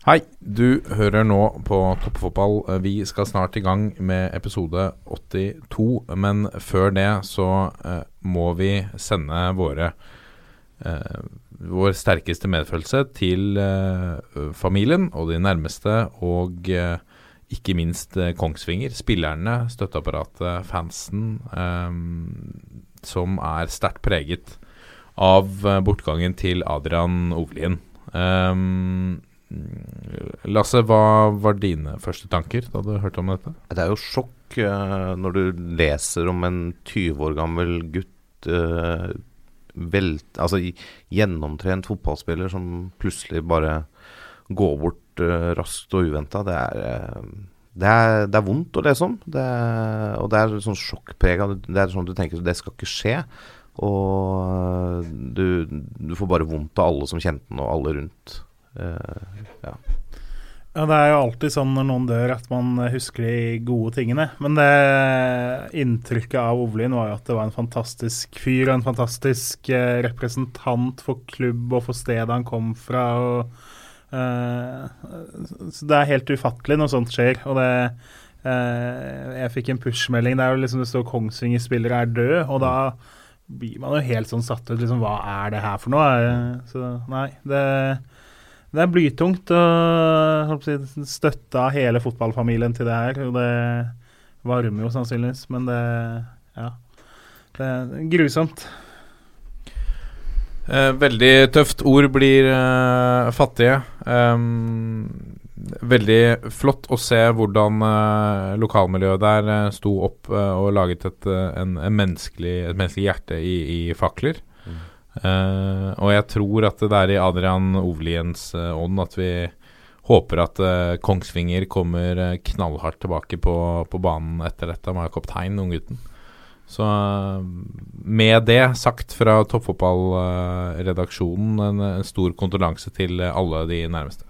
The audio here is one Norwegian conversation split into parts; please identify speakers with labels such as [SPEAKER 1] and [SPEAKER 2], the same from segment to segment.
[SPEAKER 1] Hei, du hører nå på Toppfotball. Vi skal snart i gang med episode 82. Men før det så eh, må vi sende våre eh, vår sterkeste medfølelse til eh, familien og de nærmeste, og eh, ikke minst eh, Kongsvinger. Spillerne, støtteapparatet, fansen, eh, som er sterkt preget av bortgangen til Adrian Ovlien. Um, Lasse, hva var dine første tanker da du hørte om dette?
[SPEAKER 2] Det er jo sjokk uh, når du leser om en 20 år gammel gutt uh, vel, altså gjennomtrent fotballspiller som plutselig bare går bort uh, raskt og uventa. Det, det, det, er vondt å lese om. Det, og det er sånn sjokkprega. Det er sånn du tenker det skal ikke skje. Og du, du får bare vondt av alle som kjente den, og alle rundt. Uh, ja.
[SPEAKER 3] ja. Det er jo alltid sånn når noen dør at man husker de gode tingene. Men det inntrykket av Ovlin var jo at det var en fantastisk fyr og en fantastisk uh, representant for klubb og for stedet han kom fra. Og, uh, så det er helt ufattelig når sånt skjer. Og det Jeg fikk en push-melding der liksom det står 'Kongsvinger-spillere er død, og da blir man jo helt sånn satt ut. Liksom, hva er det her for noe? Så nei, det det er blytungt å støtte hele fotballfamilien til det her. Det varmer jo sannsynligvis, men det Ja. Det er grusomt.
[SPEAKER 1] Eh, veldig tøft. Ord blir eh, fattige. Um, veldig flott å se hvordan eh, lokalmiljøet der uh, sto opp uh, og laget et, en, en menneskelig, et menneskelig hjerte i, i fakler. Uh, og jeg tror at det er i Adrian Ovliens uh, ånd at vi håper at uh, Kongsvinger kommer knallhardt tilbake på, på, banen etter dette med kaptein, unggutten. Så med det sagt fra toppfotballredaksjonen, en, en stor kondolanse til alle de nærmeste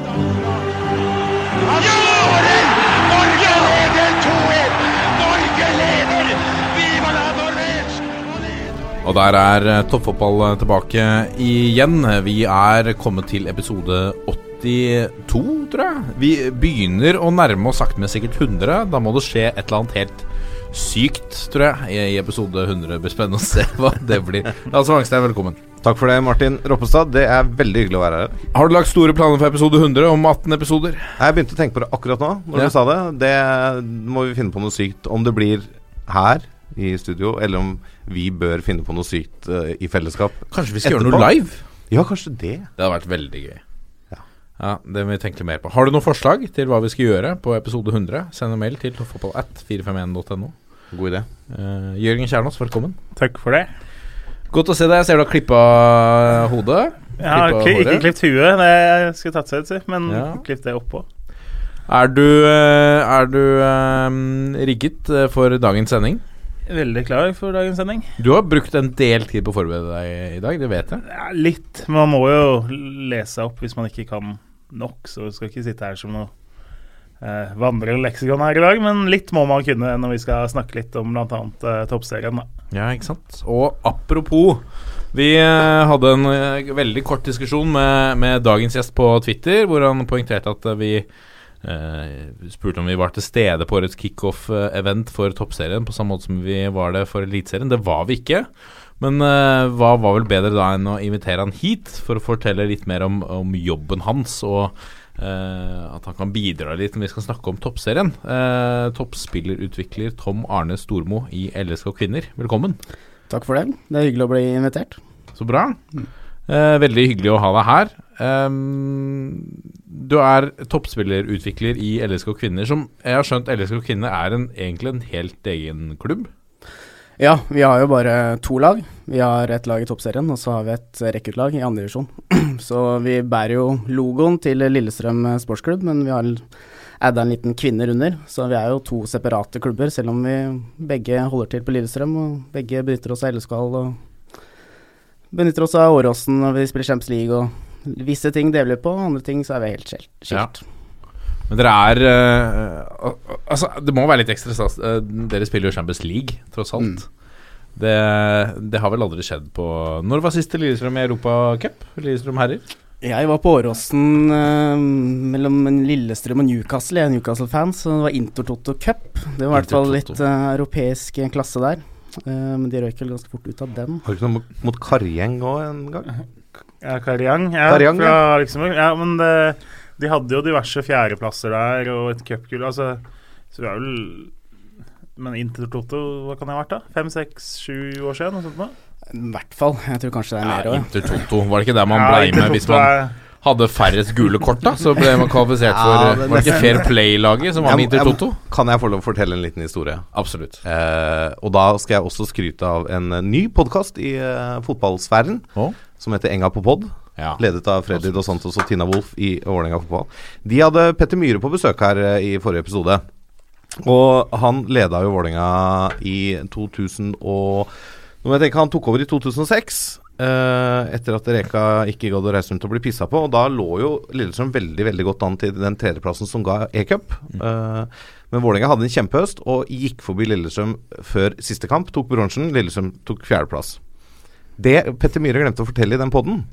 [SPEAKER 1] Og der er eh, toppfotball eh, tilbake igjen. Vi er kommet til episode 82, tror jeg. Vi begynner å nærme oss sakte, men sikkert 100. Da må det skje et eller annet helt sykt, tror jeg, i episode 100. Det blir spennende å se hva det blir. Lars Wangstein, velkommen.
[SPEAKER 2] Takk for det, Martin Roppestad. Det er veldig hyggelig å være her.
[SPEAKER 1] Har du lagt store planer for episode 100 om 18 episoder?
[SPEAKER 2] Jeg begynte å tenke på det akkurat nå, når ja. du sa det. Det må vi finne på noe sykt. Om det blir her i studio, eller om vi bør finne på noe sykt uh, i fellesskap.
[SPEAKER 1] Kanskje vi skal etterpå. gjøre noe live?
[SPEAKER 2] Ja, kanskje det.
[SPEAKER 1] Det hadde vært veldig gøy. Ja. ja Det må vi tenke mer på. Har du noen forslag til hva vi skal gjøre på episode 100? Send en mail til toppfotballat451.no.
[SPEAKER 2] God idé.
[SPEAKER 1] Uh, Jørgen Kjernås, velkommen.
[SPEAKER 3] Takk for det.
[SPEAKER 1] Godt å se deg. Jeg ser du har klippa hodet.
[SPEAKER 3] Jeg har ikke, ikke klippet huet, det skulle tatt seg ut, men ja. klippet det oppå.
[SPEAKER 1] Er du, eh, er du um, rigget for dagens sending?
[SPEAKER 3] Veldig klar for dagens sending.
[SPEAKER 1] Du har brukt en del tid på å forberede deg i dag, det vet jeg.
[SPEAKER 3] Ja, litt. Men man må jo lese opp hvis man ikke kan nok, så du skal ikke sitte her som noe eh, vandre leksikon her i dag. Men litt må man kunne når vi skal snakke litt om bl.a. Eh, toppserien. Da.
[SPEAKER 1] Ja, ikke sant. Og apropos vi eh, hadde en eh, veldig kort diskusjon med, med, dagens gjest på Twitter, hvor han poengterte at vi Uh, spurte om vi var til stede på årets kickoff-event for toppserien på samme måte som vi var det for Eliteserien. Det var vi ikke. Men uh, hva var vel bedre da enn å invitere han hit for å fortelle litt mer om, om jobben hans, og uh, at han kan bidra litt når vi skal snakke om toppserien. toppspillerutvikler Tom Arne Stormo i LSK Kvinner, velkommen.
[SPEAKER 4] Takk for det. Det er hyggelig å bli invitert.
[SPEAKER 1] Så bra. Uh, veldig hyggelig å ha deg her. Um, du er toppspillerutvikler i LSK Kvinner, som jeg har skjønt LSK Kvinner er en, egentlig en helt egen klubb?
[SPEAKER 4] Ja, vi har jo bare to lag. Vi har et lag i toppserien, og så har vi et rekruttlag i andredivisjon. så vi bærer jo logoen til Lillestrøm sportsklubb, men vi har adda en liten kvinner under. Så vi er jo to separate klubber, selv om vi begge holder til på Lillestrøm. Og begge benytter oss av LSK og benytter oss av Åråsen når vi spiller Champions League. Og visse ting deler vi på, andre ting så er vi helt skilt. Ja.
[SPEAKER 1] Men dere er uh, al- Altså, det må være litt ekstra stas. Eh, dere spiller jo Champions League, tross alt. Det, det har vel aldri skjedd på Når var siste Lillestrøm i Europacup? Lillestrøm herrer?
[SPEAKER 4] Jeg var på Åråsen eh, mellom Lillestrøm og Newcastle. Jeg er Newcastle-fan, så det var Intertoto Cup. Det var i hvert fall litt eh, europeisk klasse der. Eh, men de røyk vel ganske fort ut av den.
[SPEAKER 2] Har du ikke noe mot, mot Karjeng òg en gang?
[SPEAKER 3] Ja, Kariang. Ja,
[SPEAKER 2] Kariang,
[SPEAKER 3] fra Luxembourg. Ja, men det, de hadde jo diverse fjerdeplasser der og et cupgull. Altså, så vi er vel Men Intertoto, hva kan det ha vært, da? Fem, seks, sju år siden? Noe sånt noe?
[SPEAKER 4] I hvert fall. Jeg tror kanskje det er mer
[SPEAKER 1] Ja,
[SPEAKER 4] òg.
[SPEAKER 1] Intertoto. Var det ikke der man
[SPEAKER 3] Ja,
[SPEAKER 1] blei med hvis man
[SPEAKER 3] er-
[SPEAKER 1] hadde færrest gule kort, da? Så ble man kvalifisert
[SPEAKER 2] Ja,
[SPEAKER 1] for
[SPEAKER 2] det-
[SPEAKER 1] Var det ikke Fair Play-laget som var med
[SPEAKER 2] Jeg
[SPEAKER 1] Toto?
[SPEAKER 2] Kan jeg få lov å fortelle en liten historie?
[SPEAKER 1] Absolutt.
[SPEAKER 2] Eh, og da skal jeg også skryte av en eh, ny podkast i eh, fotballsfæren
[SPEAKER 1] Å?
[SPEAKER 2] Som heter Enga på pod.
[SPEAKER 1] Ja.
[SPEAKER 2] Ledet av Freddy Dos Santos og Tina Wolff i Vålerenga fotball. De hadde Petter Myhre på besøk her eh, i forrige episode. Og han leda jo Vålerenga i 2000 og Nå må jeg tenke, Han tok over i 2006. eh, etter at Reka ikke gadd å reise rundt og bli pissa på. Og Da lå jo Lillestrøm veldig veldig godt an til den tredjeplassen som ga e-cup. Eh, men Vålerenga hadde en kjempehøst og gikk forbi Lillestrøm før siste kamp. Tok bronsen. Lillestrøm tok fjerdeplass. Det Petter Myhre glemte å fortelle i den poden,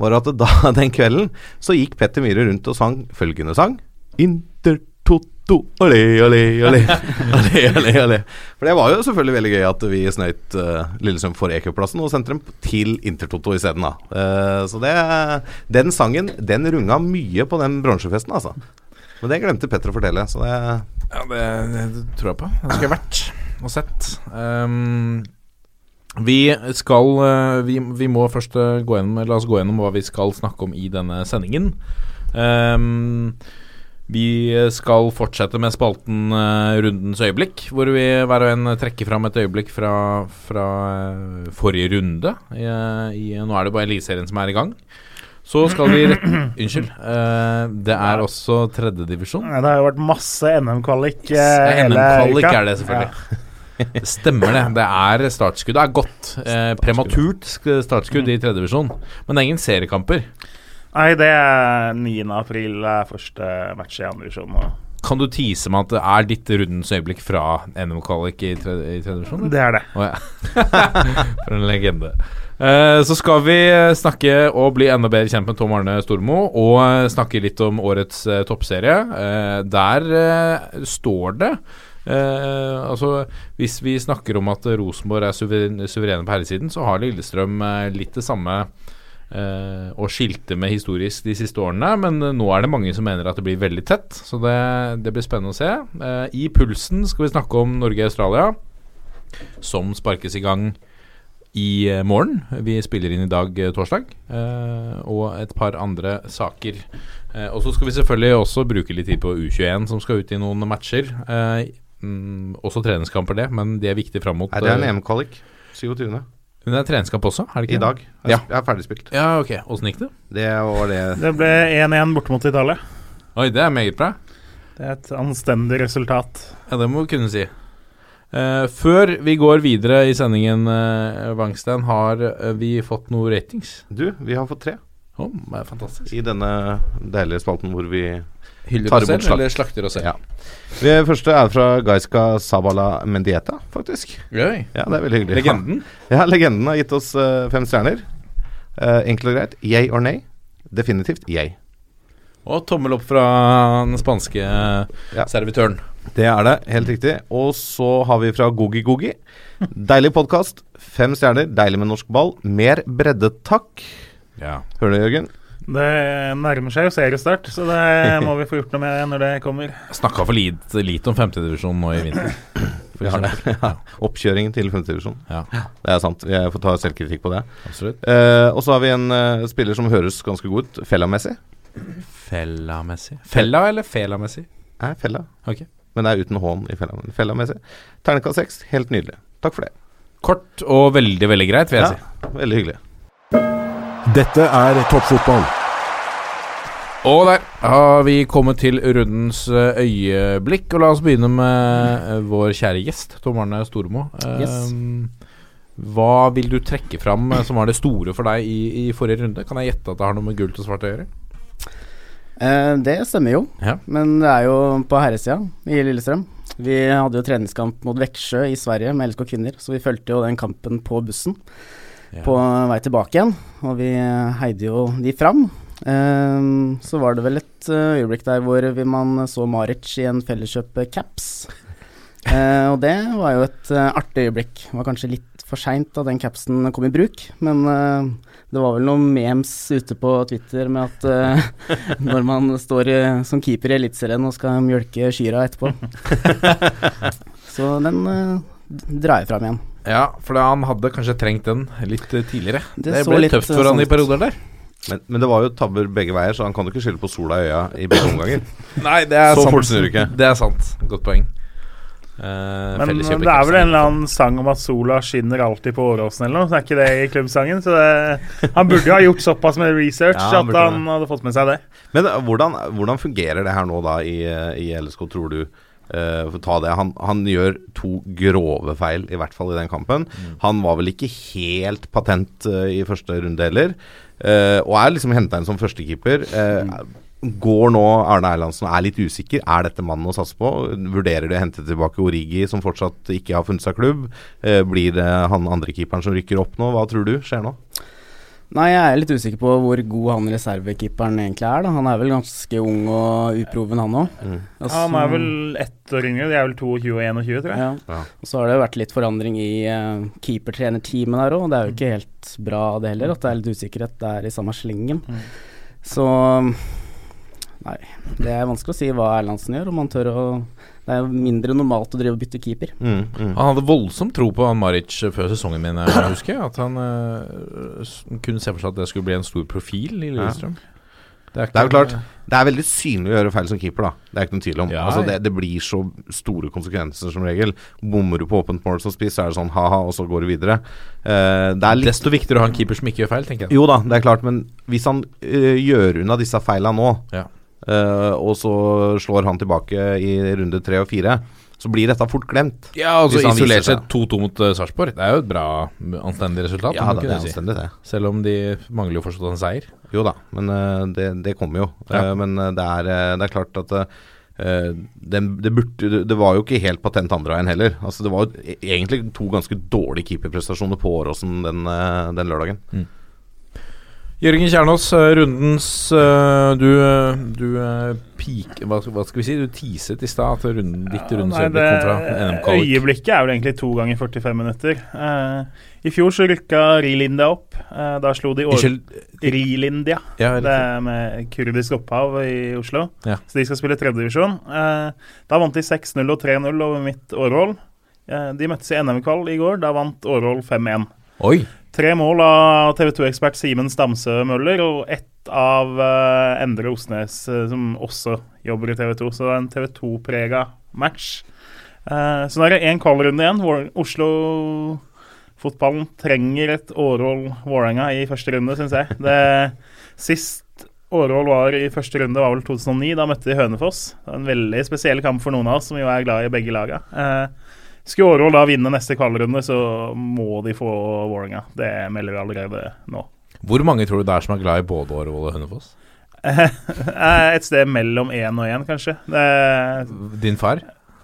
[SPEAKER 2] var at da, den kvelden så gikk Petter Myhre rundt og sang følgende sang. Intertoto, ole, ole, ole, ole, ole, ole. For det var jo selvfølgelig veldig gøy at vi snøyt uh, Lillesund for EQ-plassen og sendte dem til Intertoto isteden, da. Uh, så det Den sangen, den runga mye på den bronsefesten, altså. Men det glemte Petter å fortelle, så det
[SPEAKER 1] Ja, det, det tror jeg på. Det skulle jeg vært og sett. Ehm, vi skal eh, vi, vi må først eh, gå gjennom La oss gå gjennom hva vi skal snakke om i denne sendingen. Um, vi skal fortsette med spalten uh, Rundens øyeblikk, hvor vi hver og en trekker fram et øyeblikk fra, fra uh, forrige runde. I, i, nå er det bare Eliteserien som er i gang. Så skal vi rett, Unnskyld. Uh, det er også tredjedivisjon.
[SPEAKER 3] Ja, det har jo vært masse NM-kvalik uh, hele
[SPEAKER 1] NM-kvalik er det selvfølgelig. Det stemmer, det. Det er startskuddet er godt. Eh, prematurt startskudd i tredjedivisjon. Men det er ingen seriekamper.
[SPEAKER 3] Nei, det er 9. april er første match i andre divisjon.
[SPEAKER 1] Kan du tease meg at det er ditt rundens øyeblikk fra NM-kvalik i tredje- i tredjedivisjon?
[SPEAKER 3] Det er det.
[SPEAKER 1] Oh, ja. For en legende. Eh, så skal vi snakke og bli enda bedre kjent med Tom Arne Stormo, og eh, snakke litt om årets eh, toppserie. Eh, der eh, står det eh, Altså, hvis vi snakker om at Rosenborg er suveren, på herresiden, så har Lillestrøm eh, litt det samme eh, å skilte med historisk de siste årene, men eh, nå er det mange som mener at det blir veldig tett, så det, det blir spennende å se. Eh, I pulsen skal vi snakke om Norge-Australia, som sparkes i gang i eh, morgen. Vi spiller inn i dag, torsdag, eh, og et par andre saker. Og så skal vi selvfølgelig også bruke litt tid på U21, som skal ut i noen matcher. Mm, også treningskamper, det, men de er viktige fram mot
[SPEAKER 2] Er det en
[SPEAKER 1] eh,
[SPEAKER 2] EM-kvalik? 27.
[SPEAKER 1] Men det er treningskamp også, er det ikke?
[SPEAKER 2] I dag. Jeg ja. er ferdigspilt.
[SPEAKER 1] Ja, ok. Åssen gikk det?
[SPEAKER 2] Det var det
[SPEAKER 3] Det ble 1-1 borte mot Italia.
[SPEAKER 1] Oi, det er meget bra.
[SPEAKER 3] Det er et anstendig resultat.
[SPEAKER 1] Ja, det må vi kunne si. Eh, før vi går videre i sendingen, uh, Wangstein, har eh, vi fått noen ratings?
[SPEAKER 2] Du, vi har fått tre
[SPEAKER 1] Oh, det er fantastisk.
[SPEAKER 2] i denne deilige spalten hvor vi
[SPEAKER 1] Hyller
[SPEAKER 2] Tar
[SPEAKER 1] oss selv, eller slakter oss selv?
[SPEAKER 2] Ja. Det første er fra Gaiska Sabala Mendieta, faktisk.
[SPEAKER 1] Gøy.
[SPEAKER 2] Ja, det er veldig hyggelig.
[SPEAKER 1] Legenden.
[SPEAKER 2] Ja, legenden har gitt oss uh, fem stjerner. Uh, enkelt og greit. Yay or nay? Definitivt yay.
[SPEAKER 1] Og tommel opp fra den spanske
[SPEAKER 2] Ja.
[SPEAKER 1] servitøren.
[SPEAKER 2] Det er det, helt riktig. Og så har vi fra Gogi Gogi. Deilig podkast. Fem stjerner. Deilig med norsk ball. Mer bredde, takk.
[SPEAKER 1] Ja.
[SPEAKER 2] Hører du, Jørgen?
[SPEAKER 3] Det nærmer seg jo seriestart, så det må vi få gjort noe med når det kommer.
[SPEAKER 1] Snakka for lite, lite om femtedivisjon nå i vinter.
[SPEAKER 2] Vi har det. Ja. Oppkjøringen til femtedivisjon.
[SPEAKER 1] Ja,
[SPEAKER 2] Det er sant. Jeg får ta selvkritikk på det.
[SPEAKER 1] absolutt.
[SPEAKER 2] Eh, og så har vi en uh, spiller som høres ganske god ut. Fella-messig.
[SPEAKER 1] Fella eller felamessig?
[SPEAKER 2] Nei, Fella.
[SPEAKER 1] Okay.
[SPEAKER 2] Men det er uten hån i Fella. Fellamessig. Terningkast seks. Helt nydelig. Takk for det.
[SPEAKER 1] Kort og veldig, veldig greit, vil jeg
[SPEAKER 2] Ja, veldig hyggelig.
[SPEAKER 5] Dette er toppfotball.
[SPEAKER 1] Og der har vi kommet til rundens eh, øyeblikk. Og la oss begynne med eh, vår kjære gjest, Tom Arne Storemo. Eh,
[SPEAKER 4] Yes.
[SPEAKER 1] Hva vil du trekke fram eh, som var det store for deg i, i forrige runde? Kan jeg gjette at det har noe med gult og svart å gjøre?
[SPEAKER 4] Eh, det stemmer jo,
[SPEAKER 1] Ja.
[SPEAKER 4] men det er jo på herresida i Lillestrøm. Vi hadde jo treningskamp mot Veksjø i Sverige med LSK kvinner, så vi fulgte jo den kampen på bussen
[SPEAKER 1] Ja.
[SPEAKER 4] på vei tilbake igjen, og vi heide jo de fram. Eh, så var det vel et eh, øyeblikk der hvor man så Maric i en Felleskjøp-caps. Eh, og det var jo et eh, artig øyeblikk. Det var kanskje litt for seint da den capsen kom i bruk, men det var vel noen memes ute på Twitter med at uh, når man står i, som keeper i Eliteserien og skal mjølke kyra etterpå. Så den drar jeg fram igjen.
[SPEAKER 1] Ja, for da han hadde kanskje trengt den litt eh, tidligere.
[SPEAKER 4] Det
[SPEAKER 1] Det, ble
[SPEAKER 4] litt,
[SPEAKER 1] tøft
[SPEAKER 4] eh,
[SPEAKER 1] for han
[SPEAKER 4] sånn
[SPEAKER 1] i
[SPEAKER 4] ut.
[SPEAKER 1] perioder der.
[SPEAKER 2] Men, men det var jo tabber begge veier, så han kan jo ikke skylde på sola i øya i begge omganger.
[SPEAKER 1] Nei, det er
[SPEAKER 2] Så
[SPEAKER 1] sant.
[SPEAKER 2] fort snur du ikke.
[SPEAKER 1] Det er sant. Godt poeng. Uh,
[SPEAKER 3] Men det er vel en eller annen sang om at sola skinner alltid på Åråsen eller noe. Så er ikke det i klubbsangen. Så det, han burde jo ha gjort såpass med research
[SPEAKER 2] Ja, han
[SPEAKER 3] at han hadde fått med seg det.
[SPEAKER 2] Men eh, hvordan, hvordan fungerer det her nå da i, eh, i LSK, tror du? Eh, for ta det. Han, han gjør to grove feil, i hvert fall i den kampen. Han var vel ikke helt patent uh, i første runde heller, uh, og er liksom henta inn som førstekeeper. Uh, Går nå Arne Erlandsen og er litt usikker? Er dette mannen å satse på? Vurderer de å hente tilbake Origi, som fortsatt ikke har funnet seg klubb? Blir det han andre keeperen som rykker opp nå? Hva tror du skjer nå?
[SPEAKER 4] Nei, jeg er litt usikker på hvor god han reservekeeperen egentlig er. Da. Han er vel ganske ung og uproven, han òg.
[SPEAKER 2] Mm.
[SPEAKER 3] Han er vel ett år yngre. De er vel 22 og 21, tror jeg.
[SPEAKER 4] ja.
[SPEAKER 2] Ja.
[SPEAKER 4] Og så har det vært litt forandring i uh, keepertrenerteamet der òg. Det er jo ikke helt bra det heller, at det er litt usikkerhet der i samme slengen.
[SPEAKER 3] Mm.
[SPEAKER 4] Så Nei, det er vanskelig å si hva Erlandsen gjør, om han tør å Det er mindre normalt å drive og bytte keeper.
[SPEAKER 2] Mm, mm.
[SPEAKER 1] Han hadde voldsom tro på han Maric før sesongen min, jeg husker jeg. At han uh, kunne se for seg at det skulle bli en stor profil i Lillestrøm.
[SPEAKER 2] Det er jo klart. Det er veldig synlig å gjøre feil som keeper, da. Det er ikke noen tvil om.
[SPEAKER 1] Ja,
[SPEAKER 2] altså, det, det blir så store konsekvenser som regel. Bommer du på åpent mål som spiss, så er det sånn ha-ha, og så går du videre. Uh, det er litt
[SPEAKER 1] Desto viktigere å ha en keeper som ikke gjør feil, tenker jeg.
[SPEAKER 2] Jo da, det er klart, men hvis han uh, gjør unna disse feila nå,
[SPEAKER 1] Ja.
[SPEAKER 2] Eh, og så slår han tilbake i runde tre og fire, så blir dette fort glemt.
[SPEAKER 1] Ja, altså Isolert sett 2-2 mot uh, Sarpsborg. Det er jo et bra, anstendig resultat.
[SPEAKER 2] Ja, da, det er
[SPEAKER 1] si.
[SPEAKER 2] anstendig, det.
[SPEAKER 1] Selv om de mangler jo fortsatt en seier.
[SPEAKER 2] Jo da, men uh, det, det kommer jo.
[SPEAKER 1] Ja.
[SPEAKER 2] Uh, men det, er, det er klart at den, det, burde, det var jo ikke helt patent andre veien heller. Altså Det var jo e- egentlig to ganske dårlige keeperprestasjoner på Åråsen den, den lørdagen.
[SPEAKER 1] Jørgen Kjernås, eh, rundens eh, Du, eh, du peak, hva, skal vi si? Du teaset i stad at runden, ditt
[SPEAKER 3] Ja,
[SPEAKER 1] rundens
[SPEAKER 3] nei,
[SPEAKER 1] øyeblikk kom fra NM-kvalik.
[SPEAKER 3] Øyeblikket er vel egentlig to ganger 45 minutter. Uh, I fjor så rykka Rilindia opp. Uh, da slo de Rilindia.
[SPEAKER 1] Ja,
[SPEAKER 3] Det er med kurdisk opphav i Oslo.
[SPEAKER 1] Ja.
[SPEAKER 3] Så de skal spille tredjedivisjon. Uh, da vant de 6-0 og 3-0 over mitt Årvoll. Uh, de møttes i NM-kvall i går. Da vant Årvoll 5-1.
[SPEAKER 1] Oi!
[SPEAKER 3] Tre mål av TV 2-ekspert Simen Stamsø Møller og ett av eh, Endre Osnes, eh, som også jobber i TV 2. Så det er en TV 2-prega match. Eh, så nå er det én kvalrunde igjen. Oslo-fotballen trenger et Årvoll-Vålerenga i første runde, syns jeg. Det, sist Årvoll var i første runde, var vel 2009. Da møtte de Hønefoss. Det var en veldig spesiell kamp for noen av oss, som jo er glad i begge laga. Eh, skulle Årvoll da vinne neste kvalrunde, så må de få Vålerenga. Det melder vi allerede nå.
[SPEAKER 1] Hvor mange tror du det er som er glad i både Årvoll og Hønefoss?
[SPEAKER 3] Eh, Et sted mellom én og én, kanskje. Det,
[SPEAKER 1] Din far?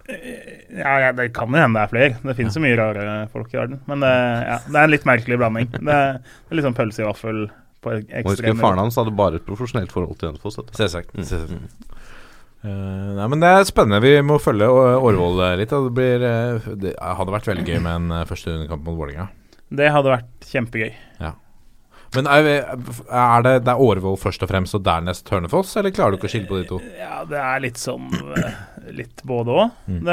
[SPEAKER 3] ja, ja, det kan jo hende det er flere. Det finnes jo mye rare folk i verden. Men eh, ja, det er en litt merkelig blanding. Det er, det er sånn pølse i vaffel på ekstrem
[SPEAKER 2] Faren hans hadde bare et profesjonelt forhold til Hønefoss.
[SPEAKER 1] Selvsagt.
[SPEAKER 2] Mm.
[SPEAKER 1] Eh, nei, men det er spennende. Vi må følge Årvoll eh, litt. Det, blir, eh, det hadde vært veldig gøy med en første rundekamp mot Vålerenga.
[SPEAKER 3] Det hadde vært kjempegøy.
[SPEAKER 1] Men er, er det, det er Årvoll først og fremst, og dernest Hønefoss, eller klarer du ikke å skille på de to?
[SPEAKER 3] Ja, det er litt sånn Litt både òg.
[SPEAKER 1] Mm.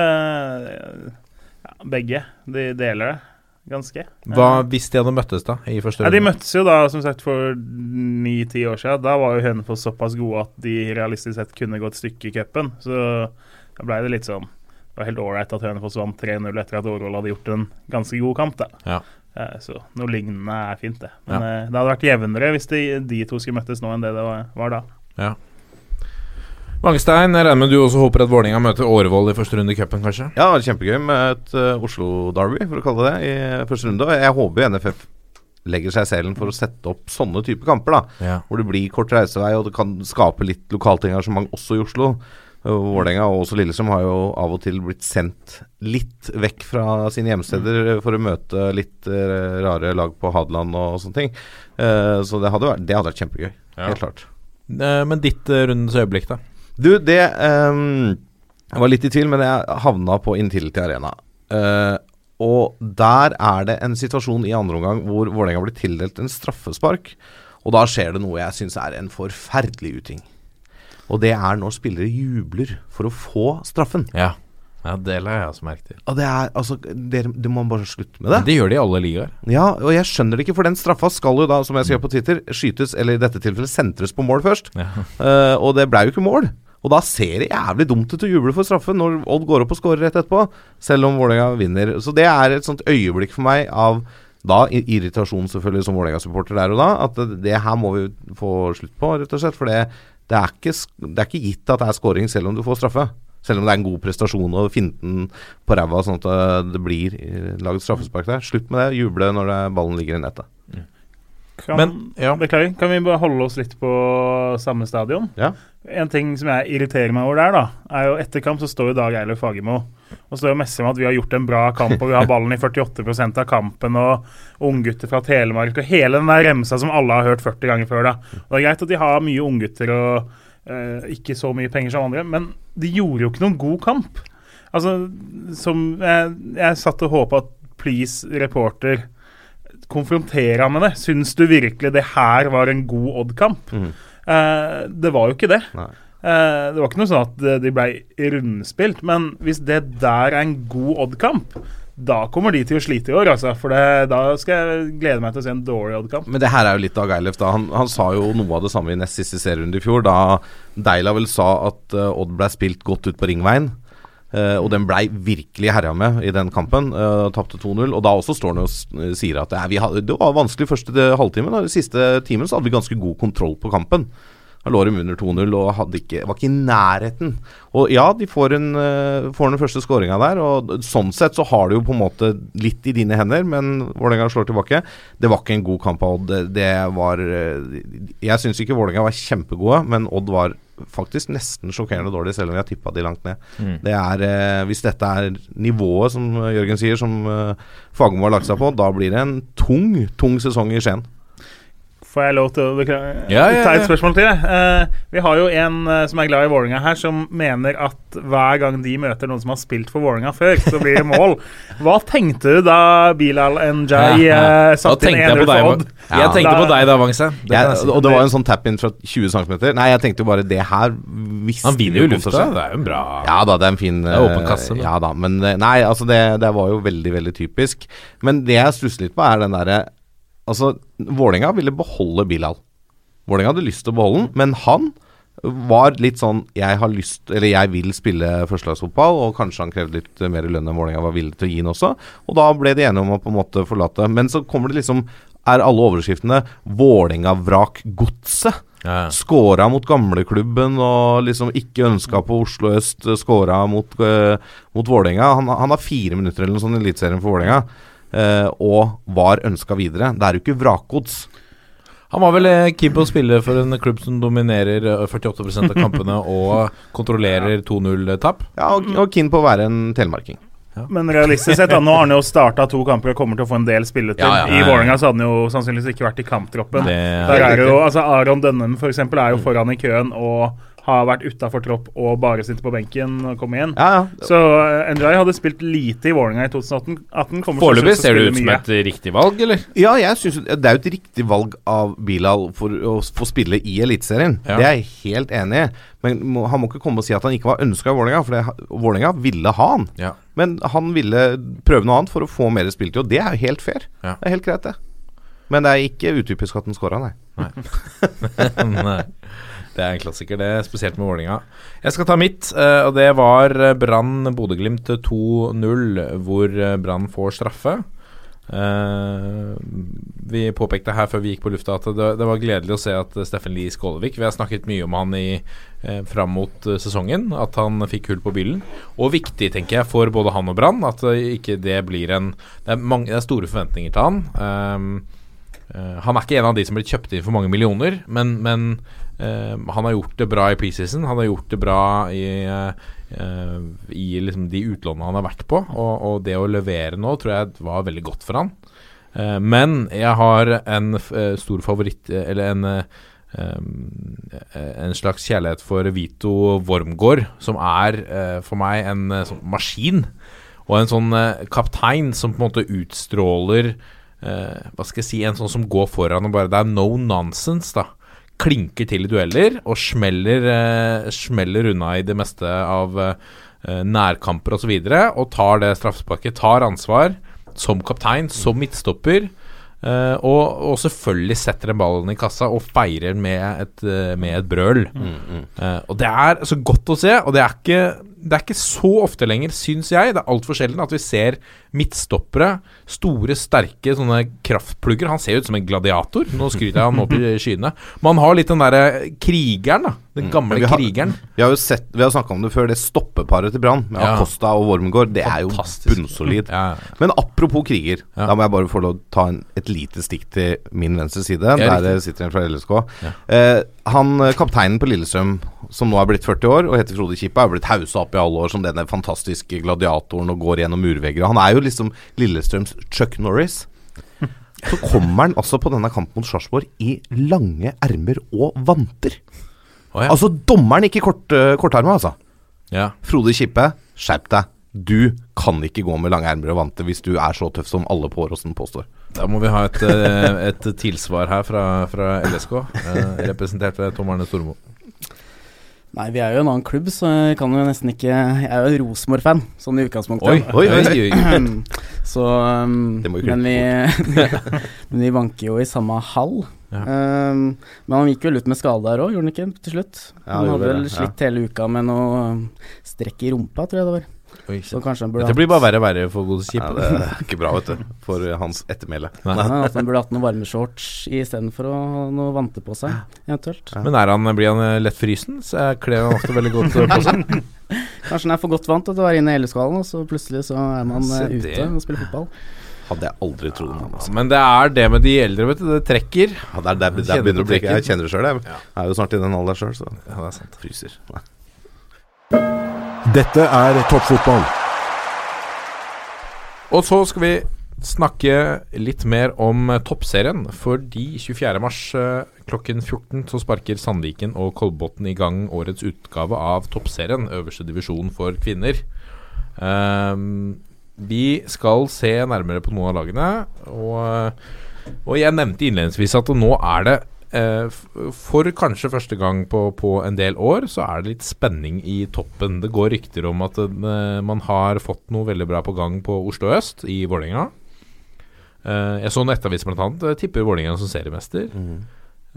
[SPEAKER 3] Ja, Begge. De deler det ganske.
[SPEAKER 1] Hva
[SPEAKER 3] Eh,
[SPEAKER 1] hvis de hadde møttes, da? I første
[SPEAKER 3] Ja, de møttes jo da, som sagt, for ni-ti år siden. Da var jo Hønefoss såpass gode at de realistisk sett kunne gå et stykke i cupen. Så da ble det litt sånn Det var helt ålreit at Hønefoss vant 3-0 etter at Årvoll hadde gjort en ganske god kamp, da.
[SPEAKER 1] Ja.
[SPEAKER 3] Eh, Så noe lignende er fint, det. Men ja. det hadde vært jevnere hvis de, de to skulle møttes nå enn det det var, var da.
[SPEAKER 1] Mangstein, jeg regner med du også håper at Vålerenga møter Årvoll i første runde i cupen, kanskje?
[SPEAKER 2] Ja, kjempegøy med et uh, Oslo-derby, for å kalle det det, i første runde. Og jeg håper NFF legger seg i selen for å sette opp sånne type kamper, da.
[SPEAKER 1] Ja.
[SPEAKER 2] Hvor det blir kort reisevei, og det kan skape litt lokalt engasjement også i Oslo. Vålerenga og også Lillestrøm har jo av og til blitt sendt litt vekk fra sine hjemsteder for å møte litt eh, rare lag på Hadeland og sånne ting. Eh, så det hadde vært, det hadde vært kjempegøy.
[SPEAKER 1] Ja.
[SPEAKER 2] Helt klart.
[SPEAKER 1] Eh, Men ditt eh, rundens øyeblikk, da?
[SPEAKER 2] Du, det um, Jeg var litt i tvil, men jeg havna på Intility Arena. Uh, og der er det en situasjon i andre omgang hvor Vålerenga blir tildelt en straffespark. Og da skjer det noe jeg syns er en forferdelig uting. Og det er når spillere jubler for å få straffen.
[SPEAKER 1] Ja. ja det la jeg også merke til.
[SPEAKER 2] Og det er altså det, det må bare slutte med det.
[SPEAKER 1] Det gjør de i alle ligaer.
[SPEAKER 2] Ja, og jeg skjønner det ikke, for den straffa skal jo da, som jeg skrev på Twitter, skytes, eller i dette tilfellet sentres på mål først.
[SPEAKER 1] Ja.
[SPEAKER 2] Uh, og det blei jo ikke mål. Og da ser det jævlig dumt ut å juble for straffe når Odd går opp og scorer rett etterpå, selv om Vålerenga vinner. Så det er et sånt øyeblikk for meg av da irritasjon selvfølgelig som Vålerenga-supporter der og da, at det, her må vi få slutt på, rett og slett. For det, det, er ikke, det er ikke gitt at det er scoring selv om du får straffe. Selv om det er en god prestasjon og finten på ræva sånn at eh, det blir lagd laget straffespark der. Slutt med det. Juble når ballen ligger i nettet.
[SPEAKER 3] Kan,
[SPEAKER 1] Men, ja.
[SPEAKER 3] Beklager, kan vi bare holde oss litt på samme stadion?
[SPEAKER 2] Ja.
[SPEAKER 3] En ting som jeg irriterer meg over der, da, er jo etter kamp så står jo Dag Eilif Fagermo og står og messer med at vi har gjort en bra kamp, og vi har ballen i 48% av kampen, og unggutter fra Telemark, og hele den der remsa som alle har hørt 40 ganger før. da. Og Det er greit at de har mye unggutter og uh, ikke så mye penger som andre, men de gjorde jo ikke noen god kamp. Altså, som Jeg, jeg satt og håpa at Please, reporter, konfrontere ham med det. Syns du virkelig det her var en god Odd-kamp?
[SPEAKER 2] Mm.
[SPEAKER 3] Eh, det var jo ikke det. Eh, det var ikke noe sånn at eh, de ble rundspilt, men hvis det der er en god Odd-kamp, da kommer de til å slite i år, altså. For det, da skal jeg glede meg til å se en dårlig Odd-kamp.
[SPEAKER 2] Men det her er jo litt Dag Eilef, da Han, han sa jo noe av det samme i nest siste serierunde i fjor, da Deila vel sa at eh, Odd ble spilt godt ut på ringveien. Eh, og den blei virkelig herja med i den kampen. Uh, Tapte 2-0. Og da også står han og sier at eh, vi hadde, det var vanskelig første eh, halvtimen. og Den siste timen så hadde vi ganske god kontroll på kampen. Da lå de under 2-0 og ikke, var ikke i nærheten. Og ja, de får, en, uh, får den første skåringa der, og sånn sett så har du jo på en måte litt i dine hender, men Vålerenga slår tilbake. Det var ikke en god kamp av Odd. Det, det var eh, Jeg syns ikke Vålerenga var kjempegode, men Odd var faktisk nesten sjokkerende dårlig, selv om vi har tippa de langt ned.
[SPEAKER 1] Mm.
[SPEAKER 2] Det er, eh, Hvis dette er nivået, som Jørgen sier, som eh, Fagermo har lagt seg på, da blir det en tung, tung sesong i Skien.
[SPEAKER 3] Får jeg lov til å beklage,
[SPEAKER 1] Ja, ja,
[SPEAKER 3] ta et spørsmål til? Eh, vi har jo en uh, som er glad i Vålerenga her, som mener at hver gang de møter noen som har spilt for Vålerenga før, så blir det mål. Hva tenkte du da Bilal Njay uh, satte inn
[SPEAKER 1] tenkte jeg
[SPEAKER 3] 1-0 for Odd?
[SPEAKER 1] Jeg tenkte
[SPEAKER 3] Da-
[SPEAKER 1] på deg da, si.
[SPEAKER 2] og det var en sånn tap-in fra 20 cm. Nei, jeg tenkte jo bare det her visste
[SPEAKER 1] Han vinner jo lufta. Det er jo en bra
[SPEAKER 2] Ja da, det er en fin
[SPEAKER 1] Det er åpen
[SPEAKER 2] eh,
[SPEAKER 1] kasse, men.
[SPEAKER 2] Ja da, men eh, Nei, altså det, det var jo veldig, veldig typisk. Men det jeg stusser litt på, er den derre Altså, Vålerenga ville beholde Bilal. Vålerenga hadde lyst til å beholde den, men han var litt sånn Jeg har lyst Eller jeg vil spille førstelagsfotball, og kanskje han krevde litt mer lønn enn Vålerenga var villig til å gi han også. Og da ble de enige om å på en måte forlate. Men så kommer det liksom Er alle overskriftene Vålerenga-vrakgodset?
[SPEAKER 1] Ja.
[SPEAKER 2] Skåra mot gamleklubben og liksom ikke ønska på Oslo øst. Skåra mot, uh, mot Vålerenga. Han, han har fire minutter eller noe sånt i Eliteserien for Vålerenga. Eh, og var ønska videre. Det er jo ikke vrakgods.
[SPEAKER 1] Han var vel eh, keen på å spille for en klubb som dominerer eh, 48% av kampene og kontrollerer 2-0-tap.
[SPEAKER 2] Ja, og, og keen på å være en telemarking.
[SPEAKER 3] Men realistisk sett, da, nå har han jo starta to kamper og kommer til å få en del spilletid.
[SPEAKER 1] Ja, ja, ja,
[SPEAKER 3] I
[SPEAKER 1] ja.
[SPEAKER 3] Vålerenga så hadde han jo sannsynligvis ikke vært i kamptroppen.
[SPEAKER 1] Det
[SPEAKER 3] Der er det jo, altså Aron Dønnem for eksempel, er jo foran i køen og har vært utafor tropp og bare sitter på benken og kommer igjen.
[SPEAKER 2] Ja, ja.
[SPEAKER 3] Så uh, Njay hadde spilt lite i Vålerenga i 2018. 18,
[SPEAKER 1] Foreløpig ser det ut som
[SPEAKER 3] mye.
[SPEAKER 1] et riktig valg, eller?
[SPEAKER 2] Ja, jeg synes Det er jo et riktig valg av Bilal for å få spille i Eliteserien.
[SPEAKER 1] Ja.
[SPEAKER 2] Det er jeg helt enig i. Men må, han må ikke komme og si at han ikke var ønska i Vålerenga, for Vålerenga ville ha han.
[SPEAKER 1] Ja.
[SPEAKER 2] Men han ville prøve noe annet for å få mer spilletid, og det er jo helt fair.
[SPEAKER 1] Ja.
[SPEAKER 2] Det er helt greit, det. Men det er ikke utypisk at han scora, nei.
[SPEAKER 1] Nei. Det er en klassiker, det, spesielt med Vålinga. Jeg skal ta mitt, eh, og det var eh, Brann Bodø-Glimt 2-0, hvor eh, Brann får straffe. Uh, vi påpekte her før vi gikk på lufta at det, det var gledelig å se at Steffen Lie Skålevik Vi har snakket mye om han i, eh, fram mot sesongen, at han fikk hull på byllen. Og viktig, tenker jeg, for både han og Brann, at ikke det blir en Det er, mange, det er store forventninger til han. Um, uh, han er ikke en av de som blir kjøpt inn for mange millioner, men, men han har gjort det bra i preseason. Han har gjort det bra i, eh, i liksom de utlånene han har vært på. Og, og det å levere nå tror jeg var veldig godt for han. Eh, men jeg har en eh, stor favoritt, eh, eller en eh, en slags kjærlighet for Vito Wormgård, som er uh, for meg en uh, sånn maskin. Og en sånn uh, kaptein som på en måte utstråler Hva skal jeg si En sånn som går foran og bare Det er no nonsense, da. Klinker til i dueller og smeller, uh, smeller unna i det meste av uh, nærkamper osv. Og, så videre, og tar det straffesparket, tar ansvar som kaptein, som midtstopper. Uh, og, og selvfølgelig setter den ballen i kassa og feirer med et, uh, med et brøl. Eh, og det er så godt å se, og det er ikke, det er ikke så ofte lenger, syns jeg. Det er altfor sjelden at vi ser midtstoppere, store, sterke sånne kraftplugger. Han ser ut som en gladiator. Nå skryter jeg han opp i skyene. Man har litt den derre krigeren, da. Den gamle
[SPEAKER 2] Men vi har-
[SPEAKER 1] krigeren.
[SPEAKER 2] Vi har jo sett, vi har snakka om det før, det stoppeparet til Brann med
[SPEAKER 1] Ja.
[SPEAKER 2] Acosta og Wormgård, det er jo bunnsolid.
[SPEAKER 1] Ja.
[SPEAKER 2] Men apropos kriger,
[SPEAKER 1] Ja.
[SPEAKER 2] da må jeg bare få lov å ta en, et lite stikk til min venstre side. Der det sitter en fra LSK. Eh, han eh, kapteinen på Lillestrøm, som nå er blitt 40 år og heter Frode Kippa, er blitt haussa opp i alle år som denne fantastiske gladiatoren og går gjennom murvegger. Han er jo liksom Lillestrøms Chuck Norris. Så kommer han altså på denne kampen mot Sarpsborg i lange ermer og vanter.
[SPEAKER 1] Oh, ja.
[SPEAKER 2] Altså dommeren ikke kort, uh, kortarma, altså.
[SPEAKER 1] ja.
[SPEAKER 2] Frode Kippe, skjerp deg. Du kan ikke gå med lange ermer og vanter hvis du er så tøff som alle på Åråsen påstår.
[SPEAKER 1] Da må vi ha et, eh, et tilsvar her fra, fra LSK, eh, representert ved Tom Arne Stormo.
[SPEAKER 4] Nei, vi er jo en annen klubb, så jeg kan jo nesten ikke Jeg er jo Rosenborg-fan, sånn i utgangspunktet.
[SPEAKER 1] Oi, oi, oi.
[SPEAKER 4] så um,
[SPEAKER 2] Det må vi
[SPEAKER 4] Men vi Men vi vanker jo i samme hall.
[SPEAKER 1] Ja.
[SPEAKER 4] Um, men han gikk vel ut med skade der òg, gjorde han ikke til slutt?
[SPEAKER 2] Ja,
[SPEAKER 4] han hadde vel
[SPEAKER 2] det, ja.
[SPEAKER 4] slitt hele uka med noe um, strekk i rumpa, tror jeg det var.
[SPEAKER 1] Oi,
[SPEAKER 4] Så kanskje han burde
[SPEAKER 1] Dette blir bare verre og verre for gode skip.
[SPEAKER 2] Ja, det er ikke bra, vet du, for hans ettermæle.
[SPEAKER 1] Nei.
[SPEAKER 4] Nei, at han burde hatt noen varmeshorts istedenfor å ha noe vante på seg, eventuelt.
[SPEAKER 1] Men er han, blir han eh, lett frysen? Så jeg kler han ofte veldig godt eh, på seg.
[SPEAKER 4] Kanskje han er for godt vant til å være inne i LSK-hallen, og så plutselig så er man
[SPEAKER 1] Se
[SPEAKER 4] eh,
[SPEAKER 1] det.
[SPEAKER 4] ute og spiller fotball.
[SPEAKER 2] Hadde jeg aldri trodd om. Altså.
[SPEAKER 1] Men det er det med de eldre, vet du. Det trekker.
[SPEAKER 2] Ja, der, det, der
[SPEAKER 1] det
[SPEAKER 2] begynner det å bli. Jeg kjenner det sjøl, jeg.
[SPEAKER 1] Ja.
[SPEAKER 2] Jeg er jo snart i den alderen sjøl, så
[SPEAKER 1] Ja, det er sant.
[SPEAKER 2] fryser. Nei.
[SPEAKER 5] Dette er toppfotball.
[SPEAKER 1] Og så skal vi snakke litt mer om eh, toppserien. Fordi 24. mars eh, klokken 14 så sparker Sandviken og Kolbotn i gang årets utgave av toppserien, øverste divisjon for kvinner. Um, vi skal se nærmere på noen av lagene. Og, og jeg nevnte innledningsvis at nå er det eh, for kanskje første gang på, på en del år, så er det litt spenning i toppen. Det går rykter om at eh, man har fått noe veldig bra på gang på Oslo øst, i Vålerenga. Eh, jeg så Nettavis eh, tipper Vålerenga som seriemester.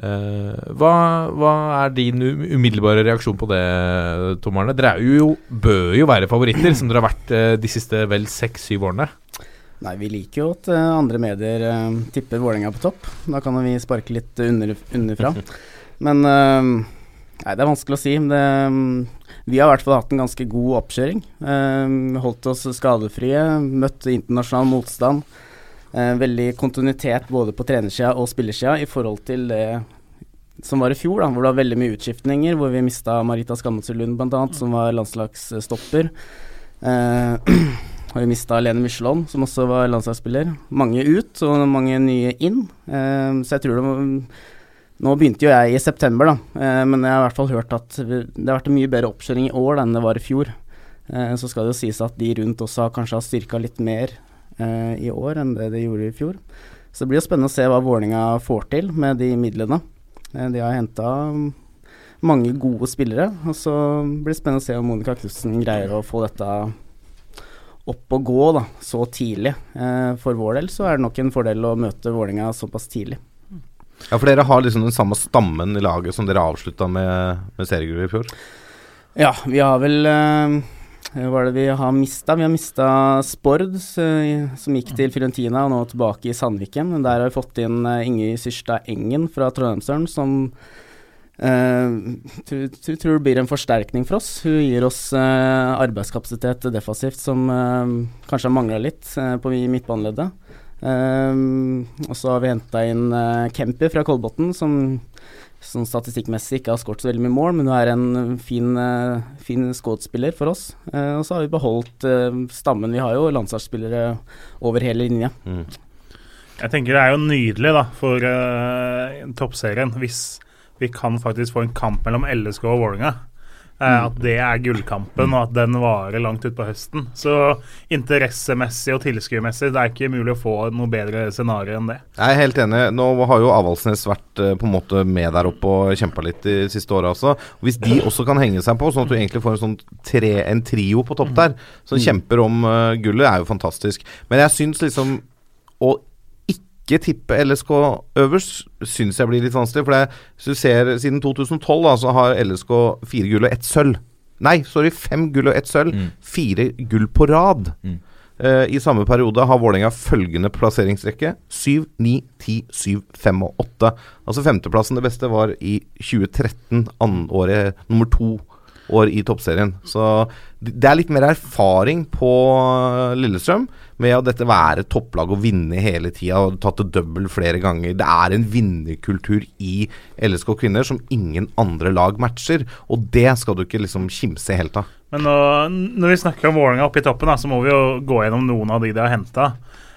[SPEAKER 1] Eh, hva, hva er din umiddelbare reaksjon på det, Tom Arne? Dere er jo, bør jo være favoritter, som dere har vært eh, de siste vel seks-syv årene.
[SPEAKER 4] Nei, vi liker jo at eh, andre medier eh, tipper Vålerenga på topp. Da kan vi sparke litt under, underfra. Men eh, Nei, det er vanskelig å si. Det, vi har i hvert fall hatt en ganske god oppkjøring. Holdt oss skadefrie, møtt internasjonal motstand. Veldig kontinuitet både på trenersida og spillersida i forhold til det som var i fjor, da, hvor det var veldig mye utskiftninger. Hvor vi mista Marita Skammelsen Lund bl.a., som var landslagsstopper. Eh, og vi mista Lene Michelon, som også var landslagsspiller. Mange ut og mange nye inn. Eh, så jeg tror det var Nå begynte jo jeg i september, da, eh, men jeg har i hvert fall hørt at det har vært en mye bedre oppkjøring i år enn det var i fjor. Eh, så skal det jo sies at de rundt også har kanskje har styrka litt mer eh, i år enn det de gjorde i fjor. Så det blir jo spennende å se hva Vålerenga får til med de midlene. Eh, de har henta mange gode spillere, og så blir det spennende å se om Monica Knutsen greier å få dette opp og gå da, så tidlig. Eh, for vår del så er det nok en fordel å møte Vålerenga såpass tidlig.
[SPEAKER 2] Ja, for dere har liksom den samme stammen i laget som dere avslutta med, med seriegullet i fjor?
[SPEAKER 4] Ja, vi har vel eh, Hva var det vi har mista? Vi har mista Spord, eh, som gikk til Fiorentina og nå tilbake i Sandviken. Der har vi fått inn Inge Ingrid Syrstad Engen fra Trondheimsøren, som eh, tror, tror, tror det blir en forsterkning for oss. Hun gir oss uh, arbeidskapasitet defensivt som uh, kanskje har mangla litt på i midtbaneleddet. Og så har vi henta inn uh, Kempi fra Kolbotn, som som statistikkmessig ikke har skåret så veldig mye mål, men hun er en fin, uh, fin skuespiller for oss. Uh, og så har vi beholdt uh, stammen. Vi har jo landslagsspillere over hele linja.
[SPEAKER 2] Mm.
[SPEAKER 3] Jeg tenker det er jo nydelig da, for toppserien hvis vi kan faktisk få en kamp mellom LSK og Vålerenga. At det er gullkampen, og at den varer langt utpå høsten. Så interessemessig og tilskuermessig, det er ikke mulig å få noe bedre scenario enn det.
[SPEAKER 2] Jeg er helt enig. Nå har jo Avaldsnes vært uh, på en måte med der oppe og kjempa litt de siste åra også. Hvis de også kan henge seg på, sånn at du egentlig får en sånn tre, en trio på topp der, som kjemper om uh, gullet, er jo fantastisk. Men jeg syns liksom å ikke tippe LSK øverst, syns jeg blir litt vanskelig. For det, hvis du ser siden 2012, da, så har LSK fire gull og ett sølv. Nei, sorry, fem gull og ett sølv.
[SPEAKER 1] Mm.
[SPEAKER 2] Fire gull på rad.
[SPEAKER 1] Mm.
[SPEAKER 2] Uh, I samme periode har Vålerenga følgende plasseringsrekke. 7, 9, 10, 7, 5 og 8. Altså femteplassen det beste var i 2013, året nummer to år i toppserien. Så det er litt mer erfaring på Lillestrøm med å dette være topplag og vinne hele tida og tatt det double flere ganger. Det er en vinnerkultur i LSK kvinner som ingen andre lag matcher, og det skal du ikke liksom kimse helt av.
[SPEAKER 3] Men nå, når vi snakker om Vålerenga oppe i toppen, da, så må vi jo gå gjennom noen av de de har henta.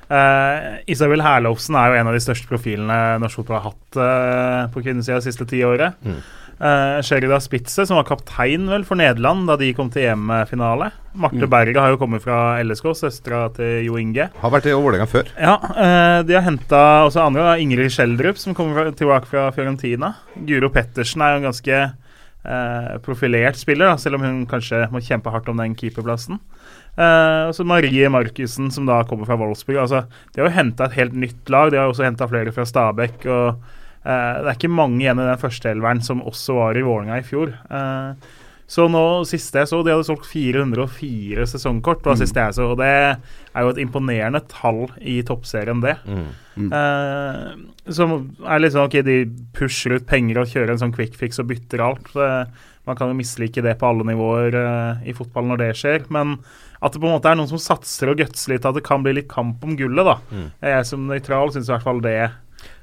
[SPEAKER 3] Uh, Isabel Herlovsen er jo en av de største profilene norsk fotball har hatt uh, på kvinnesida det siste ti året.
[SPEAKER 2] Mm.
[SPEAKER 3] Uh, Sherida Spitze, som var kaptein vel for Nederland da de kom til EM-finale. Marte
[SPEAKER 4] Mm.
[SPEAKER 3] Berga har jo kommet fra LSK, søstera til Jo Inge.
[SPEAKER 2] Har vært i Vålerenga før.
[SPEAKER 3] Ja, uh, De har henta også andre. da. Ingrid Schjelderup, som kommer tilbake fra Fiorentina. Guro Pettersen er jo en ganske uh, profilert spiller, da, selv om hun kanskje må kjempe hardt om den keeperplassen. Uh, og så Marie Markussen, som da kommer fra Wolfsburg. Altså, de har jo henta et helt nytt lag. De har også henta flere fra Stabæk. og eh, Det er ikke mange igjen i den første elveren som også var i Vålerenga i fjor. Eh, så nå, siste jeg så, de hadde solgt 404 sesongkort. var siste jeg så, og Det er jo et imponerende tall i toppserien, det.
[SPEAKER 2] Mm.
[SPEAKER 3] Eh, som er litt sånn ok, de pusher ut penger og kjører en sånn quick fix og bytter alt. Eh, man kan jo mislike det på alle nivåer eh, i fotball når det skjer. Men at det på en måte er noen som satser og gutser litt, at det kan bli litt kamp om gullet, da.
[SPEAKER 2] Mm.
[SPEAKER 3] Jeg som nøytral syns i hvert fall det eh,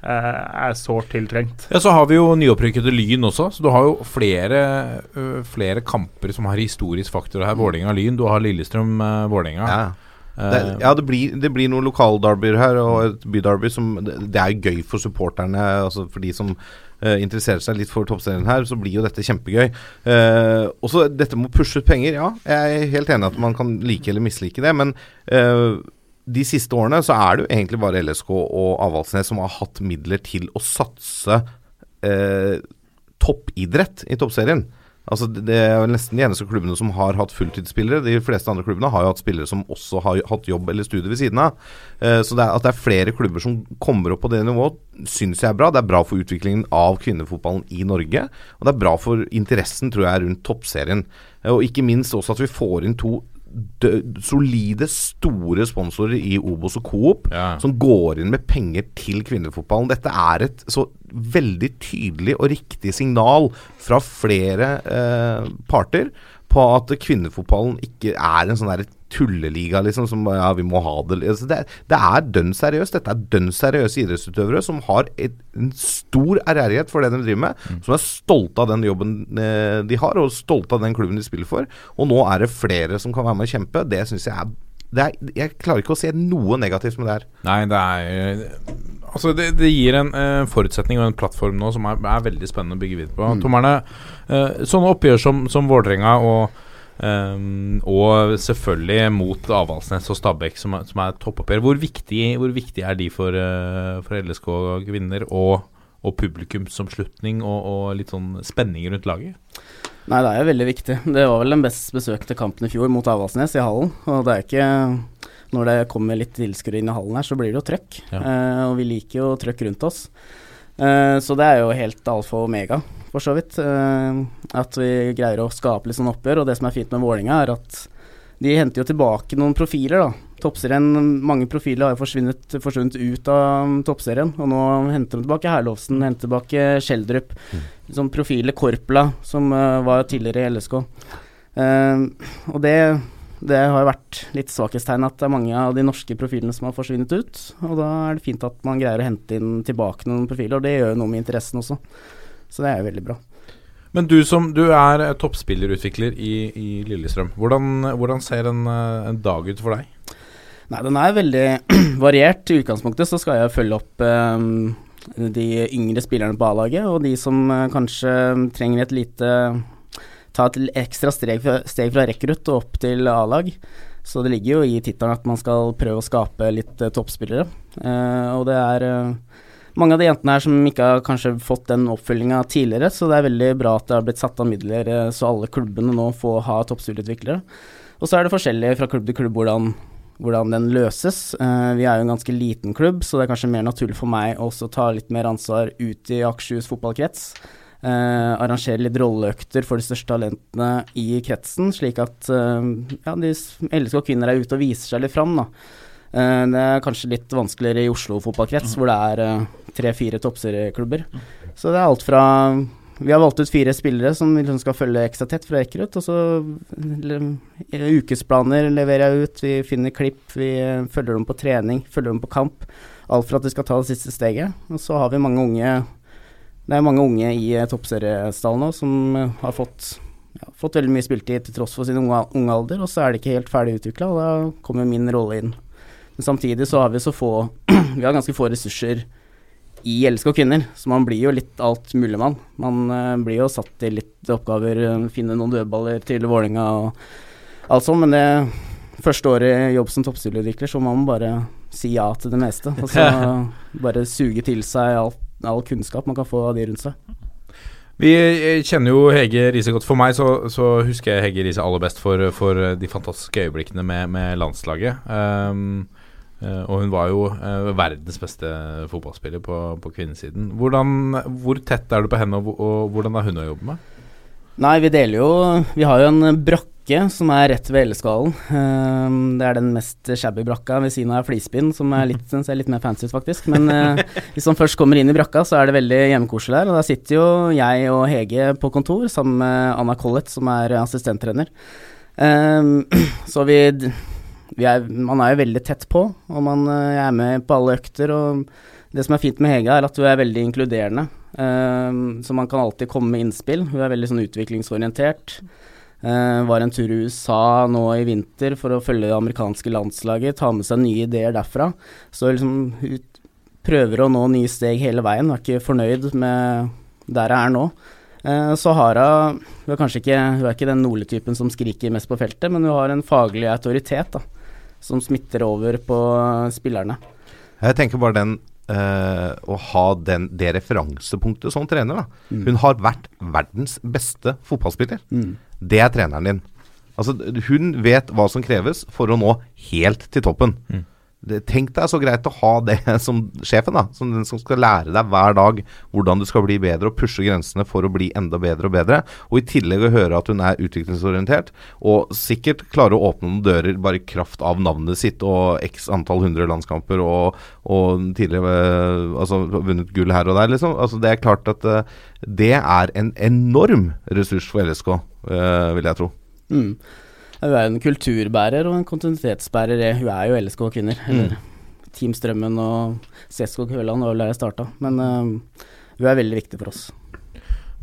[SPEAKER 3] er sårt tiltrengt.
[SPEAKER 1] Ja, Så har vi jo nyopprykkede Lyn også, så du har jo flere, flere kamper som har historisk faktor her. Vålerenga-Lyn, du har Lillestrøm-Vålerenga.
[SPEAKER 2] Ja. Det, ja, det blir, det blir noen lokaldarbyer her, og et bydarby som Det, det er jo gøy for supporterne, altså for de som uh, interesserer seg litt for toppserien her, så blir jo dette kjempegøy. Uh, også dette med å pushe ut penger, ja. Jeg er helt enig at man kan like eller mislike det, men eh, de siste årene så er det jo egentlig bare LSK og Avaldsnes som har hatt midler til å satse eh, toppidrett i toppserien. Altså det- er nesten de eneste klubbene som har hatt fulltidsspillere. De fleste andre klubbene har jo hatt spillere som også har hatt jobb eller studie ved siden av. Eh, så det er, at det er flere klubber som kommer opp på det nivået, syns jeg er bra. Det er bra for utviklingen av kvinnefotballen i Norge. Og det er bra for interessen, tror jeg, rundt toppserien. Eh, Og ikke minst også at vi får inn to solide, store sponsorer i Obos og Coop
[SPEAKER 1] Ja.
[SPEAKER 2] som går inn med penger til kvinnefotballen. Dette er et så veldig tydelig og riktig signal fra flere eh, parter på at kvinnefotballen ikke er en sånn der tulleliga, liksom, som ja, vi må ha det altså, Det, det er dønn seriøst. Dette er dønn seriøse idrettsutøvere som har et, en stor ærgjerrighet for det de driver med, som er stolte av den jobben eh, de har, og stolte av den klubben de spiller for. Og nå er det flere som kan være med og kjempe. Det syns jeg er det er, jeg klarer ikke å se noe negativt med det her.
[SPEAKER 1] Nei, det er Altså, det, det gir en eh, forutsetning og en plattform nå som er, er veldig spennende å bygge videre på.
[SPEAKER 2] Mm.
[SPEAKER 1] Tommerne, eh, sånne oppgjør som, som Vålerenga og ehm, og selvfølgelig mot Avaldsnes og Stabæk, som er, som er toppoppgjør. Hvor viktig, hvor viktig er de for, uh, for LSK kvinner og, og publikumsomslutning og, og litt sånn spenning rundt laget?
[SPEAKER 4] Nei, det er jo veldig viktig. Det var vel den best besøkte kampen i fjor mot Avaldsnes i hallen. Og det er ikke Når det kommer litt tilskuere inn i hallen her, så blir det jo trøkk.
[SPEAKER 1] Ja.
[SPEAKER 4] Uh, og vi liker jo trøkk rundt oss. Eh, så det er jo helt alfa og omega, for så vidt. Eh, at vi greier å skape litt sånn oppgjør. Og det som er fint med Vålinga er at De henter jo tilbake noen profiler, da. Toppserien, Mange profiler har jo forsvunnet, forsvunnet ut av toppserien, og nå henter de tilbake Herlovsen, henter tilbake Schjelderup. Sånn profiler Korpla, som uh, var tidligere i LSK. Uh, og det, det har vært litt svakhetstegn at det er mange av de norske profilene som har forsvunnet ut. Og da er det fint at man greier å hente inn tilbake noen profiler, og det gjør jo noe med interessen også. Så det er jo veldig bra.
[SPEAKER 1] Men du som du er toppspillerutvikler i, i Lillestrøm. Hvordan, hvordan ser en, en dag ut for deg?
[SPEAKER 4] Nei, den er veldig variert. I utgangspunktet så skal jeg følge opp um, de yngre spillerne på A-laget, og de som uh, kanskje trenger et lite Ta et ekstra steg fra, steg fra rekrutt og opp til A-lag. Så det ligger jo i tittelen at man skal prøve å skape litt uh, toppspillere. Uh, og det er mange av de jentene her som ikke har kanskje fått den oppfølginga tidligere, så det er veldig bra at det har blitt satt av midler så alle klubbene nå får ha toppstudieutviklere. Og så er det forskjellig fra klubb til klubb hvordan hvordan den løses. Uh, vi er jo en ganske liten klubb, så det er kanskje mer naturlig for meg også å ta litt mer ansvar ut i Akershus fotballkrets. Uh, arrangere litt rolleøkter for de største talentene i kretsen, slik at uh, ja, de LSK kvinner er ute og viser seg litt fram. Da. Det er kanskje litt vanskeligere i Oslo fotballkrets, hvor det er tre-fire toppserieklubber. Så det er alt fra vi har valgt ut fire spillere som liksom skal følge ekstra tett fra Ekerut. Og så ukesplaner leverer jeg ut, vi finner klipp, vi følger dem på trening, følger dem på kamp. Alt for at de skal ta det siste steget. Og så har vi mange unge Det er mange unge i toppseriestallen nå som har fått, ja, fått veldig mye spiltid til tross for sin unge, unge alder, og så er det ikke helt ferdig utvikla, og da kommer min rolle inn. Men samtidig så har vi så få Vi har ganske få ressurser i LSK kvinner, så man blir jo litt alt mulig mann. Man uh, blir jo satt til litt oppgaver, uh, finne noen dødballer til Vålerenga og alt sånt, men det første året i jobb som toppstilleutvikler, så må man bare si ja til det meste. Og så bare suge til seg all, all, kunnskap man kan få av de rundt seg.
[SPEAKER 1] Vi kjenner jo Hege Riise godt. For meg så, så husker jeg Hege Riise aller best for, for de fantastiske øyeblikkene med, med landslaget. Um, og hun var jo uh, verdens beste fotballspiller på, på kvinnesiden. Hvordan, hvor tett er du på henne, og, og, hvordan er hun å jobbe med?
[SPEAKER 4] Nei, vi deler jo Vi har jo en brakke som er rett ved Elleskallen. Uh, det er den mest shabby brakka ved siden av flispinn, som er litt, ser litt mer fancy ut, faktisk. Men hvis man først kommer inn i brakka, så er det veldig hjemmekoselig der. Og der sitter jo jeg og Hege på kontor sammen med Anna Collett, som er assistenttrener. så vi er, man er jo veldig tett på, og man uh, er med på alle økter. og Det som er fint med Hege, er at hun er veldig inkluderende. Uh, så man kan alltid komme med innspill. Hun er veldig sånn utviklingsorientert. Uh, var en tur i USA nå i vinter for å følge det amerikanske landslaget, ta med seg nye ideer derfra. Så liksom hun prøver å nå nye steg hele veien, er ikke fornøyd med der jeg er nå. Så har hun er kanskje ikke, hun er ikke den Nole-typen som skriker mest på feltet, men hun har en faglig autoritet. da som smitter over på spillerne.
[SPEAKER 2] Jeg tenker bare den uh, å ha den, det referansepunktet som trener. da. Mm. Hun har vært verdens beste fotballspiller. Mm. Det er treneren din. Altså, hun vet hva som kreves for å nå helt til toppen. Mm. Tenk deg så greit å ha det som sjefen, da. Som den som skal lære deg hver dag hvordan du skal bli bedre og pushe grensene for å bli enda bedre og bedre. Og i tillegg å høre at hun er utviklingsorientert og sikkert klarer å åpne noen dører bare i kraft av navnet sitt og x antall hundre landskamper og, og tidligere altså vunnet gull her og der, liksom. Altså det er klart at uh, det er en enorm ressurs for LSK, eh, vil jeg tro.
[SPEAKER 4] Mm. Hun er en kulturbærer og en kontinuitetsbærer. Hun er jo LSK kvinner. Mm. Eller Team Strømmen og CSK Køland var vel der jeg starta. Men uh, hun er veldig viktig for oss.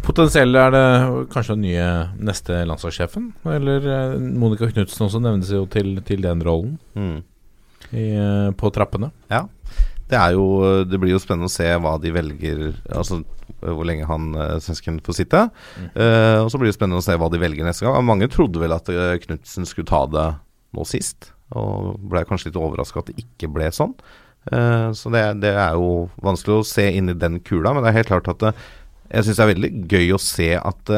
[SPEAKER 1] Potensielt er det kanskje den nye neste landslagssjefen? Eller uh, Monica Knutsen også nevnes jo til, til den rollen mm. I, uh, på trappene.
[SPEAKER 2] Ja. Det, jo, det blir jo spennende å se hva de velger Altså Eh, hvor lenge han uh, svensken får sitte. Mm. Uh, og Så blir det spennende å se hva de velger neste gang. Mange trodde vel at uh, Knutsen skulle ta det nå sist, og ble kanskje litt overraska at det ikke ble sånn. Uh, så det, det, er jo vanskelig å se inn i den kula, men det er helt klart at jeg syns det er veldig gøy å se at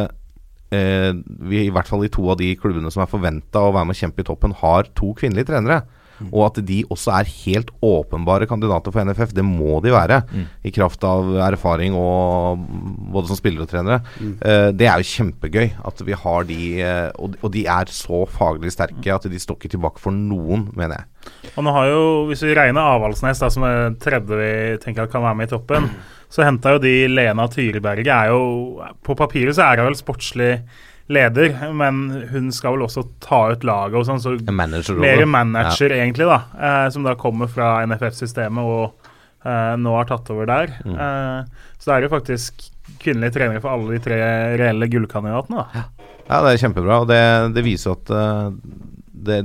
[SPEAKER 2] vi i hvert fall i to av de klubbene som er forventa å være med og kjempe i toppen, har to kvinnelige trenere. Og at de også er helt åpenbare kandidater for NFF. Det må de være, i kraft av erfaring og både som spillere og trenere. Eh, det er jo kjempegøy at vi har de, eh, og, og de er så faglig sterke at de står ikke tilbake for noen, mener jeg.
[SPEAKER 3] Og nå har jo, Hvis vi regner Avaldsnes da, som er tredje vi tenker at kan være med i toppen, så henta jo de Lena Tyriberget. er jo, På papiret så er hun vel sportslig leder, men hun skal vel også ta ut laget og sånn. Så
[SPEAKER 2] manager,
[SPEAKER 3] mer manager, egentlig, da. Eh, som da kommer fra NFF-systemet og eh, nå har tatt over der. Eh, så det er jo faktisk kvinnelige trenere for alle de tre reelle gullkandidatene. da.
[SPEAKER 2] Ja, det er kjempebra. Og det, det viser at uh, det,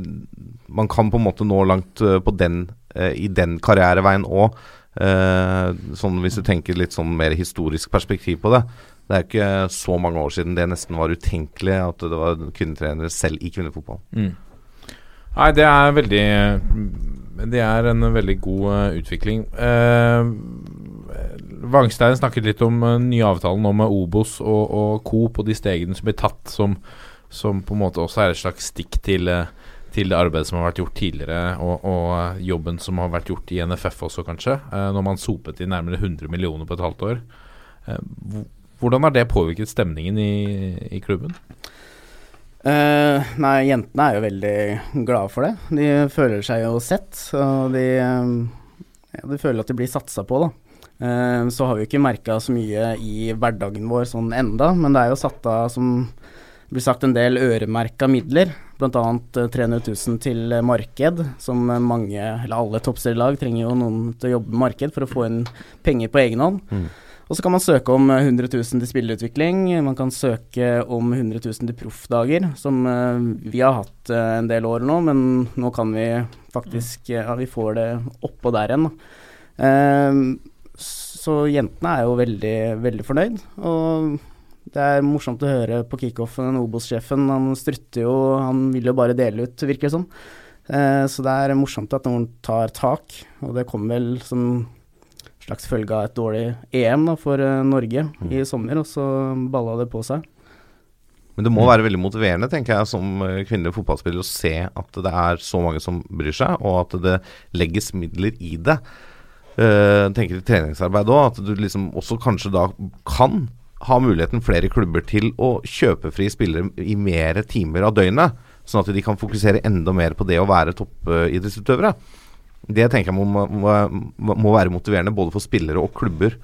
[SPEAKER 2] man kan på en måte nå langt uh, på den, uh, i den karriereveien òg. sånn hvis du tenker litt sånn mer historisk perspektiv på det. Det er ikke så mange år siden det nesten var utenkelig at det var kvinnetrenere selv i kvinnefotball.
[SPEAKER 1] Nei, det er veldig Det er en veldig god eh, utvikling. Uh, Vangstein snakket litt om uh, nye avtalen med Obos og, og Coop og de stegene som blir tatt, som, som på en måte også er et slags stikk til, eh, til det arbeidet som har vært gjort tidligere, og, og eh, jobben som har vært gjort i NFF også, kanskje. eh, når man sopet inn nærmere 100 millioner på et halvt år. Eh, hvordan har det påvirket stemningen i, i klubben?
[SPEAKER 4] Uh, nei, jentene er jo veldig glade for det. De føler seg jo sett, og de, ja, de føler at de blir satsa på, da. Uh, så har vi jo ikke merka så mye i hverdagen vår sånn enda, men det er jo satt av, som det blir sagt, en del øremerka midler. Bl.a. 300 000 til marked, som mange, eller alle toppserielag trenger jo noen til å jobbe med marked for å få inn penger på egen hånd. Og så kan man søke om eh, 100 000 til spillerutvikling. Man kan søke om 100 000 til proffdager, som eh, vi har hatt eh, en del år nå, men nå kan vi faktisk eh, Ja, vi får det oppå der igjen, da. Eh, så jentene er jo veldig, veldig fornøyd. Og det er morsomt å høre på kickoffen. Obos-sjefen han strutter jo, han vil jo bare dele ut, virker det som. Eh, så det er morsomt at noen tar tak, og det kommer vel som slags følge av et dårlig EM da, for Norge Norge i sommer, og så balla det på seg.
[SPEAKER 2] Men det må være veldig motiverende, tenker jeg, som eh, kvinnelig fotballspiller å se at det er så mange som bryr seg, og at det legges midler i det. Uh, tenker i treningsarbeid òg, at du liksom også kanskje da kan ha muligheten flere klubber til å kjøpe fri spillere i mer timer av døgnet, sånn at de kan fokusere enda mer på det å være toppidrettsutøvere. Det tenker jeg må, må, må være motiverende både for spillere og klubber.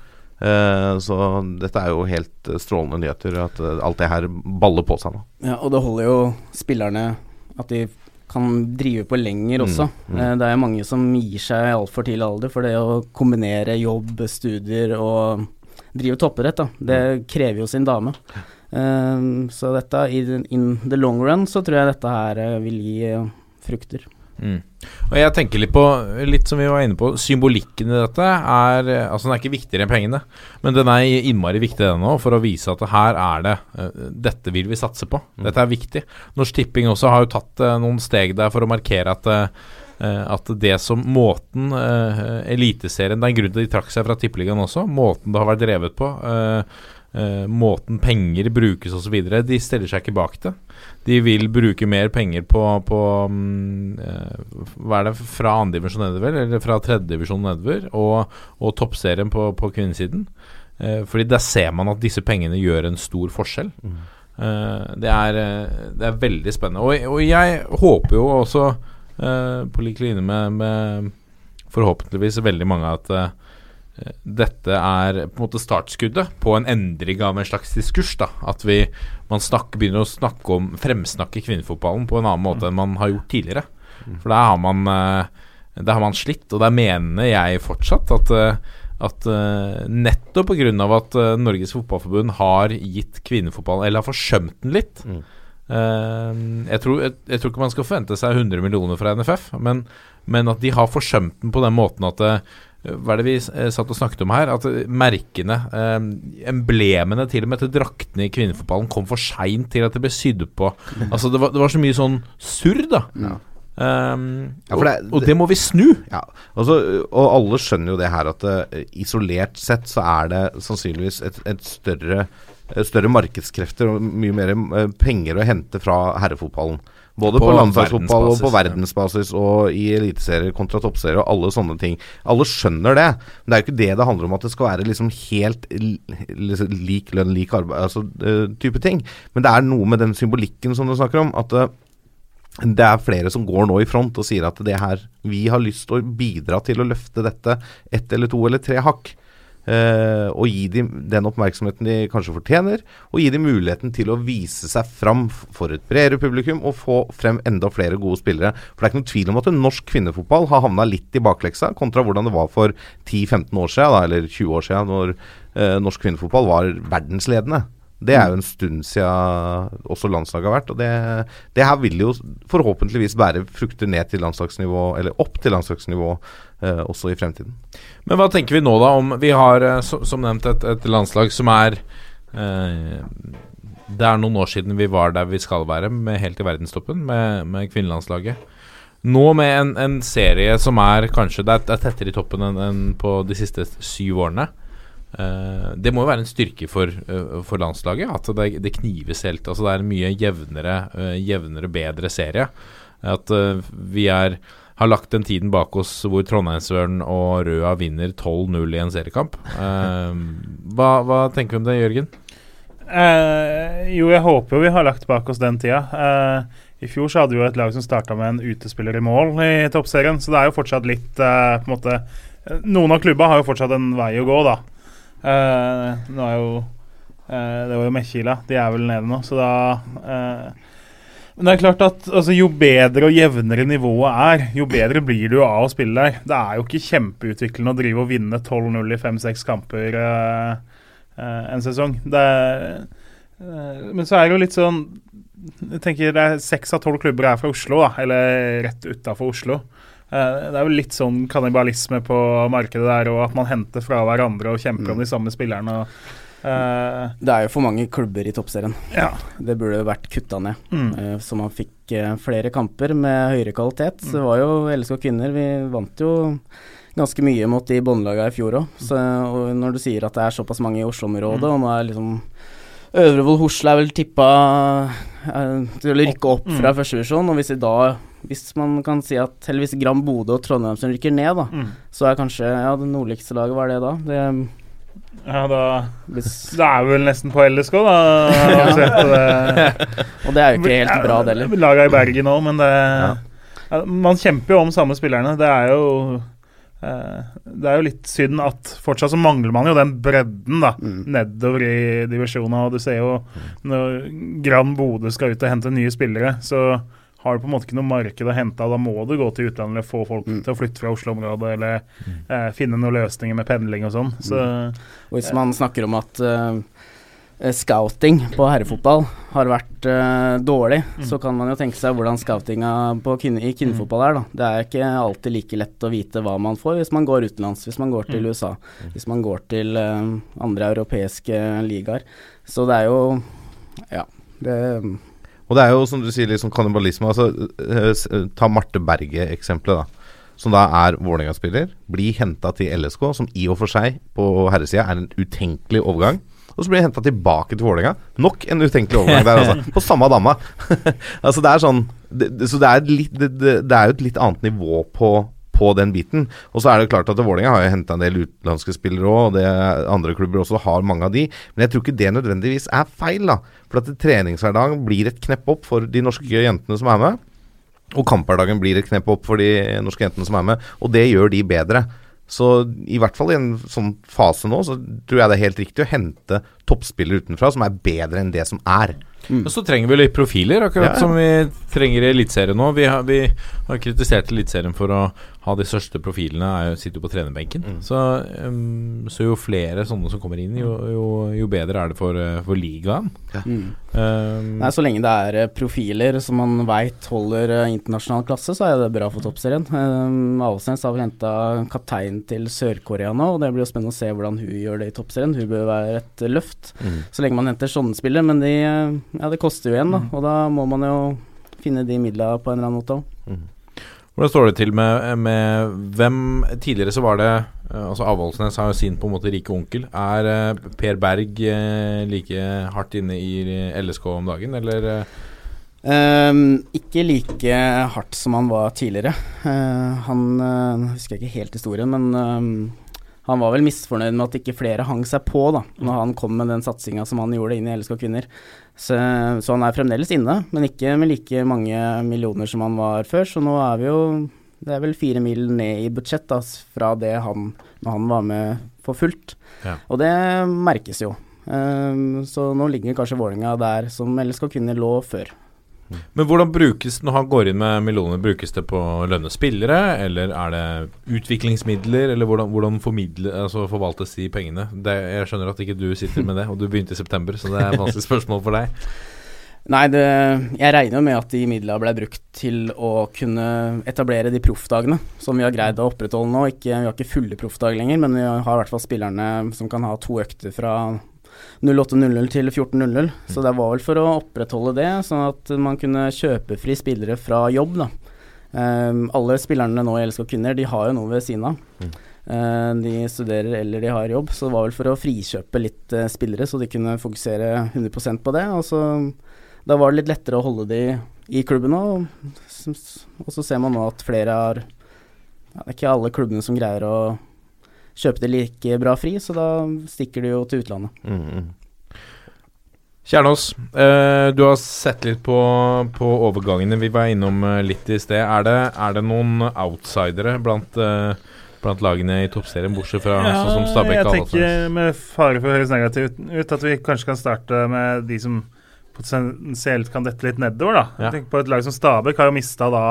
[SPEAKER 2] Eh, så dette er jo helt strålende nyheter, at eh, alt det her baller på seg nå.
[SPEAKER 4] Ja, og det holder jo spillerne at de kan drive på lenger også.
[SPEAKER 2] mm.
[SPEAKER 4] mm. Det er mange som gir seg i altfor tidlig alder for det å kombinere jobb, studier og drive toppidrett. da. Det krever jo sin dame. Så dette, in the long run, så tror jeg dette her vil gi frukter.
[SPEAKER 1] Mm. Og jeg tenker litt på, litt som vi var inne på, symbolikken i dette er eh, Altså den er ikke viktigere enn pengene, men den er innmari viktig den òg, for å vise at her er det eh, Dette vil vi satse på. Dette er viktig. Norsk Tipping også har jo tatt eh, noen steg der for å markere at at det som måten uh, Eliteserien Det er en grunn til at de trakk seg fra Tippeligaen også. Måten det har vært drevet på. eh, eh, måten penger brukes osv. De stiller seg ikke bak det. De vil bruke mer penger på, på um, uh, Hva er det fra andredivisjon nedover, eller fra tredjedivisjon nedover, og, og toppserien på, på kvinnesiden. Uh, fordi der ser man at disse pengene gjør en stor forskjell. Eh, det, er, det er veldig spennende. Og, og jeg håper jo også, på lik linje med, med forhåpentligvis veldig mange, at dette er på en måte startskuddet på en endring av en slags diskurs. da At vi man snakker, begynner å snakke om fremsnakke kvinnefotballen på en annen måte enn man har gjort tidligere. For der har man eh, Der har man slitt, og der mener jeg fortsatt at eh, at uh, nettopp pga. at Norges Fotballforbund har gitt kvinnefotballen Eller har forsømt den litt eh, jeg, tror, jeg, jeg tror ikke man skal forvente seg 100 millioner fra NFF, men, men at de har forsømt den på den måten at eh, hva er det vi eh, satt og snakket om her? At eh, merkene, eh, emblemene til og med til draktene i kvinnefotballen kom for seint til at det ble sydd på. Altså det var, det var så mye sånn surr, da. Um,
[SPEAKER 2] Ja, det-
[SPEAKER 1] og, og det må vi snu.
[SPEAKER 2] Ja, altså, og alle skjønner jo det her at uh, isolert sett så er det sannsynligvis et, et større, større markedskrefter og mye mer uh, penger å hente fra herrefotballen. Både på,
[SPEAKER 1] På
[SPEAKER 2] landslagsfotball og på
[SPEAKER 1] verdensbasis,
[SPEAKER 2] og i eliteserier kontra toppserier og alle sånne ting. Alle skjønner det. Men det er jo ikke det det handler om at det skal være liksom helt liksom lik lønn, lik arbeid, altså uh, type ting. Men det er noe med den symbolikken som du snakker om, at uh, det er flere som går nå i front og sier at det her Vi har lyst til å bidra til å løfte dette ett eller to eller tre hakk. Eh, og gi dem den oppmerksomheten de kanskje fortjener, og gi dem muligheten til å vise seg fram for et bredere publikum og få frem enda flere gode spillere. For det er ikke noen tvil om at norsk kvinnefotball har havna litt i bakleksa kontra hvordan det var for 10-15 år siden, da, eller 20 år siden, når eh, norsk kvinnefotball var verdensledende. Det er jo en stund siden også landslaget har vært. Og det, det her vil jo forhåpentligvis bære frukter ned til landslagsnivå, eller opp til landslagsnivå eh, også i fremtiden.
[SPEAKER 1] Men hva tenker vi nå, da? Om vi har, eh, som nevnt, et, et landslag som er eh, Det er noen år siden vi var der vi skal være, med, helt i verdenstoppen, med, med kvinnelandslaget. Nå med en, en serie som er kanskje Det er, er tettere i toppen enn enn på de siste syv årene. Eh, det må jo være en styrke for, eh, for landslaget at det, det knives helt. Altså Det er en mye jevnere, eh, jevnere bedre serie. At vi er har lagt den tiden bak oss hvor Trondheimsøren og Røa vinner 12-0 i en seriekamp. Hva, hva tenker du om det, Jørgen?
[SPEAKER 3] Eh, jo, jeg håper jo vi har lagt bak oss den tida. Eh, I fjor så hadde vi jo et lag som starta med en utespiller i mål i toppserien, så det er jo fortsatt litt eh, på en måte Noen av klubba har jo fortsatt en vei å gå, da. Eh, nå er jo eh, Det var jo Mekkila. De er vel nede nå, så da eh, men det er klart at altså, Jo bedre og jevnere nivået er, jo bedre blir du av å spille der. Det er jo ikke kjempeutviklende å drive og vinne 12-0 i fem-seks kamper eh, en sesong. Er, eh, men så er det jo litt sånn Jeg tenker det er Seks av tolv klubber er fra Oslo, da, eller rett utafor Oslo. Eh, det er jo litt sånn kannibalisme på markedet der, og at man henter fra hverandre og kjemper om de samme spillerne. Og, uh,
[SPEAKER 4] Det er jo for mange klubber i toppserien.
[SPEAKER 3] ja.
[SPEAKER 4] Det burde jo vært kutta ned.
[SPEAKER 3] Mm.
[SPEAKER 4] Uh, Så man fikk uh, flere kamper med høyere kvalitet. Mm. det var jo LSK kvinner, vi vant jo ganske mye mot de båndlagene i fjor òg. Og når du sier at det er såpass mange i Oslo-området, og nå er liksom Øvrevoll Hosle er vel tippa til å rykke opp fra førstedivisjon, og hvis i dag hvis man kan si at Eller hvis Gram Bodø og Trondheim som rykker ned, da,
[SPEAKER 3] Mm.
[SPEAKER 4] så er kanskje Ja, det nordligste laget, hva er det da? Det,
[SPEAKER 3] ja, da Det er vel nesten på LSK, da. det-
[SPEAKER 4] og det er jo ikke helt bra, det heller.
[SPEAKER 3] Laga i Bergen òg, men det ja, Man kjemper jo om samme spillerne. Det er jo eh, Det er jo litt synd at fortsatt så mangler man jo den bredden da
[SPEAKER 4] Mm.
[SPEAKER 3] nedover i divisjonene. Og du ser jo når Gran Bodø skal ut og hente nye spillere, så har du på en måte ikke noe marked å hente av. Da må du gå til utlandet eller få folk
[SPEAKER 4] Mm.
[SPEAKER 3] til å flytte fra Oslo-området, eller eh, finne noen løsninger med pendling og sånn. Så
[SPEAKER 4] Og hvis man snakker om at eh, scouting på herrefotball har vært uh, dårlig, så kan man jo tenke seg hvordan scoutinga på kvinne, i kvinnefotball er. da. Det er ikke alltid like lett å vite hva man får hvis man går utenlands, hvis man går til USA, hvis man går til uh, andre europeiske ligaer. Så det er jo Ja. Det
[SPEAKER 2] Og det er jo som du sier, liksom kannibalisme. Altså, eh, eh, ta Marte Berge-eksempelet, da. Som da er Vålerenga-spiller. Blir henta til LSK, som i og for seg på herresida er en utenkelig overgang. Og så blir henta tilbake til Vålerenga. Nok en utenkelig overgang der, altså. På samme dama. altså, det er sånn det, Så det er, litt, det, det er jo et litt annet nivå på på den biten. Og så er det klart at Vålerenga har jo henta en del utenlandske spillere òg, og andre klubber også har mange av de. Men jeg tror ikke det nødvendigvis er feil, da. For at treningshverdagen blir et knepp opp for de norske jentene som er med. Og kamphverdagen blir et knepp opp for de norske jentene som er med, og det gjør de bedre. Så i hvert fall i en sånn fase nå, så tror jeg det er helt riktig å hente toppspillere utenfra som er bedre enn det som er.
[SPEAKER 1] Mm. så trenger vi litt profiler, akkurat
[SPEAKER 2] Ja.
[SPEAKER 1] som vi trenger i Eliteserien nå. Vi har, vi har kritisert Eliteserien for å ha de største profilene, er jo, sitter jo på trenerbenken. Så, um, så jo flere sånne som kommer inn, jo, jo, jo bedre er det for, uh, for ligaen.
[SPEAKER 4] mm.
[SPEAKER 1] Um,
[SPEAKER 4] Nei, Så lenge det er eh, profiler som man veit holder eh, internasjonal klasse, så er det bra for toppserien. Um, Avaldsnes har vel henta kapteinen til Sør-Korea nå, og det blir jo spennende å se hvordan hun gjør det i toppserien. Hun bør være et løft, så lenge man henter sånne spillere. Men de, eh, ja, det koster jo igjen, da, og da må man jo finne de midla på en eller annen måte òg.
[SPEAKER 1] Hvordan står det til med, med hvem Tidligere så var det uh, Altså Avaldsnes har jo sin på en måte rike onkel. Er uh, Per Berg like hardt inne i LSK om dagen, eller
[SPEAKER 4] Ehm, ikke like hardt som han var tidligere. Uh, han uh, husker jeg ikke helt historien, men ehm, han var vel misfornøyd med at ikke flere hang seg på da når han kom med den satsinga som han gjorde inn i LSK Kvinner. Så, så, han er fremdeles inne, men ikke med like mange millioner som han var før. Så nå er vi jo Det er vel fire mil ned i budsjett da, fra det han når han var med for fullt. Ja. Og det merkes jo. Um, så nå ligger kanskje Vålerenga der som LSK Kvinner lå før.
[SPEAKER 1] Men hvordan brukes når han går inn med millioner, brukes det på å lønne spillere, eller er det utviklingsmidler, eller hvordan, hvordan altså forvaltes de pengene? Det, jeg skjønner at ikke du sitter med det, og du begynte i september, så det er et vanskelig spørsmål for deg.
[SPEAKER 4] Nei, det, jeg regner jo med at de midlene ble brukt til å kunne etablere de proffdagene som vi har greid å opprettholde nå. Ikke, vi har ikke fulle proffdag lenger, men vi har i hvert fall spillerne som kan ha to økter fra 08.00 til 14.00. Så det var vel for å opprettholde det, sånn at man kunne kjøpe fri spillere fra jobb. da. Um, alle spillerne nå i LSK Kvinner de har jo noe ved siden av. Mm. Uh, de studerer eller de har jobb, så det var vel for å frikjøpe litt uh, spillere, så de kunne fokusere 100% på det. Og så, da var det litt lettere å holde de i klubben òg. Og, og, så ser man nå at flere har ja, Det er ikke alle klubbene som greier å kjøpe det like bra fri, så da stikker du jo til utlandet. Mm.
[SPEAKER 1] Kjernås, eh, du har sett litt på, på, overgangene vi var innom eh, litt i sted. Er det, er det noen outsidere blant, eh, blant, lagene i toppserien, bortsett fra ja, sånn som Stabæk?
[SPEAKER 3] Jeg tenker med fare for å høres negativt ut, at vi kanskje kan starte med de som potensielt kan dette litt nedover. da. Ja. Jeg tenker på Et lag som Stabæk har jo mista da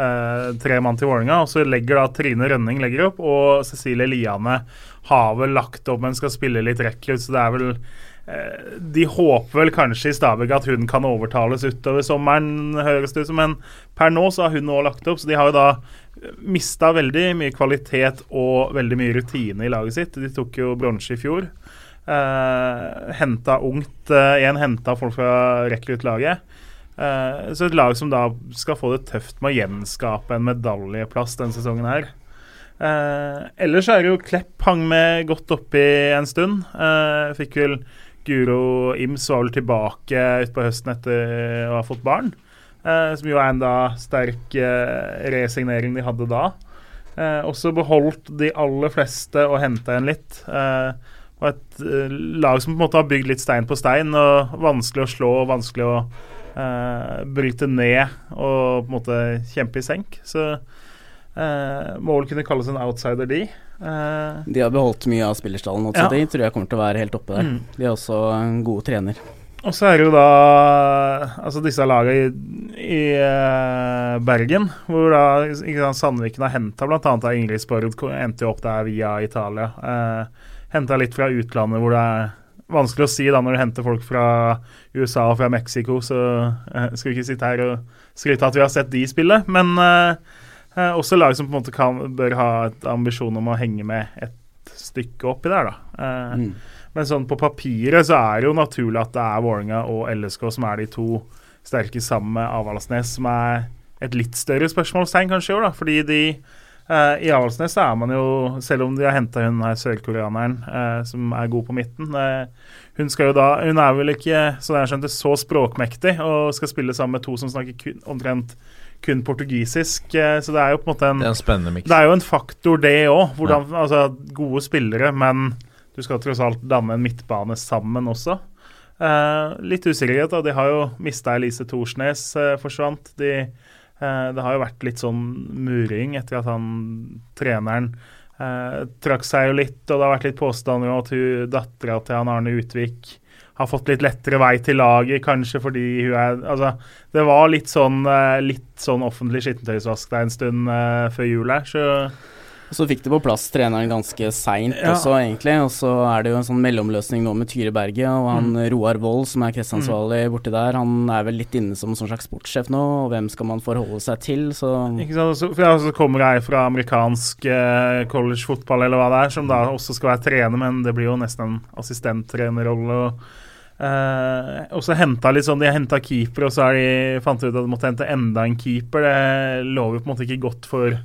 [SPEAKER 3] eh, tre mann til Vålerenga. Og så legger da Trine Rønning legger opp, og Cecilie Liane har vel lagt opp, men skal spille litt rekrutt, så det er vel eh, de håper vel kanskje i Stabæk at hun kan overtales utover sommeren, høres det ut som. Men per nå så har hun òg lagt opp, så de har jo da mista veldig mye kvalitet og veldig mye rutine i laget sitt. De tok jo bronse i fjor. Eh, henta ungt Én En henta folk fra rekruttlaget. Uh, så et lag som da skal få det tøft med å gjenskape en medaljeplass denne sesongen her. Uh, ellers er det jo Klepp hang med godt oppi en stund. Uh, fikk vel Guro Ims var vel tilbake utpå høsten etter å ha fått barn. som jo er en da sterk resignering de hadde da. også beholdt de aller fleste og henta igjen litt. og et lag som på en måte har bygd litt stein på stein. og Vanskelig å slå, og vanskelig å uh, bryte ned og på en måte kjempe i senk. Så eh, må vel kunne kalles en outsider, de.
[SPEAKER 4] Eh, de har beholdt mye av spillerstallen, også, ja. de tror jeg kommer til å være helt oppe der. Mm. De er også en god trener.
[SPEAKER 3] Og så er det jo da altså disse lagene i, i uh, Bergen, hvor da sant, Sandviken har henta bl.a. Ingrid Spord, endte jo opp der via Italia. Uh, henta litt fra utlandet, hvor det er vanskelig å si da når du henter folk fra USA og fra Mexico, så uh, skal vi ikke sitte her og skryte at vi har sett de spille. Men uh, også lag som på en måte kan, bør ha et ambisjon om å henge med et stykke oppi der, da. Mm. Men sånn på papiret så er det jo naturlig at det er Vålerenga og LSK som er de to sterke sammen med Avaldsnes, som er et litt større spørsmålstegn kanskje i år, da. Fordi de I Avaldsnes er man jo, selv om de har henta hun her sørkoreaneren uh, som er god på midten uh, Hun skal jo da, hun er vel ikke så skjønte, så språkmektig og skal spille sammen med to som snakker kun, omtrent kun portugisisk. så det er jo på en måte en
[SPEAKER 1] Det er en.
[SPEAKER 3] Det er jo en faktor, det òg. Ja. Altså, gode spillere, men du skal tross alt danne en midtbane sammen også. litt usikkerhet. da, De har jo mista Elise Thorsnes, forsvant. De Eh, det har jo vært litt sånn muring etter at han treneren eh, trakk seg jo litt, og det har vært litt påstander om at dattera til han Arne Utvik har fått litt lettere vei til laget, kanskje fordi hun er Altså, det var litt sånn, eh, litt sånn offentlig skittentøysvask der en stund eh, før jul her, så
[SPEAKER 4] så fikk de på plass treneren ganske seint ja. også, egentlig. Og så er det jo en sånn mellomløsning nå med Tyre Berge og han mm. Roar Wold, som er kretssansvarlig mm. borti der. Han er vel litt inne som en sånn slags sportssjef nå, og hvem skal man forholde seg til? Så
[SPEAKER 3] Ikke sant. Så, for jeg så kommer jeg fra amerikansk eh, collegefotball eller hva det er, som da også skal være trener, men det blir jo nesten en assistenttrenerrolle. og Uh, og så henta litt sånn, De henta keeper, og så de fant ut at de måtte hente enda en keeper. Det lover på en måte ikke godt for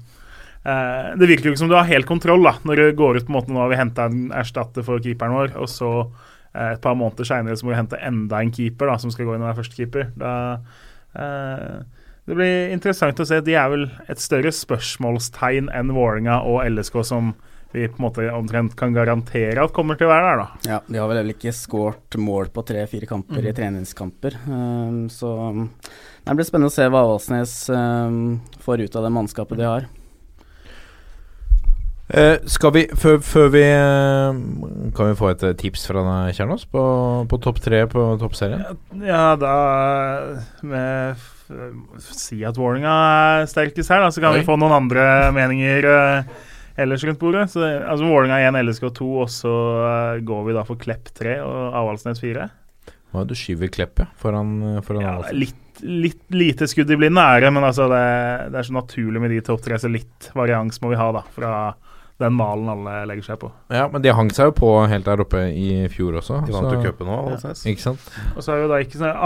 [SPEAKER 3] det virker jo ikke som du har helt kontroll da, når du går ut på en måte nå har vi henta en erstatter for keeperen vår, og så eh, et par måneder seinere må vi hente enda en keeper da, som skal gå inn og være førstekeeper. Eh, det blir interessant å se. De er vel et større spørsmålstegn enn Vålerenga og LSK, som vi på en måte omtrent kan garantere at kommer til å være der, da.
[SPEAKER 4] Ja, de har vel ikke skåret mål på tre-fire kamper
[SPEAKER 3] Mm.
[SPEAKER 4] i treningskamper. Um, så det blir spennende å se hva Avaldsnes um, får ut av det mannskapet de har.
[SPEAKER 1] Eh, skal vi, før, før vi eh, Kan vi få et eh, tips fra Kjernås, på, på topp tre på toppserien?
[SPEAKER 3] Ja, da med Si at Vålerenga er sterkest her, da, så kan
[SPEAKER 1] Oi.
[SPEAKER 3] vi få noen andre meninger uh, ellers rundt bordet. Så, altså Vålerenga 1, LSK 2, og så uh, går vi da for Klepp 3 og Avaldsnes 4.
[SPEAKER 1] Hva, du skyver Klepp ja, foran, foran
[SPEAKER 3] Ja, litt, litt lite skudd i blinde er det, men altså det, det er så naturlig med de topp tre, så litt varians må vi ha da, fra den malen alle legger seg på.
[SPEAKER 1] Ja, men de hang seg jo på helt der oppe i fjor også.
[SPEAKER 2] De vant jo cupen nå, Avaldsnes.
[SPEAKER 1] Ikke sant?
[SPEAKER 3] Og så er jo da ikke sånn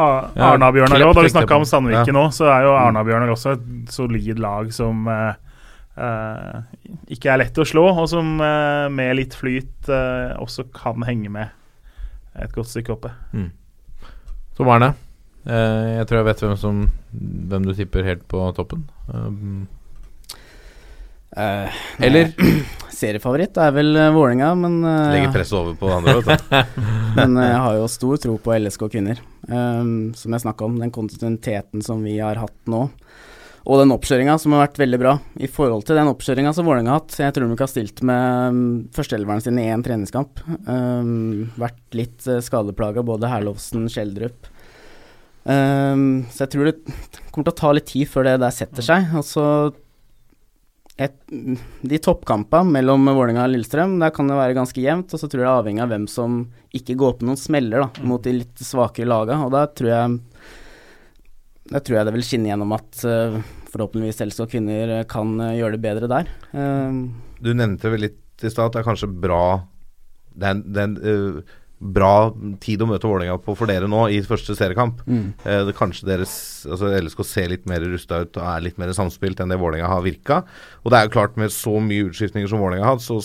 [SPEAKER 3] Arna-Bjørnar òg, da vi snakka om. Sandviken
[SPEAKER 2] Ja.
[SPEAKER 3] nå, så er jo Arna-Bjørnar også et solid lag som eh, eh, ikke er lett å slå, og som eh, med litt flyt eh, også kan henge med et godt stykke oppe.
[SPEAKER 1] Så var det. Eh, jeg tror jeg vet hvem som Hvem du tipper helt på toppen. Um,
[SPEAKER 4] Eh,
[SPEAKER 1] Eller?
[SPEAKER 4] Seriefavoritt er vel uh, Vålerenga, men, uh,
[SPEAKER 2] Legger presset over på andre, vet du.
[SPEAKER 4] men uh, jeg har jo stor tro på LSK kvinner. Um, som jeg snakka om, den kontinuiteten som vi har hatt nå. Og den oppkjøringa som har vært veldig bra. I forhold til den oppkjøringa som Vålerenga har hatt. Jeg tror de ikke har stilt med um, førsteelveren sin i én treningskamp. Um, vært litt uh, skadeplaga, både Herlovsen, Skjeldrup. Um, så jeg tror det kommer til å ta litt tid før det der setter seg. og Altså et, de toppkampene mellom Vålerenga og Lillestrøm, der kan det være ganske jevnt. Og så tror jeg det er avhengig av hvem som ikke går på noen smeller da, mot de litt svakere lagene. Og da tror jeg da tror jeg det vil skinne gjennom at uh, forhåpentligvis LSK kvinner eh, kan uh, gjøre det bedre der. Uh,
[SPEAKER 2] Du nevnte vel litt i stad at det er kanskje bra Det er en, bra tid å møte Vålerenga på for dere nå i første seriekamp.
[SPEAKER 4] mm.
[SPEAKER 2] Eh, det kanskje deres altså LSK ser litt mer rusta ut og er litt mer samspilt enn det Vålerenga har virka. Og det er jo klart, med så mye utskiftninger som Vålerenga har hatt, så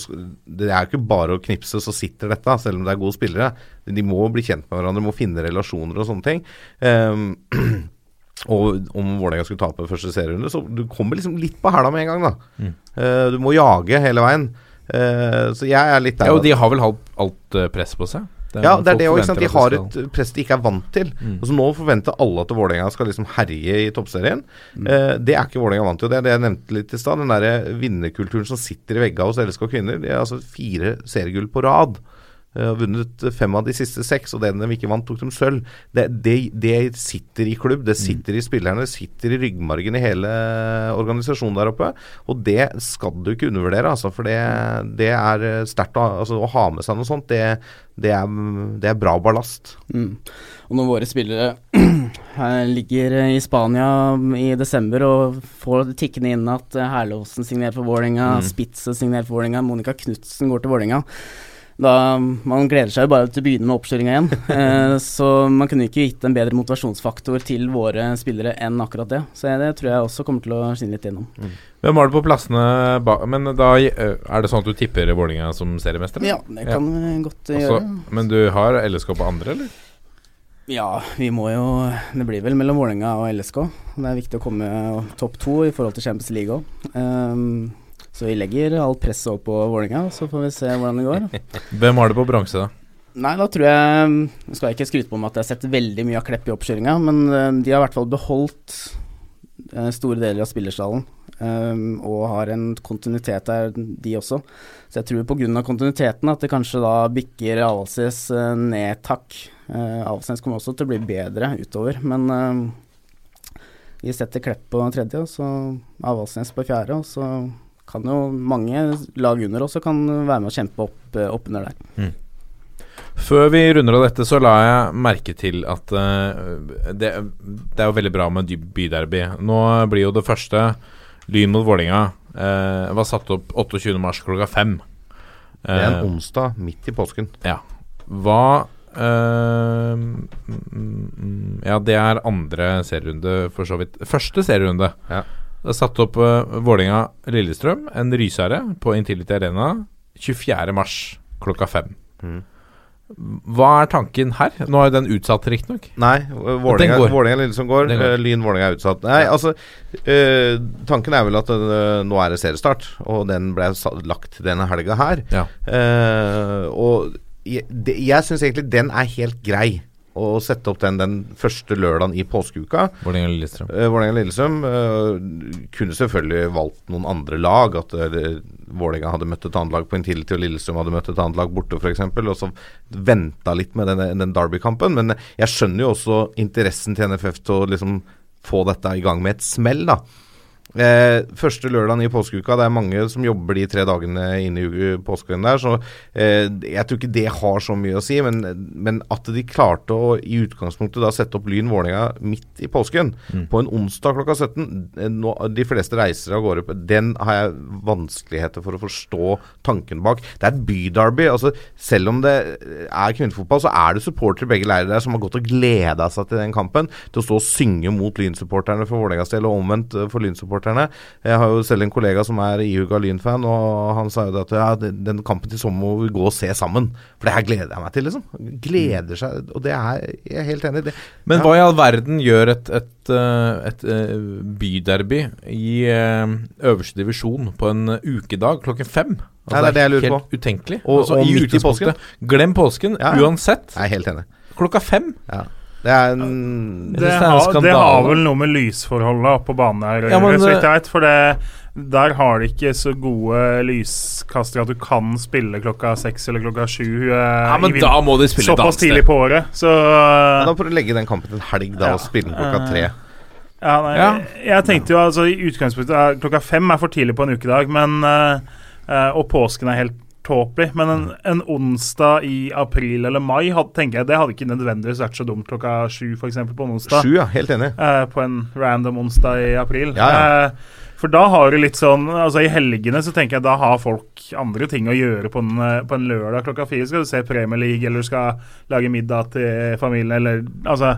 [SPEAKER 2] det er jo ikke bare å knipse, så sitter dette, selv om det er gode spillere. De må bli kjent med hverandre, må finne relasjoner og sånne ting. Um, og om Vålerenga skulle tape første serierunde, så du kommer liksom litt på hæla med en gang, da.
[SPEAKER 1] Mm.
[SPEAKER 2] Eh, du må jage hele veien. Eh, så jeg er litt der.
[SPEAKER 1] Ja, og de har vel alt, alt eh, press på seg?
[SPEAKER 2] Ja, det er det òg. De har et press de ikke er vant til.
[SPEAKER 1] Mm.
[SPEAKER 2] Altså Nå forventer alle at Vålerenga skal liksom herje i toppserien. Eh, det er ikke Vålerenga vant til. Det er det jeg nevnte litt i stad. Den der vinnerkulturen som sitter i veggene hos LSK kvinner. De har altså fire seriegull på rad. Eh, Har vunnet fem av de siste seks, og den de ikke vant, tok de sølv. Det, det, det sitter i klubb, det sitter i spillerne, det sitter i ryggmargen i hele organisasjonen der oppe. Og det skal du ikke undervurdere, altså, for det, det er sterkt å, altså, å ha med seg noe sånt. Det, det, er, det er bra ballast.
[SPEAKER 4] Mm. Og når våre spillere ligger i Spania i desember og får tikkende inn at Herlovsen signerer for Vålerenga,
[SPEAKER 2] Mm.
[SPEAKER 4] Spitze signerer for Vålerenga, Monica Knutsen går til Vålerenga da, Man gleder seg jo bare til å begynne med oppkjøringa igjen. eh, så man kunne ikke gitt en bedre motivasjonsfaktor til våre spillere enn akkurat det. Så det tror jeg også kommer til å skinne litt gjennom.
[SPEAKER 1] Hvem var det på plassene bak Men da eh, er det sånn at du tipper Vålerenga som seriemester?
[SPEAKER 4] Ja, det kan vi godt eh,
[SPEAKER 1] Altså,
[SPEAKER 4] gjøre.
[SPEAKER 1] men du har LSK på andre, eller?
[SPEAKER 4] Ja, vi må jo Det blir vel mellom Vålerenga og LSK. Det er viktig å komme topp to i forhold til Champions League òg. Så vi legger alt presset opp på Vålerenga, så får vi se hvordan det går.
[SPEAKER 1] Hvem har det på bronse, da?
[SPEAKER 4] Nei, da tror jeg Nå skal jeg ikke skryte på meg at jeg har sett veldig mye av Klepp i oppkjøringa, men eh, de har i hvert fall beholdt eh, store deler av spillerstallen. Um, og har en kontinuitet der, de også. Så jeg tror pga. kontinuiteten at det kanskje da bikker Avaldsnes uh, ned et hakk. Uh, Avaldsnes kommer også til å bli bedre utover, men uh, vi setter Klepp på tredje, og så Avaldsnes på fjerde, og så kan jo mange lag under også kan være med å kjempe opp, eh, opp under der.
[SPEAKER 1] Før vi runder av dette, så la jeg merke til at uh, det, det er jo veldig bra med byderby. Nå blir jo det første Lyn mot Vålinga uh, var satt opp 28. mars klokka fem.
[SPEAKER 2] Det er
[SPEAKER 1] Eh,
[SPEAKER 2] en onsdag midt i påsken.
[SPEAKER 1] Hva eh, mm, mm, Ja, det er andre serierunde, for så vidt. Første serierunde.
[SPEAKER 2] Ja.
[SPEAKER 1] Det er satt opp uh, Vålinga-Lillestrøm, en rysere, på Intility Arena 24. mars klokka fem.
[SPEAKER 2] Mm.
[SPEAKER 1] Hva er tanken her? Nå er den utsatt, riktignok.
[SPEAKER 2] Nei,
[SPEAKER 1] går.
[SPEAKER 2] Vålerenga-Lillestrøm går.
[SPEAKER 1] Går.
[SPEAKER 2] eh, Lyn Vålerenga er utsatt. Nei, altså eh, Tanken er vel at eh, nå er det seriestart, og den ble lagt denne helga her.
[SPEAKER 1] Ja.
[SPEAKER 2] Eh, og jeg, det, jeg syns egentlig den er helt grei. Å sette opp den den første lørdagen i påskeuka.
[SPEAKER 1] Vålerenga-Lillestrøm.
[SPEAKER 2] Uh, Vålerenga-Lillestrøm eh, kunne selvfølgelig valgt noen andre lag. At uh, Vålerenga hadde møtt et annet lag på Intility, og Lillestrøm hadde møtt et annet lag borte, f.eks. Og så venta litt med den, den Derby-kampen. Men jeg skjønner jo også interessen til NFF til å liksom få dette i gang med et smell, da. Eh, første lørdagen i påskeuka, det er mange som jobber de tre dagene inn i påsken der, så eh, jeg tror ikke det har så mye å si. Men, men at de klarte å i utgangspunktet da sette opp Lyn Vålerenga midt i påsken, på en onsdag klokka 17 eh, nå, De fleste reiser av gårde Den har jeg vanskeligheter for å forstå tanken bak. Det er et byderby. altså Selv om det er kvinnefotball, så er det supportere i begge leirer der som har gått og gleda seg til den kampen. Til å stå og synge mot Lyn-supporterne for Vålerengas del, og omvendt eh, for Lyn-supporterne. Jeg har jo selv en kollega som er ihuga Lyn-fan, og han sa jo det at ja, den kampen til sommer må vi gå og se sammen. For det her gleder jeg meg til, liksom. Gleder seg, og det er jeg er helt enig i. det.
[SPEAKER 1] Men
[SPEAKER 2] Ja.
[SPEAKER 1] hva i all verden gjør et, et, et, et, eh, byderby i eh, øverste divisjon på en ukedag klokken fem? Altså,
[SPEAKER 2] Nei, det er det jeg lurer
[SPEAKER 1] helt utenkelig.
[SPEAKER 2] Og-
[SPEAKER 1] altså,
[SPEAKER 2] og
[SPEAKER 1] i
[SPEAKER 2] midt i
[SPEAKER 1] påsken. Glem påsken
[SPEAKER 2] ja.
[SPEAKER 1] uansett.
[SPEAKER 2] Jeg er helt enig.
[SPEAKER 1] Klokka fem.
[SPEAKER 2] Ja. Det er en
[SPEAKER 3] Det,
[SPEAKER 1] det er en
[SPEAKER 3] har, det har vel noe med lysforholdet på banen her å
[SPEAKER 1] Ja,
[SPEAKER 3] gjøre, så vidt
[SPEAKER 1] eh,
[SPEAKER 3] jeg vet. For det, der har de ikke så gode lyskastere at du kan spille klokka seks eller klokka sju. eh,
[SPEAKER 1] Ja, men da må de spille
[SPEAKER 3] Såpass tidlig på året. Så
[SPEAKER 2] Ja, Da får du legge den kampen til en helg da
[SPEAKER 3] Ja.
[SPEAKER 2] og spille den klokka tre.
[SPEAKER 3] Ja, nei,
[SPEAKER 1] Ja.
[SPEAKER 3] Jeg tenkte jo altså I utgangspunktet klokka fem er for tidlig på en ukedag, men uh, eh, Og påsken er helt tåpelig. Men en, en onsdag i april eller mai hadde, tenker jeg, det hadde ikke nødvendigvis vært så dumt klokka sju for eksempel, på en onsdag.
[SPEAKER 2] Sju, ja. Helt enig.
[SPEAKER 3] eh, på en random onsdag i april.
[SPEAKER 2] Ja, ja.
[SPEAKER 3] Eh, for da har du litt sånn Altså I helgene så tenker jeg da har folk andre ting å gjøre på en, eh, på en lørdag klokka fire. Skal du se Premier League, eller du skal lage middag til familien, eller Altså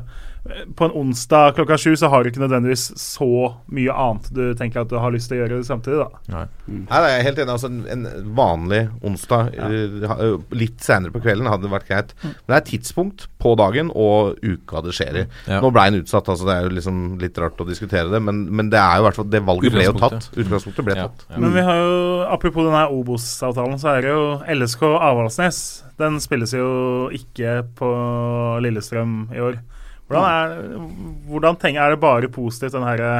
[SPEAKER 3] På en onsdag klokka sju så har du ikke nødvendigvis så mye annet du tenker at du har lyst til å gjøre samtidig, da.
[SPEAKER 2] Nei, nei, jeg er helt enig. Altså, en, en vanlig onsdag ja. eh, litt senere på kvelden hadde vært greit. Men det er tidspunkt på dagen og uka det skjer i.
[SPEAKER 1] Ja.
[SPEAKER 2] Nå ble en utsatt, altså det er jo liksom litt rart å diskutere det, men, men det er jo i hvert fall Det valget ble jo tatt.
[SPEAKER 1] Utgangspunktet.
[SPEAKER 2] Ble
[SPEAKER 1] Ja,
[SPEAKER 2] tatt.
[SPEAKER 1] ja.
[SPEAKER 3] Men vi har jo, apropos denne Obos-avtalen, så er det jo LSK Avaldsnes. Den spilles jo ikke på Lillestrøm i år. Hvordan er, hvordan tenker, er det bare positivt, den herre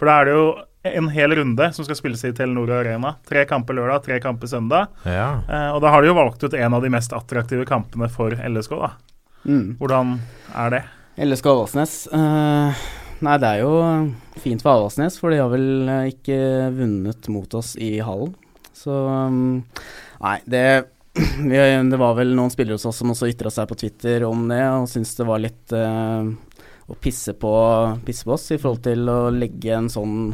[SPEAKER 3] For da er det jo en hel runde som skal spilles i Telenor Arena. Tre kamper lørdag, tre kamper søndag.
[SPEAKER 1] Ja.
[SPEAKER 3] Eh, og da har de jo valgt ut en av de mest attraktive kampene for LSK, da.
[SPEAKER 4] Mm.
[SPEAKER 3] Hvordan er det?
[SPEAKER 4] LSK Avaldsnes. eh, nei, det er jo fint for Avaldsnes, for de har vel eh, ikke vunnet mot oss i hallen. Så um, Nei, det Det var vel noen spillere hos oss som også ytra seg på Twitter om det, og syntes det var litt uh, å pisse på, pisse på oss i forhold til å legge en sånn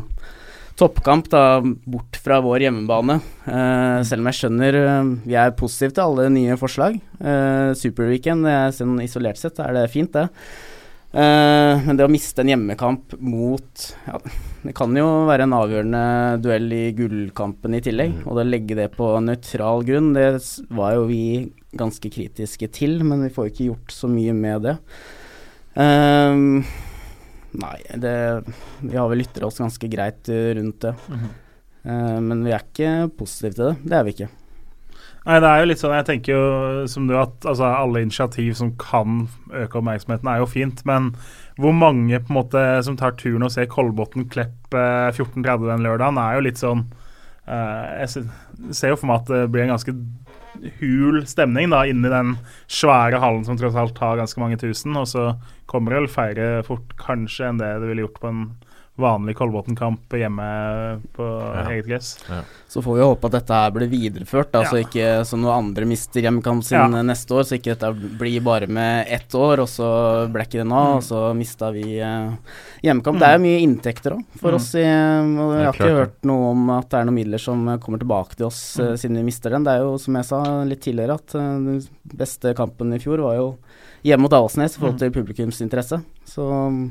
[SPEAKER 4] toppkamp da, bort fra vår hjemmebane. Uh, selv om jeg skjønner uh, Vi er positive til alle nye forslag. Uh, Superweekend, er sånn isolert sett er det fint, det. Eh, men det å miste en hjemmekamp mot ja, Det kan jo være en avgjørende duell i gullkampen i tillegg. Og å legge det på nøytral grunn, det var jo vi ganske kritiske til, men vi får jo ikke gjort så mye med det. Ehm, nei, det Vi har vel ytra oss ganske greit eh, rundt det. Eh, men vi er ikke positive til det. Det er vi ikke.
[SPEAKER 3] Nei, det er jo litt sånn, jeg tenker jo som du at altså, alle initiativ som kan øke oppmerksomheten, er jo fint, men hvor mange på en måte som tar turen og ser Kolbotn Klepp eh, 14.30 den lørdagen, er jo litt sånn eh, Jeg ser jo for meg at det blir en ganske hul stemning da, inni den svære hallen som tross alt har ganske mange tusen, og så kommer det vel færre fort kanskje enn det det ville gjort på en vanlig Kolbotn-kamp hjemme på
[SPEAKER 1] Ja.
[SPEAKER 3] eget gress.
[SPEAKER 4] Så får vi håpe at dette her blir videreført, da, så ikke så noen andre mister hjemmekamp sin
[SPEAKER 3] Ja.
[SPEAKER 4] eh, neste år. Så ikke dette blir bare med ett år, og så ble ikke det nå, og så mista vi eh, hjemmekamp. Det er jo mye inntekter òg for
[SPEAKER 3] Mm.
[SPEAKER 4] oss. I, og jeg har ikke hørt noe om at det er noen midler som eh, kommer tilbake til oss eh, siden vi mister den. Det er jo som jeg sa litt tidligere, at eh, den beste kampen i fjor var jo hjemme mot Avaldsnes i forhold til publikumsinteresse. Så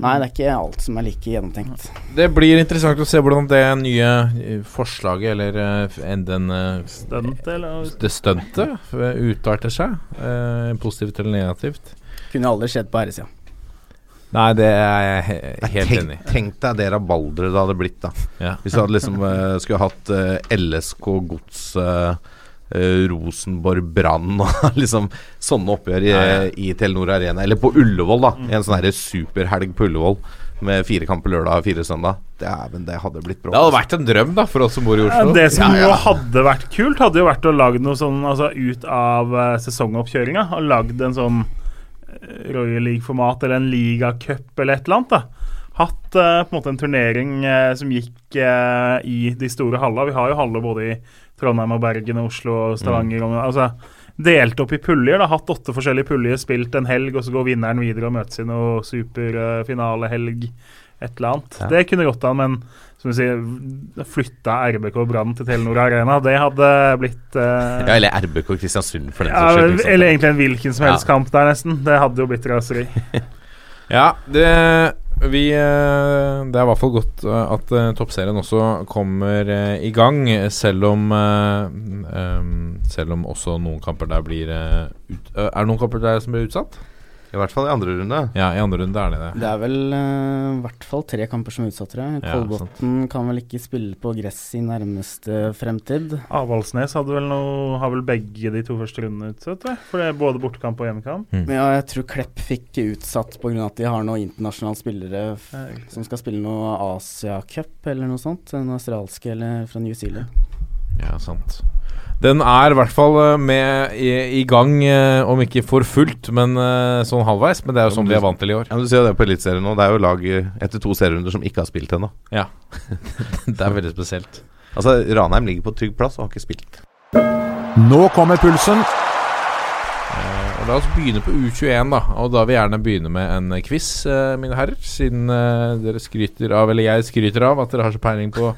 [SPEAKER 4] Nei, det er ikke alt som er like gjennomtenkt.
[SPEAKER 1] Det blir interessant å se hvordan det nye eh, forslaget, eller enden eh,
[SPEAKER 3] eller?
[SPEAKER 1] det stuntet, eh, utarter seg. eh, positivt eller negativt.
[SPEAKER 4] Kunne aldri skjedd på herresida.
[SPEAKER 1] Nei, det er jeg he helt
[SPEAKER 2] tenk,
[SPEAKER 1] enig i.
[SPEAKER 2] tenk deg det rabalderet det hadde blitt, da.
[SPEAKER 1] Ja.
[SPEAKER 2] Hvis du hadde liksom uh, skulle hatt uh, LSK Gods eh, eh, Rosenborg Brann og liksom sånne oppgjør i, i Telenor Arena. Eller på Ullevål, da. En sånn superhelg på Ullevål med fire kamper lørdag og fire søndag. Dæven, det hadde blitt bråk.
[SPEAKER 1] Det hadde vært en drøm da for oss som bor i Oslo.
[SPEAKER 3] Det som
[SPEAKER 2] Ja, ja.
[SPEAKER 3] hadde vært kult, hadde jo vært å lage noe sånn altså, ut av uh, sesongoppkjøringa. Og lagd en sånn eh, Royal League-format eller en ligacup eller et eller annet. da Hatt uh, på en måte en turnering uh, som gikk uh, i de store halla. Vi har jo haller både i Trondheim og Bergen og Oslo og Stavanger. Og, altså Delt opp i puljer. da Hatt åtte forskjellige puljer, spilt en helg, og så går vinneren videre og møtes i noe superfinalehelg. Et eller annet.
[SPEAKER 2] Ja.
[SPEAKER 3] Det kunne gått an, men som du sier, flytta RBK Brann til Telenor Arena, det hadde blitt eh,
[SPEAKER 2] Ja, eller RBK Kristiansund, for den
[SPEAKER 3] ja,
[SPEAKER 2] saks skyld.
[SPEAKER 3] Eller egentlig en hvilken som helst
[SPEAKER 2] Ja.
[SPEAKER 3] kamp der, nesten. Det hadde jo blitt raseri.
[SPEAKER 1] Ja, det vi, eh, Det er i hvert fall godt eh, at eh, toppserien også kommer i gang, selv om Selv om også noen kamper der blir ut, Er det noen kamper der som blir utsatt?
[SPEAKER 2] I hvert fall i andre runde.
[SPEAKER 1] Ja, i andre runde er det det.
[SPEAKER 4] Det er vel eh, i hvert fall tre kamper som er utsatt, tror jeg.
[SPEAKER 1] Ja,
[SPEAKER 4] kan vel ikke spille på gress i nærmeste fremtid.
[SPEAKER 3] Avaldsnes hadde vel noe Har vel begge de to første rundene utsatt, tror jeg. For det er både bortekamp og hjemmekamp.
[SPEAKER 4] Mm. ja, jeg tror Klepp fikk utsatt pga. at de har noen internasjonale spillere f
[SPEAKER 3] Ja,
[SPEAKER 4] som skal spille noe Asia-cup eller noe sånt. En australske eller fra New Zealand.
[SPEAKER 1] Ja, sant. Den er i hvert fall eh, med i, i gang, eh, om ikke for fullt, men eh, sånn halvveis. Men det er jo sånn vi er vant til i år.
[SPEAKER 2] Ja, men Du ser jo det på Eliteserien nå. Det er jo lag etter to serierunder som ikke har spilt ennå.
[SPEAKER 1] Ja. det er veldig spesielt.
[SPEAKER 2] Altså, Ranheim ligger på trygg plass og har ikke spilt.
[SPEAKER 5] Nå kommer pulsen.
[SPEAKER 1] Og La oss begynne på U21, da. Og da vil jeg gjerne begynne med en quiz, mine herrer. Siden dere skryter av, eller jeg skryter av, at dere har så peiling på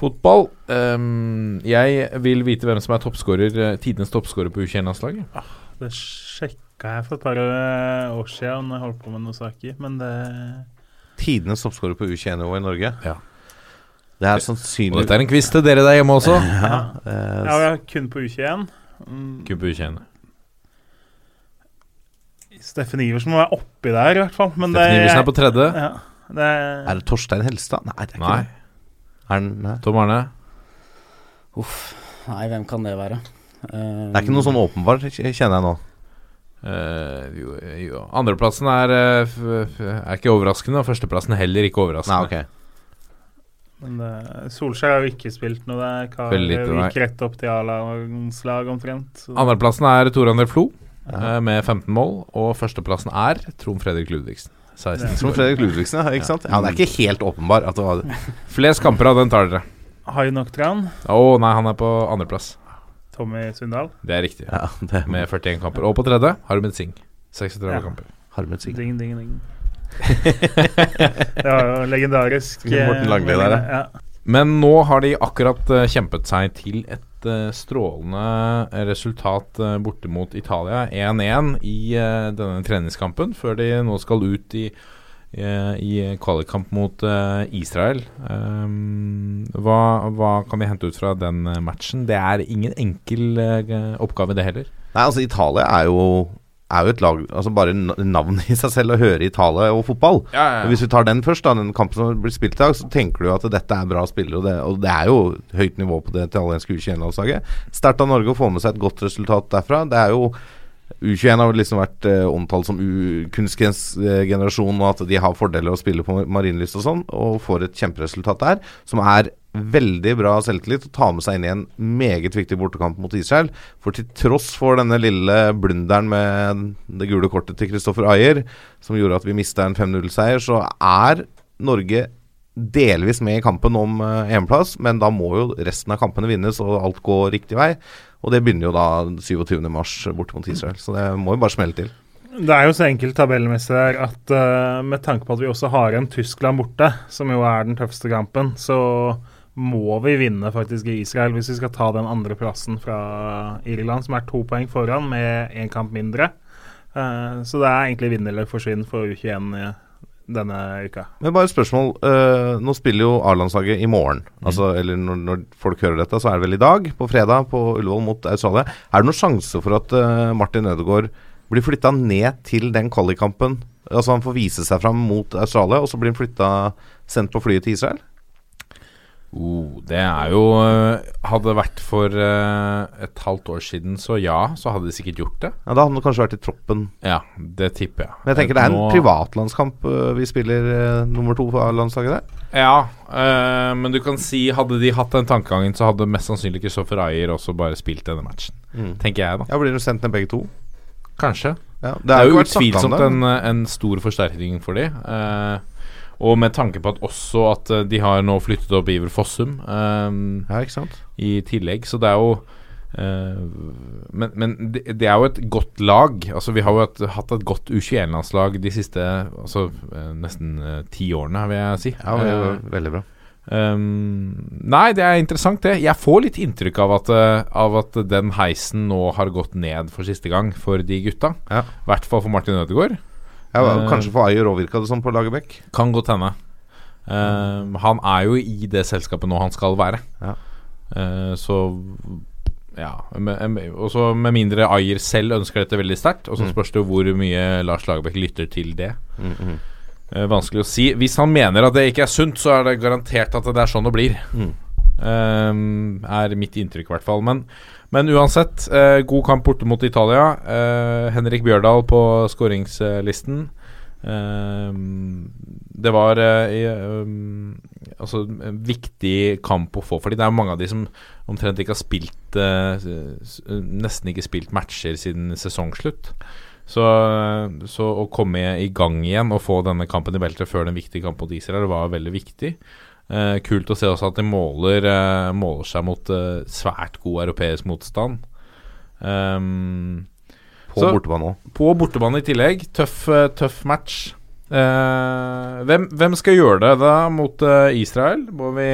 [SPEAKER 1] fotball. Um, jeg vil vite hvem som er toppskårer, eh, tidenes toppskårer på U21-landslaget.
[SPEAKER 3] Det sjekka jeg for et par eh, år siden når jeg holdt på med noen saker, men det
[SPEAKER 2] Tidenes toppskårer på U21-nivå i Norge.
[SPEAKER 1] Ja.
[SPEAKER 2] Det er
[SPEAKER 1] Og
[SPEAKER 2] sannsynlig
[SPEAKER 1] dette er en quiz til dere der hjemme også.
[SPEAKER 2] ja, eh,
[SPEAKER 3] Ja, er kun på U21. Mm,
[SPEAKER 1] Kun på U21.
[SPEAKER 3] Steffen Iversen må være oppi der, i hvert fall. Men
[SPEAKER 1] Steffen
[SPEAKER 3] det,
[SPEAKER 1] Iversen er på tredje.
[SPEAKER 3] Ja, det,
[SPEAKER 2] Er det Torstein Helstad? Nei, det er ikke
[SPEAKER 1] Nei.
[SPEAKER 2] det. Er den, nei.
[SPEAKER 1] Tom Arne.
[SPEAKER 4] Uff. Nei, hvem kan det være? Uh,
[SPEAKER 2] Det er ikke noe sånn åpenbart, kjenner jeg nå.
[SPEAKER 1] Uh, jo, jo. Andreplassen er, eh, f f er ikke overraskende, og førsteplassen heller ikke
[SPEAKER 2] Nei,
[SPEAKER 1] overraskende.
[SPEAKER 3] men det, Solskjær har jo ikke spilt noe der. Kar
[SPEAKER 1] Veldig lite, nei.
[SPEAKER 3] gikk rett opp til A-landslag omtrent. så-
[SPEAKER 1] Andreplassen er Tor André Flo
[SPEAKER 2] Ja.
[SPEAKER 1] eh, med 15 mål, og førsteplassen er Trond Fredrik Ludvigsen. 16.
[SPEAKER 2] Som Fredrik Ludvigsen, ja, ikke sant? Ja, det er ikke helt åpenbar at det var det.
[SPEAKER 1] Flest kamper av den tar dere.
[SPEAKER 3] Hai Noctran,
[SPEAKER 1] Å nei, han er på andreplass.
[SPEAKER 3] Tommy Sundal.
[SPEAKER 1] Det er riktig.
[SPEAKER 2] Ja, det
[SPEAKER 1] Med 41 kamper. Og på tredje Harmet Singh. 36
[SPEAKER 3] Ja.
[SPEAKER 1] kamper.
[SPEAKER 2] Harmet Singh.
[SPEAKER 3] Ding, ding, ding. det var jo legendarisk. eh,
[SPEAKER 2] Morten Langli der, ja.
[SPEAKER 3] ja.
[SPEAKER 1] Men nå har de akkurat eh, kjempet seg til et eh, strålende resultat eh, borte mot Italia. 1-1 i eh, denne treningskampen, før de nå skal ut i, eh, i kvalikkamp mot eh, Israel. Um, hva, hva kan vi hente ut fra den eh, matchen? Det er ingen enkel eh, oppgave, det heller.
[SPEAKER 2] Nei, altså Italia er jo er jo et lag Altså Bare navnet i seg selv å høre i tale og fotball. Og Hvis vi tar den først, da den kampen som blir spilt i dag, så tenker du at dette er bra spillere. Og det, og det er jo høyt nivå på det italienske U21-landslaget. Sterkt av Norge å få med seg et godt resultat derfra. Det er jo U21 har liksom vært eh, omtalt som kunstgrensgenerasjon, og at de har fordeler å spille på marinlyst og sånn, og får et kjemperesultat der, som er veldig bra selvtillit å ta med seg inn i en meget viktig bortekamp mot Israel. For til tross for denne lille blunderen med det gule kortet til Kristoffer Ayer, som gjorde at vi mista en 5-0-seier, så er Norge delvis med i kampen om EM-plass, men da må jo resten av kampene vinnes og alt gå riktig vei. Og det begynner jo da 27.3 borte mot Israel, så det må jo bare smelle til.
[SPEAKER 3] Det er jo så enkelt tabellmessig der at uh, med tanke på at vi også har en Tyskland borte, som jo er den tøffeste kampen, så må vi vinne faktisk i Israel hvis vi skal ta den andreplassen fra Irland, som er to poeng foran med én kamp mindre. Uh, så det er egentlig vinn eller forsvinn for U21 denne uka.
[SPEAKER 2] Men bare et spørsmål. Uh, nå spiller jo A-landslaget i morgen. Altså, eller når, når folk hører dette, så er det vel i dag, på fredag, på Ullevål mot Australia. Er det noen sjanse for at uh, Martin Ødegaard blir flytta ned til den kvalikkampen? Altså han får vise seg fram mot Australia, og så blir han flytta sendt på flyet til Israel?
[SPEAKER 1] Oh, det er jo øh, Hadde det vært for øh, et halvt år siden, så ja, så hadde de sikkert gjort det.
[SPEAKER 2] Ja, Da hadde han kanskje vært i troppen.
[SPEAKER 1] Ja, det tipper jeg.
[SPEAKER 2] Men jeg tenker det er en
[SPEAKER 1] Nå-
[SPEAKER 2] privatlandskamp eh, vi spiller eh, nummer to for A-landslaget der.
[SPEAKER 1] Ja, øh, men du kan si Hadde de hatt den tankegangen, så hadde mest sannsynlig Kristoffer Ayer også bare spilt denne matchen.
[SPEAKER 2] Mm.
[SPEAKER 1] Tenker jeg, da.
[SPEAKER 2] Ja, Blir de sendt ned begge to?
[SPEAKER 1] Kanskje.
[SPEAKER 2] Ja,
[SPEAKER 1] Det er,
[SPEAKER 2] jo
[SPEAKER 1] jo
[SPEAKER 2] vært snakket om
[SPEAKER 1] utvilsomt en, en stor forsterkning for de eh, og med tanke på at også at eh, de har nå flyttet opp Iver Fossum eh,
[SPEAKER 2] Ja, ikke sant?
[SPEAKER 1] i tillegg, så det er jo eh, Men, men det, det er jo et godt lag. Altså Vi har jo et, hatt et godt U21-landslag de siste altså, eh, nesten eh, ti årene, vil jeg si.
[SPEAKER 2] Ja, det
[SPEAKER 1] Eh,
[SPEAKER 2] veldig bra.
[SPEAKER 1] Um, nei, det er interessant, det. Jeg får litt inntrykk av at, av at den heisen nå har gått ned for siste gang for de gutta.
[SPEAKER 2] Ja.
[SPEAKER 1] I hvert fall for Martin Ødegaard.
[SPEAKER 2] Ja,
[SPEAKER 1] Eh,
[SPEAKER 2] kanskje for Ayer òg virka det sånn på Lagerbäck.
[SPEAKER 1] Kan godt hende. Um, han er jo i det selskapet nå han skal være.
[SPEAKER 2] Ja.
[SPEAKER 1] Uh, så ja. Og så med mindre Ayer selv ønsker dette veldig sterkt. Og så
[SPEAKER 2] Mm.
[SPEAKER 1] spørs det jo hvor mye Lars Lagerbäck lytter til det.
[SPEAKER 2] Mm, -hmm.
[SPEAKER 1] uh, vanskelig å si. Hvis han mener at det ikke er sunt, så er det garantert at det er sånn det blir.
[SPEAKER 2] Mm.
[SPEAKER 1] Er mitt inntrykk, i hvert fall. Men, men uansett, eh, god kamp borte mot Italia. Eh, Henrik Bjørdal på skåringslisten. Eh, det var eh, i, ehm, altså, en viktig kamp å få for dem. Det er mange av de som omtrent ikke har spilt eh, Nesten ikke spilt matcher siden sesongslutt. Så, så å komme i gang igjen og få denne kampen i beltet før den viktige kampen mot Israel var veldig viktig. Eh, kult å se også at de måler, eh, måler seg mot eh, svært god europeisk motstand. Um,
[SPEAKER 2] På
[SPEAKER 1] Så-
[SPEAKER 2] bortebane òg.
[SPEAKER 1] på bortebane i tillegg. Tøff, tøff match. Eh, hvem, hvem skal gjøre det da mot eh, Israel? Må vi,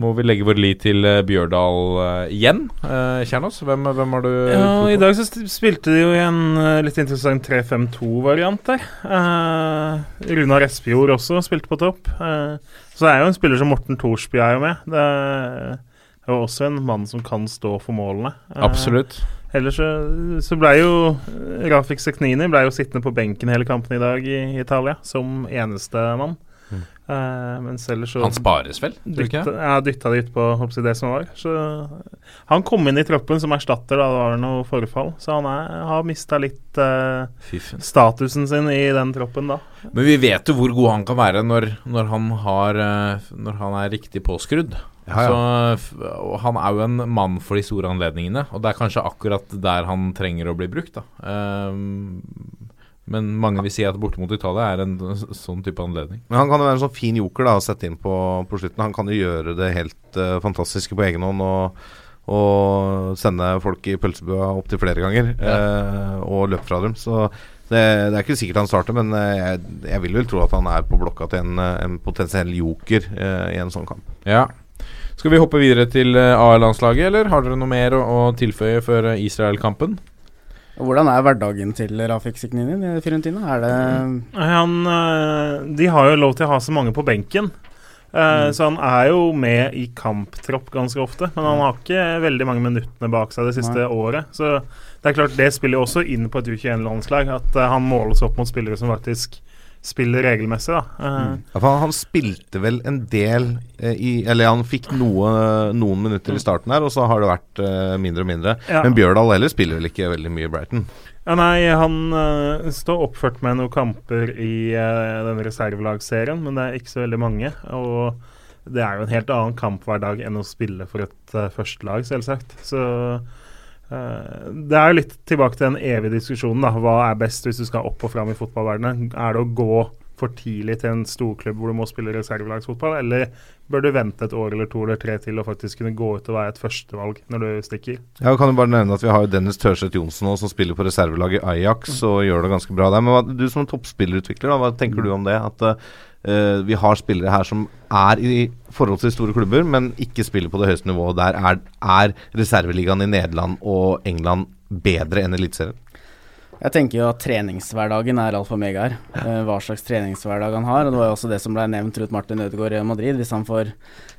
[SPEAKER 1] må vi legge vår lit til eh, Bjørdal eh, igjen? Kjernos, hvem, hvem har du
[SPEAKER 3] Ja. I dag så spilte de jo i en litt interessant 3-5-2-variant der. Uh, Runar Espejord også spilte på topp. Eh, så det er jo en spiller som Morten Thorsby er jo med. Det er jo også en mann som kan stå for målene. Eh,
[SPEAKER 1] Absolutt.
[SPEAKER 3] Ellers så, så ble jo eh, Rafik Seknini ble jo sittende på benken hele kampen i dag i Italia, som eneste mann.
[SPEAKER 2] Mm.
[SPEAKER 3] Eh, mens ellers så
[SPEAKER 1] Han spares vel? tror du ikke?
[SPEAKER 3] Dytta, ja, dytta det ut på det som var. Så han kom inn i troppen som erstatter da det var noe forfall. Så han er, har mista litt
[SPEAKER 1] uh,
[SPEAKER 3] statusen sin i den troppen da.
[SPEAKER 1] Men vi vet jo hvor god han kan være når, når, han, har, eh, når han er riktig påskrudd.
[SPEAKER 2] Ja, ja.
[SPEAKER 1] Så, og han er jo en mann for de store anledningene, og det er kanskje akkurat der han trenger å bli brukt. da Ehm, Men mange vil si at borte mot Italia er en sånn type anledning.
[SPEAKER 2] Men han kan jo være en sånn fin joker da å sette inn på, på slutten. Han kan jo gjøre det helt uh, fantastiske på egen hånd og, og sende folk i pølsebua opptil flere ganger eh, og løpe fra dem. Så det, det er ikke sikkert han starter, men eh, jeg, jeg vil vel tro at han er på blokka til en, eh, en potensiell joker eh, i en sånn kamp.
[SPEAKER 1] Ja Skal vi hoppe videre til A-landslaget, eller har dere noe mer å, å tilføye før Israel-kampen?
[SPEAKER 4] Hvordan er hverdagen til Rafik Siknini i Fiorentina? Er det
[SPEAKER 3] Han, eh, de har jo lov til å ha så mange på benken. Mm. Så han er jo med i kamptropp ganske ofte, men han har ikke veldig mange minuttene bak seg det siste
[SPEAKER 4] Nei.
[SPEAKER 3] året. Så det er klart det spiller jo også inn på et U21-landslag, at eh, han måles opp mot spillere som faktisk spiller regelmessig. da. Mm.
[SPEAKER 2] Ja, han, han spilte vel en del eh, i Eller han fikk noe, noen minutter i starten her, og så har det vært eh, mindre og mindre.
[SPEAKER 3] Ja.
[SPEAKER 2] Men Bjørdal heller spiller vel ikke veldig mye i Brighton.
[SPEAKER 3] Ja, nei, han uh, står oppført med noen kamper i uh, denne reservelagsserien, men det er ikke så veldig mange. Og det er jo en helt annen kamp hver dag enn å spille for et uh, førstelag, selvsagt. Så eh, det er jo litt tilbake til den evige diskusjonen. da. Hva er best hvis du skal opp og fram i fotballverdenen? Er det å gå for tidlig til en storklubb hvor du må spille reservelagsfotball, eller bør du vente et år eller to eller tre til å faktisk kunne gå ut og være et førstevalg når du stikker?
[SPEAKER 2] Ja, kan jo bare nevne at Vi har jo Dennis Tørseth Johnsen nå, som spiller på reservelaget i Ajax og gjør det ganske bra der. Men du som toppspillerutvikler, da, hva tenker du om det? At eh, vi har spillere her som er i forholdsvis store klubber, men ikke spiller på det høyeste nivået. Der er, er reserveligaen i Nederland og England bedre enn Eliteserien?
[SPEAKER 4] Jeg tenker jo at treningshverdagen er alfa og omega her. Eh, hva slags treningshverdag han har. Og det var jo også det som ble nevnt rundt Martin Ødegaard i Madrid. Hvis han får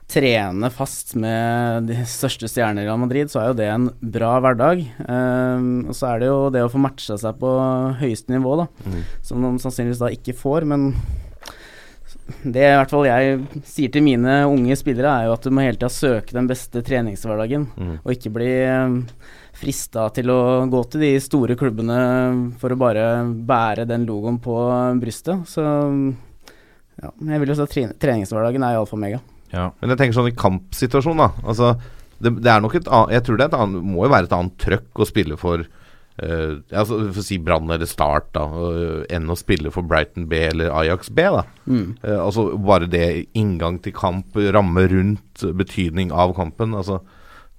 [SPEAKER 4] trene fast med de største stjerner i Real Madrid, så er jo det en bra hverdag. Eh, og så er det jo det å få matcha seg på høyeste nivå, da.
[SPEAKER 2] Mm.
[SPEAKER 4] Som de sannsynligvis da ikke får, men det i hvert fall jeg sier til mine unge spillere, er jo at du må hele tida søke den beste treningshverdagen,
[SPEAKER 2] Mm.
[SPEAKER 4] og ikke bli frista til å gå til de store klubbene for å bare bære den logoen på brystet. Så ja, jeg vil jo si at treningshverdagen er alfa og Ja.
[SPEAKER 2] Men jeg tenker sånn i kampsituasjon, da. Altså, det, det er nok et annet Jeg tror det er et annet, må jo være et annet trøkk å spille for eh, altså, For å si Brann eller Start, da, uh, enn å spille for Brighton B eller Ajax B. da
[SPEAKER 4] Mm.
[SPEAKER 2] Uh, Altså Bare det inngang til kamp, ramme rundt, betydning av kampen. Altså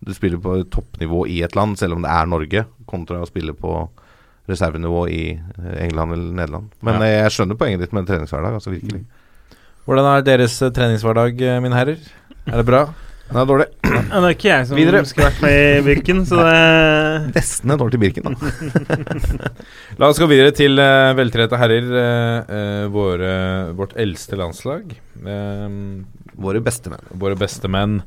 [SPEAKER 2] Du spiller på toppnivå i et land, selv om det er Norge, kontra å spille på reservenivå i England eller Nederland. Men
[SPEAKER 1] Ja.
[SPEAKER 2] jeg skjønner poenget ditt med en treningshverdag. Altså virkelig.
[SPEAKER 1] Hvordan er deres treningshverdag, mine herrer? Er det bra?
[SPEAKER 2] Den er dårlig.
[SPEAKER 3] Ja, det er ikke jeg som
[SPEAKER 2] Videre.
[SPEAKER 3] skulle vært med i Birken, så det
[SPEAKER 2] Nesten et år til Birken, da.
[SPEAKER 1] La oss gå videre til uh, veltrente herrer. Uh, eh, våre, vårt eldste landslag. Uh,
[SPEAKER 2] Våre beste menn.
[SPEAKER 1] Våre beste menn.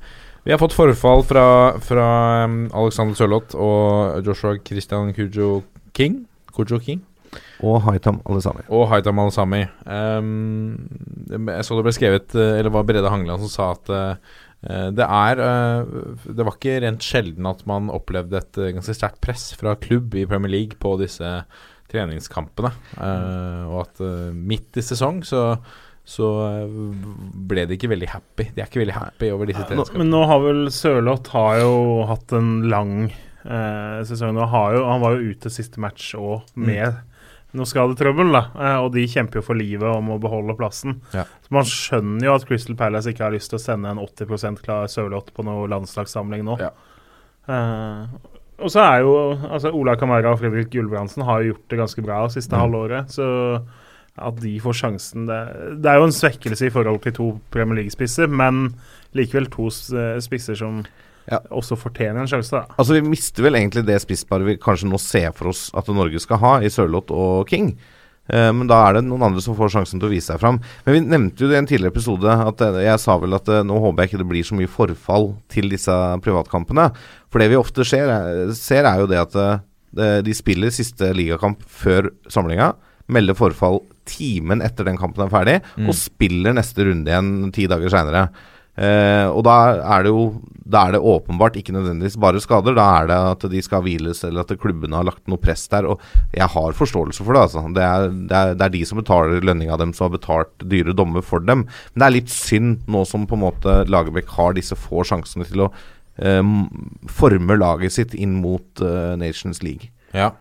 [SPEAKER 1] Vi har fått forfall fra, fra um, Alexander Sørloth og Joshua Christian Kujo King. Kujo King.
[SPEAKER 2] Og Haitam Alesami.
[SPEAKER 1] Og Haitam Al-Sami. Um, jeg så det ble skrevet Eller var Brede Hangeland som sa at det er eh, Det var ikke rent sjelden at man opplevde et eh, ganske sterkt press fra klubb i Premier League på disse treningskampene. Eh, og at eh, midt i sesong så så eh, ble de ikke veldig happy. De er ikke veldig happy over disse treningskampene.
[SPEAKER 3] men nå har vel Sørloth har jo hatt en lang eh, sesong. Nå han var jo ute siste match òg med noe skadetrøbbel, da. Eh, og de kjemper jo for livet om å beholde plassen.
[SPEAKER 1] Ja.
[SPEAKER 3] Så man skjønner jo at Crystal Palace ikke har lyst til å sende en 80% klar Sørloth på noe landslagssamling nå.
[SPEAKER 1] Ja.
[SPEAKER 3] Uh, og så er jo altså Ola Kamara og Fredrik Gulbrandsen har jo gjort det ganske bra siste
[SPEAKER 2] Mm.
[SPEAKER 3] halvåret. Så at de får sjansen det, det er jo en svekkelse i forhold til to Premier League-spisser, men likevel to eh, spisser som
[SPEAKER 2] Ja.
[SPEAKER 3] også fortjener en sjanse. da.
[SPEAKER 2] Altså Vi mister vel egentlig det spissparet vi kanskje nå ser for oss at Norge skal ha, i Sørloth og King. Eh, men da er det noen andre som får sjansen til å vise seg fram. Men vi nevnte jo det i en tidligere episode, at eh, jeg sa vel at eh, nå håper jeg ikke det blir så mye forfall til disse privatkampene. For det vi ofte ser, er, ser er jo det at de spiller siste ligakamp før samlinga, melder forfall timen etter den kampen er ferdig,
[SPEAKER 1] Mm.
[SPEAKER 2] og spiller neste runde igjen ti dager seinere. Eh, og da er det jo Da er det åpenbart ikke nødvendigvis bare skader. Da er det at de skal hviles, eller at klubbene har lagt noe press der. Og jeg har forståelse for det, altså. Det er, det er, det er de som betaler lønninga dem, som har betalt dyre dommer for dem. Men det er litt synd nå som på en måte Lagerbäck har disse få sjansene til å eh, forme laget sitt inn mot eh, Nations League.
[SPEAKER 1] Ja.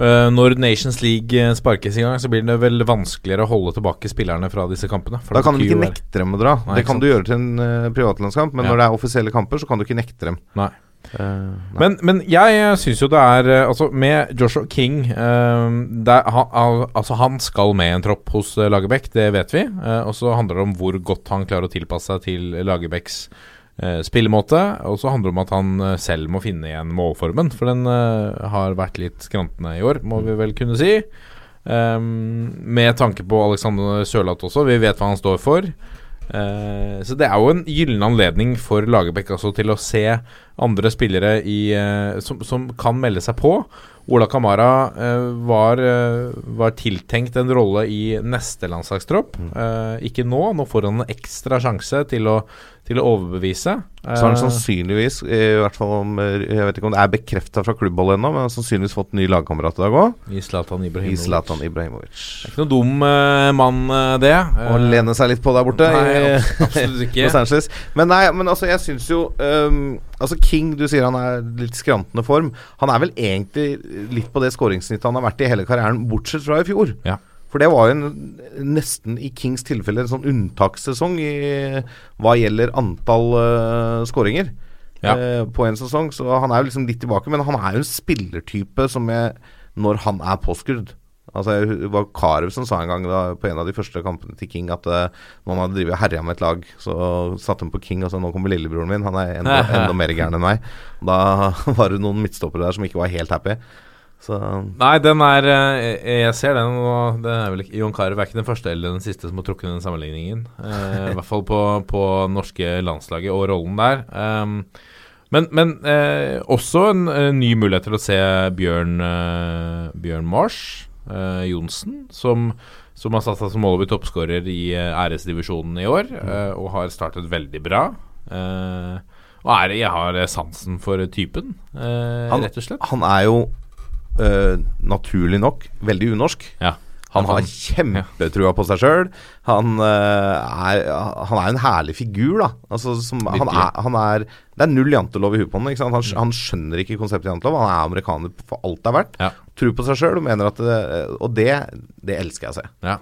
[SPEAKER 1] Eh, når Nations League eh, sparkes i gang, så blir det vel vanskeligere å holde tilbake spillerne fra disse kampene.
[SPEAKER 2] Da kan du ikke nekte dem å dra.
[SPEAKER 1] Nei,
[SPEAKER 2] det kan
[SPEAKER 1] sant.
[SPEAKER 2] du gjøre til en uh, privatlandskamp, men
[SPEAKER 1] Ja.
[SPEAKER 2] når det er offisielle kamper, så kan du ikke nekte dem.
[SPEAKER 1] Nei.
[SPEAKER 2] Uh.
[SPEAKER 1] Men, men jeg syns jo det er Altså, med Joshua King uh, er, han, Altså, han skal med en tropp hos uh, Lagerbäck, det vet vi. Og så handler det om hvor godt han klarer å tilpasse seg til Lagerbäcks eh, spillemåte. Og så handler det om at han eh, selv må finne igjen målformen, for den eh, har vært litt skrantende i år, må vi vel kunne si. Um, med tanke på Alexander Sørlath også, vi vet hva han står for. Uh, så det er jo en gyllen anledning for Lagerbäck altså til å se andre spillere i, uh, som, som kan melde seg på. Ola Kamara uh, var, eh, var tiltenkt en rolle i neste landslagstropp. Eh, ikke nå. Nå får han en ekstra sjanse til å, til å overbevise.
[SPEAKER 2] Så har han
[SPEAKER 1] Eh,
[SPEAKER 2] sannsynligvis, i hvert fall om eh, Jeg vet ikke om det er bekrefta fra klubbhold ennå, men han har sannsynligvis fått ny lagkamerat i dag òg.
[SPEAKER 1] I Zlatan Ibrahimovic.
[SPEAKER 2] Ibrahimovic.
[SPEAKER 1] Det er ikke noe dum uh, mann, det. Å
[SPEAKER 2] lene seg litt på der borte
[SPEAKER 1] Nei, abs- absolutt ikke.
[SPEAKER 2] Los Angeles. Men nei, men altså, jeg syns jo um, Altså, King, du sier han er litt skrantende form. Han er vel egentlig litt på det skåringssnittet han har vært i hele karrieren, bortsett fra i fjor.
[SPEAKER 1] Ja.
[SPEAKER 2] For det var jo en, nesten i Kings tilfelle en sånn unntakssesong i hva gjelder antall uh, skåringer
[SPEAKER 1] Ja.
[SPEAKER 2] uh, på en sesong. Så han er jo liksom litt tilbake, men han er jo en spillertype som jeg Når han er påskrudd Altså Det var Karev som sa en gang da, på en av de første kampene til King at uh, når han hadde drevet herja med et lag, så satte han på King og sa nå kommer lillebroren min, han er enda, enda mer gæren enn meg. Da var det noen midtstoppere der som ikke var helt happy. Så
[SPEAKER 1] Nei, den er eh, Jeg ser den, og det er vel ikke Jon Carew er ikke den første eller den siste som har trukket den sammenligningen. Eh, I hvert fall på, på norske landslaget og rollen der. Um, men, men eh, også en, en ny mulighet til å se Bjørn, eh, Bjørn Mars eh, Johnsen, som, som har satt seg som mål å bli toppskårer i eh, æresdivisjonen i år, eh, og har startet veldig bra. Eh, og er, jeg har sansen for typen, eh,
[SPEAKER 2] Han-
[SPEAKER 1] rett og slett.
[SPEAKER 2] han er jo eh, naturlig nok veldig unorsk.
[SPEAKER 1] Ja.
[SPEAKER 2] Han har kjempetrua på seg sjøl. Han, eh, er, han er en herlig figur, da. Altså, som, han er, han er, det er null jantelov i huet på ham. Han, han skjønner ikke konseptet jantelov. Han er amerikaner for alt det er verdt.
[SPEAKER 1] Ja.
[SPEAKER 2] Tror på seg sjøl og mener at det, Og det, det elsker jeg å se.
[SPEAKER 1] Ja.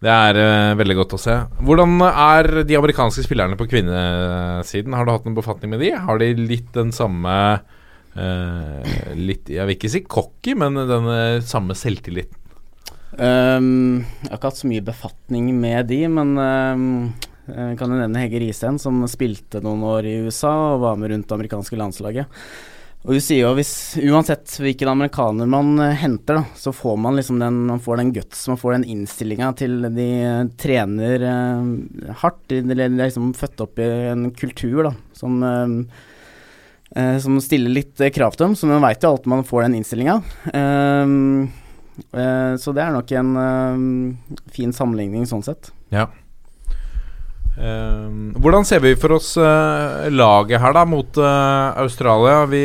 [SPEAKER 1] Det er uh, veldig godt å se. Hvordan er de amerikanske spillerne på kvinnesiden? Har du hatt noen befatning med de? Har de litt den samme eh, Litt, Jeg vil ikke si cocky, men den eh, samme selvtilliten?
[SPEAKER 4] Um, jeg har ikke hatt så mye befatning med de, men ehm, jeg kan jo nevne Hege Risen, som spilte noen år i USA og var med rundt det amerikanske landslaget. Og hun sier jo hvis uansett hvilken amerikaner man eh, henter, da, så får man liksom den Man får den guts, man får den innstillinga til de eh, trener eh, hardt. De, de er liksom født opp i en kultur da, som eh, eh, som stiller litt eh, krav til dem, så man veit jo alltid man får den innstillinga. Ehm, eh, så det er nok en eh, fin sammenligning sånn sett.
[SPEAKER 1] Ja. Ehm, hvordan ser vi for oss eh, laget her, da, mot eh, Australia? Vi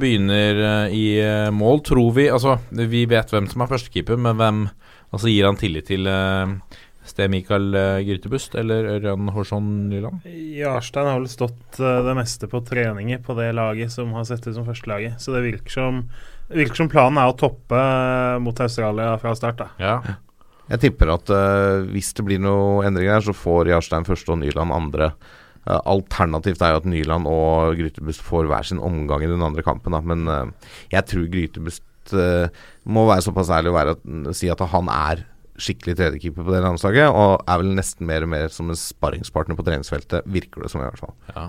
[SPEAKER 1] begynner i mål, tror vi. Altså, vi vet hvem som er førstekeeper, men hvem altså, gir han tillit til uh, Ste Mikael uh, Grytebust eller Ørjan Horsson Nyland?
[SPEAKER 3] Jarstein har vel stått eh, det meste på treninger på det laget som har sett ut som førstelaget. Så det virker som, det virker som planen er å toppe eh, mot Australia fra start. da.
[SPEAKER 1] Ja.
[SPEAKER 2] Jeg tipper at uh, hvis det blir noen endringer her, så får Jarstein første og Nyland andre. Eh, alternativt er jo at Nyland og Grytebust får hver sin omgang i den andre kampen. Da. Men uh, jeg tror Grytebust eh, må være såpass ærlig å være at, si at han er skikkelig tredjekeeper på det landslaget, og er vel nesten mer og mer som en sparringspartner på treningsfeltet, virker det som i hvert fall.
[SPEAKER 1] Ja.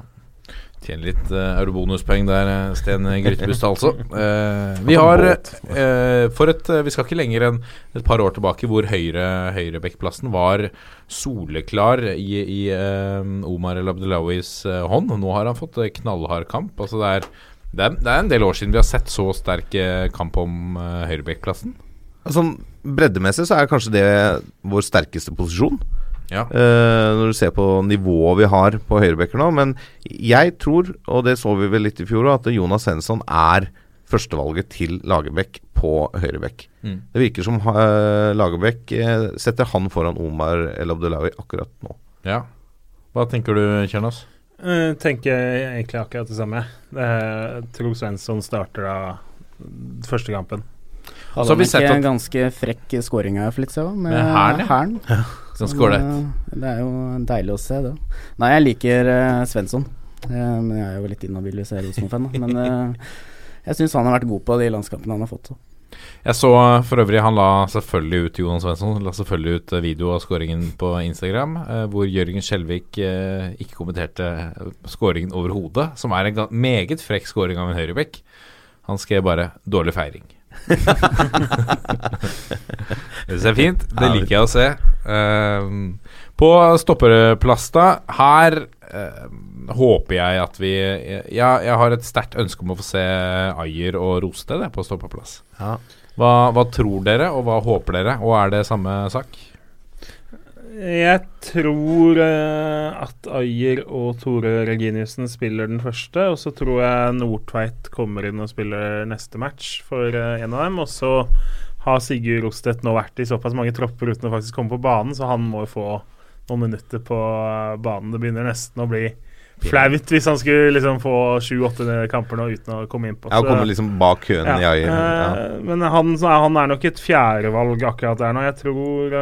[SPEAKER 1] Tjener litt uh, eurobonuspoeng der, eh, Sten Grytebust, altså. Uh, vi har uh, for et uh, Vi skal ikke lenger enn et par år tilbake hvor høyre høyrebekkplassen var soleklar i, i Omar El Abdelawis hånd. Nå har han fått knallhard kamp. Altså det, er, det, er, det er en del år siden vi har sett så sterk kamp om uh, høyrebekkplassen.
[SPEAKER 2] Sånn breddemessig så er kanskje det vår sterkeste posisjon.
[SPEAKER 1] Ja.
[SPEAKER 2] Uh, når du ser på nivået vi har på høyrebekker nå. Men jeg tror, og det så vi vel litt i fjor, at Jonas Svensson er førstevalget til Lagerbäck på høyrebekk.
[SPEAKER 1] Mm.
[SPEAKER 2] Det virker som uh, Lagerbäck eh, setter han foran Omar El Abdelawi akkurat nå.
[SPEAKER 1] Ja. Hva tenker du, Kjernas?
[SPEAKER 3] Jeg tenker egentlig akkurat det samme. Det er, Svensson starter da første kampen.
[SPEAKER 1] Så
[SPEAKER 4] Hadde han ikke en ganske frekk scoring av siden, med,
[SPEAKER 1] Med hæren, ja.
[SPEAKER 4] hæren.
[SPEAKER 1] Som
[SPEAKER 4] Så,
[SPEAKER 1] skåret.
[SPEAKER 4] eh, Det er jo deilig å se, det. Nei, jeg liker uh, Svensson. Eh, men jeg er jo litt inhabil hvis jeg er Rosenborg-fan. Men jeg syns han har vært god på de landskampene han har fått. Så.
[SPEAKER 1] Jeg så for øvrig Han la selvfølgelig ut Jonas Svensson La selvfølgelig ut video av skåringen på Instagram, eh, hvor Jørgen Skjelvik eh, ikke kommenterte skåringen overhodet, som er en meget frekk skåring av en høyrebekk. Han skrev bare 'dårlig feiring'. det ser fint. Det liker jeg å se. Uh, på stopperplass, da. Her uh, håper jeg at vi Ja, jeg har et sterkt ønske om å få se Ayer og Rosted på stopperplass.
[SPEAKER 2] Ja.
[SPEAKER 1] Hva, hva tror dere, og hva håper dere? Og er det samme sak?
[SPEAKER 3] Jeg tror eh, at Ayer og Tore Reginiussen spiller den første, og så tror jeg Nordtveit kommer inn og spiller neste match for eh, en av dem. Og så har Sigurd Rostedt nå vært i såpass mange tropper uten å faktisk komme på banen, så han må jo få noen minutter på eh, banen. Det begynner nesten å bli flaut hvis han skulle liksom få sju-åtte kamper nå uten å komme innpå.
[SPEAKER 2] Ja, komme liksom bak køen i Ayer. Ja.
[SPEAKER 3] eh, Men han, han er nok et fjerdevalg akkurat der nå. Jeg tror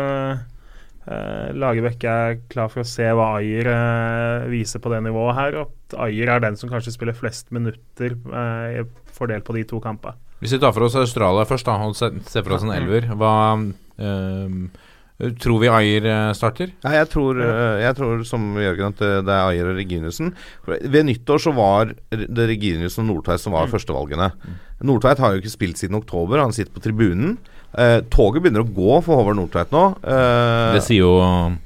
[SPEAKER 3] Lagerbäck er klar for å se hva Ayer eh, viser på det nivået her. At Ayer er den som kanskje spiller flest minutter eh, fordelt på de to kampene.
[SPEAKER 1] Hvis vi tar for oss Australia først, da, og se- ser for oss en elver Hva ehm, Eh, Tror vi Ayer eh, starter?
[SPEAKER 2] Nei, jeg tror, eh, jeg tror som Jørgen at det, er Ayer og Reginiussen. For Ved nyttår så var det Reginiussen og Nordtveit som var førstevalgene. Nordtveit har jo ikke spilt siden oktober, han sitter på tribunen. Eh, toget begynner å gå for Håvard Nordtveit nå. Eh,
[SPEAKER 1] Det sier jo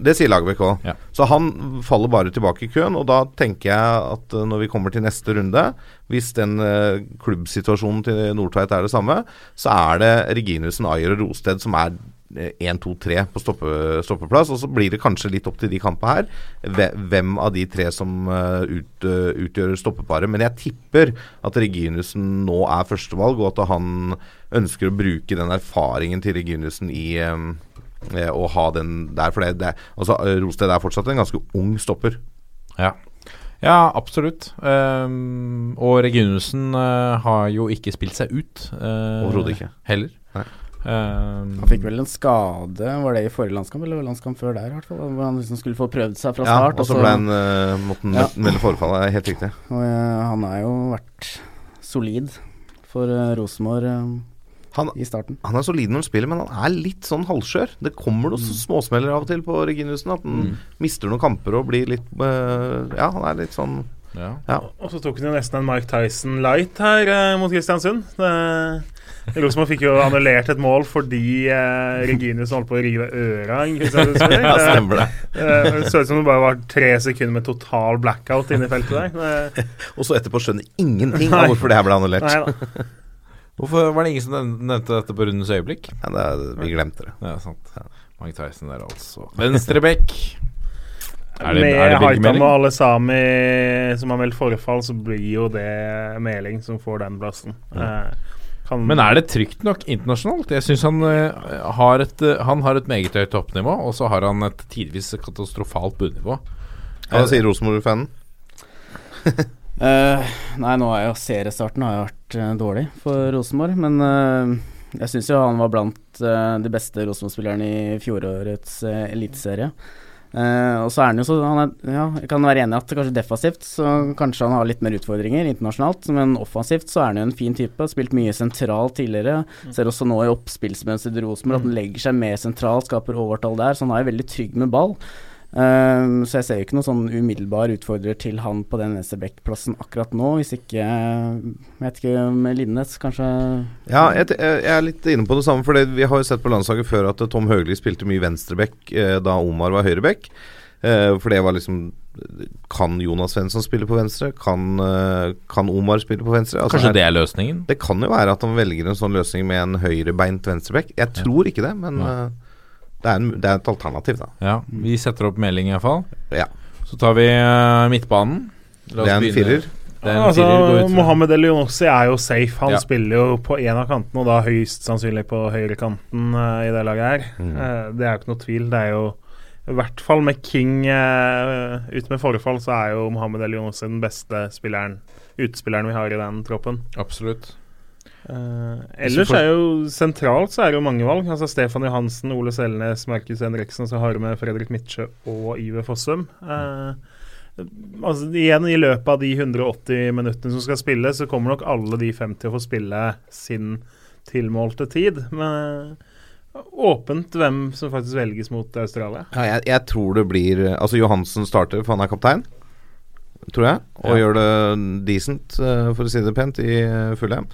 [SPEAKER 2] det sier Lagerbäck òg.
[SPEAKER 1] Ja.
[SPEAKER 2] Så han faller bare tilbake i køen. Og da tenker jeg at eh, når vi kommer til neste runde, hvis den eh, klubbsituasjonen til Nordtveit er det samme, så er det Reginussen, Ayer og Rosted som er 1, 2, 3 på stoppe, stoppeplass. Og så blir det kanskje litt opp til de kampene her hvem av de tre som eh, ut, eh, utgjør stoppeparet. Men jeg tipper at Reginussen nå er førstevalg, og at han ønsker å bruke den erfaringen til Reginiussen i eh, eh, å ha den der. For det, det, altså, eh, Rosted er fortsatt en ganske ung stopper.
[SPEAKER 1] Ja. Ja, absolutt. Um, og Reginussen uh, har jo ikke spilt seg ut. Uh,
[SPEAKER 2] Overhodet ikke.
[SPEAKER 1] Heller.
[SPEAKER 2] Nei.
[SPEAKER 1] Ehm,
[SPEAKER 4] Han fikk vel en skade, var det i forrige landskamp, eller landskamp før der, i hvert fall? Hvor han liksom skulle få prøvd seg fra start.
[SPEAKER 2] Ja, og så ble han uh, måtte
[SPEAKER 4] Ja.
[SPEAKER 2] melde forfall. Det er helt riktig.
[SPEAKER 4] Og uh, han har jo vært solid for uh, Rosenborg eh,
[SPEAKER 2] Han,
[SPEAKER 4] i starten.
[SPEAKER 2] han er solid når han spiller, men han er litt sånn halvskjør. Det kommer noen småsmeller av og til på Reginiussen. At han mister noen kamper og blir litt uh, Ja, han er litt sånn
[SPEAKER 1] ja.
[SPEAKER 2] Ja.
[SPEAKER 3] Og så tok han jo nesten en Mike Tyson light her eh, mot Kristiansund. Det- Rosenborg fikk jo annullert et mål fordi eh, Reginius holdt på å rive øra
[SPEAKER 2] Ja, stemmer det.
[SPEAKER 3] Det så ut som det bare var tre sekunder med total blackout inne i feltet der. Det-
[SPEAKER 2] Og så etterpå skjønner ingenting av hvorfor det her ble annullert.
[SPEAKER 3] Nei da.
[SPEAKER 1] Hvorfor var det ingen som nevnte dette på rundens øyeblikk?
[SPEAKER 2] Ja, det er, vi glemte det.
[SPEAKER 1] Det er sant. Mike Tyson der, altså. Venstrebekk. Er det,
[SPEAKER 3] Med
[SPEAKER 1] det
[SPEAKER 3] Haitam og alle sami som har meldt forfall, så blir jo det Meling som får den plassen. Eh, kan-
[SPEAKER 1] Men er det trygt nok internasjonalt? Jeg syns han, eh, har et, eh, han har et meget høyt toppnivå, og så har han et tidvis katastrofalt bunnivå.
[SPEAKER 2] Hva sier Rosenborg-fanen?
[SPEAKER 4] uh, nei, nå er jo seriestarten har jo vært eh, dårlig for Rosenborg, men eh, jeg syns jo han var blant eh, de beste Rosenborg-spillerne i fjorårets eliteserie. Uh, og så er han jo så han er, ja, Jeg kan være enig i at kanskje defensivt så kanskje han har litt mer utfordringer internasjonalt, men offensivt så er han jo en fin type. Spilt mye sentralt tidligere. Ser også nå i oppspillsmønsteret til Rosenborg at han legger seg mer sentralt, skaper overtall der, så han er jo veldig trygg med ball. Ehm, så jeg ser jo ikke noen sånn umiddelbar utfordrer til han på den venstreback-plassen akkurat nå, hvis ikke Jeg vet ikke med Linnes, kanskje
[SPEAKER 2] Ja, jeg, jeg er litt inne på det samme. For vi har jo sett på landslaget før at Tom Høgli spilte mye venstreback eh, da Omar var høyreback. Eh, for det var liksom Kan Jonas Svensson spille på venstre? Kan, eh, kan Omar spille på venstre? Altså,
[SPEAKER 1] Kanskje det er løsningen?
[SPEAKER 2] Det kan jo være at han velger en sånn løsning med en høyrebeint venstreback. Jeg tror ikke det, men
[SPEAKER 1] Nei.
[SPEAKER 2] Det, er en, det er et alternativ, da.
[SPEAKER 1] Ja, vi setter opp melding iallfall.
[SPEAKER 2] Ja.
[SPEAKER 1] Så tar vi eh, midtbanen. La oss
[SPEAKER 2] Det er en
[SPEAKER 1] begynne.
[SPEAKER 2] firer.
[SPEAKER 1] Det er en
[SPEAKER 3] altså,
[SPEAKER 1] ut.
[SPEAKER 3] Mohammed Elionossi er jo safe. Han
[SPEAKER 1] Ja.
[SPEAKER 3] spiller jo på én av kantene, og da høyst sannsynlig på høyrekanten uh, i det laget her.
[SPEAKER 2] Mm.
[SPEAKER 3] Uh, det er jo ikke noe tvil. Det er jo i hvert fall med King uh, ute med forfall, så er jo Mohammed Elionossi den beste spilleren utespilleren vi har i den troppen.
[SPEAKER 1] Absolutt.
[SPEAKER 3] Eh, ellers er jo sentralt så er det jo mange valg. Altså Stefan Johansen, Ole Selnes, Markus Henriksen, så har du med Fredrik Midtsjø og Iver Fossum. Uh, altså igjen, i løpet av de 180 minuttene som skal spilles, så kommer nok alle de fem til å få spille sin tilmålte tid. Men eh, åpent hvem som faktisk velges mot Australia.
[SPEAKER 2] Ja, jeg, jeg tror det blir Altså Johansen starter, for han er kaptein, tror jeg. Og
[SPEAKER 1] Ja.
[SPEAKER 2] gjør det decent, for å si det pent, i uh, Fulham.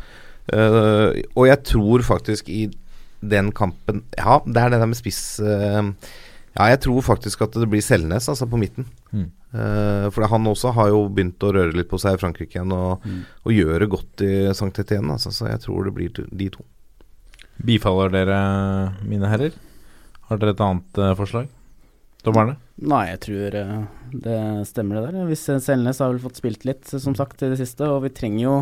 [SPEAKER 2] Eh, og jeg tror faktisk i den kampen Ja, det er det der med spiss uh, Ja, jeg tror faktisk at det blir Selnes, altså, på midten.
[SPEAKER 1] Mm.
[SPEAKER 2] Uh, for han også har jo begynt å røre litt på seg i Frankrike igjen, og, og gjør det godt i Sankt Etienne, altså, så jeg tror det blir de to.
[SPEAKER 1] Bifaller dere, mine herrer? Har dere et annet forslag? Dommerne?
[SPEAKER 4] Nei, jeg tror det stemmer det der. Hvis Selnes har vel fått spilt litt, som sagt, i det siste, og vi trenger jo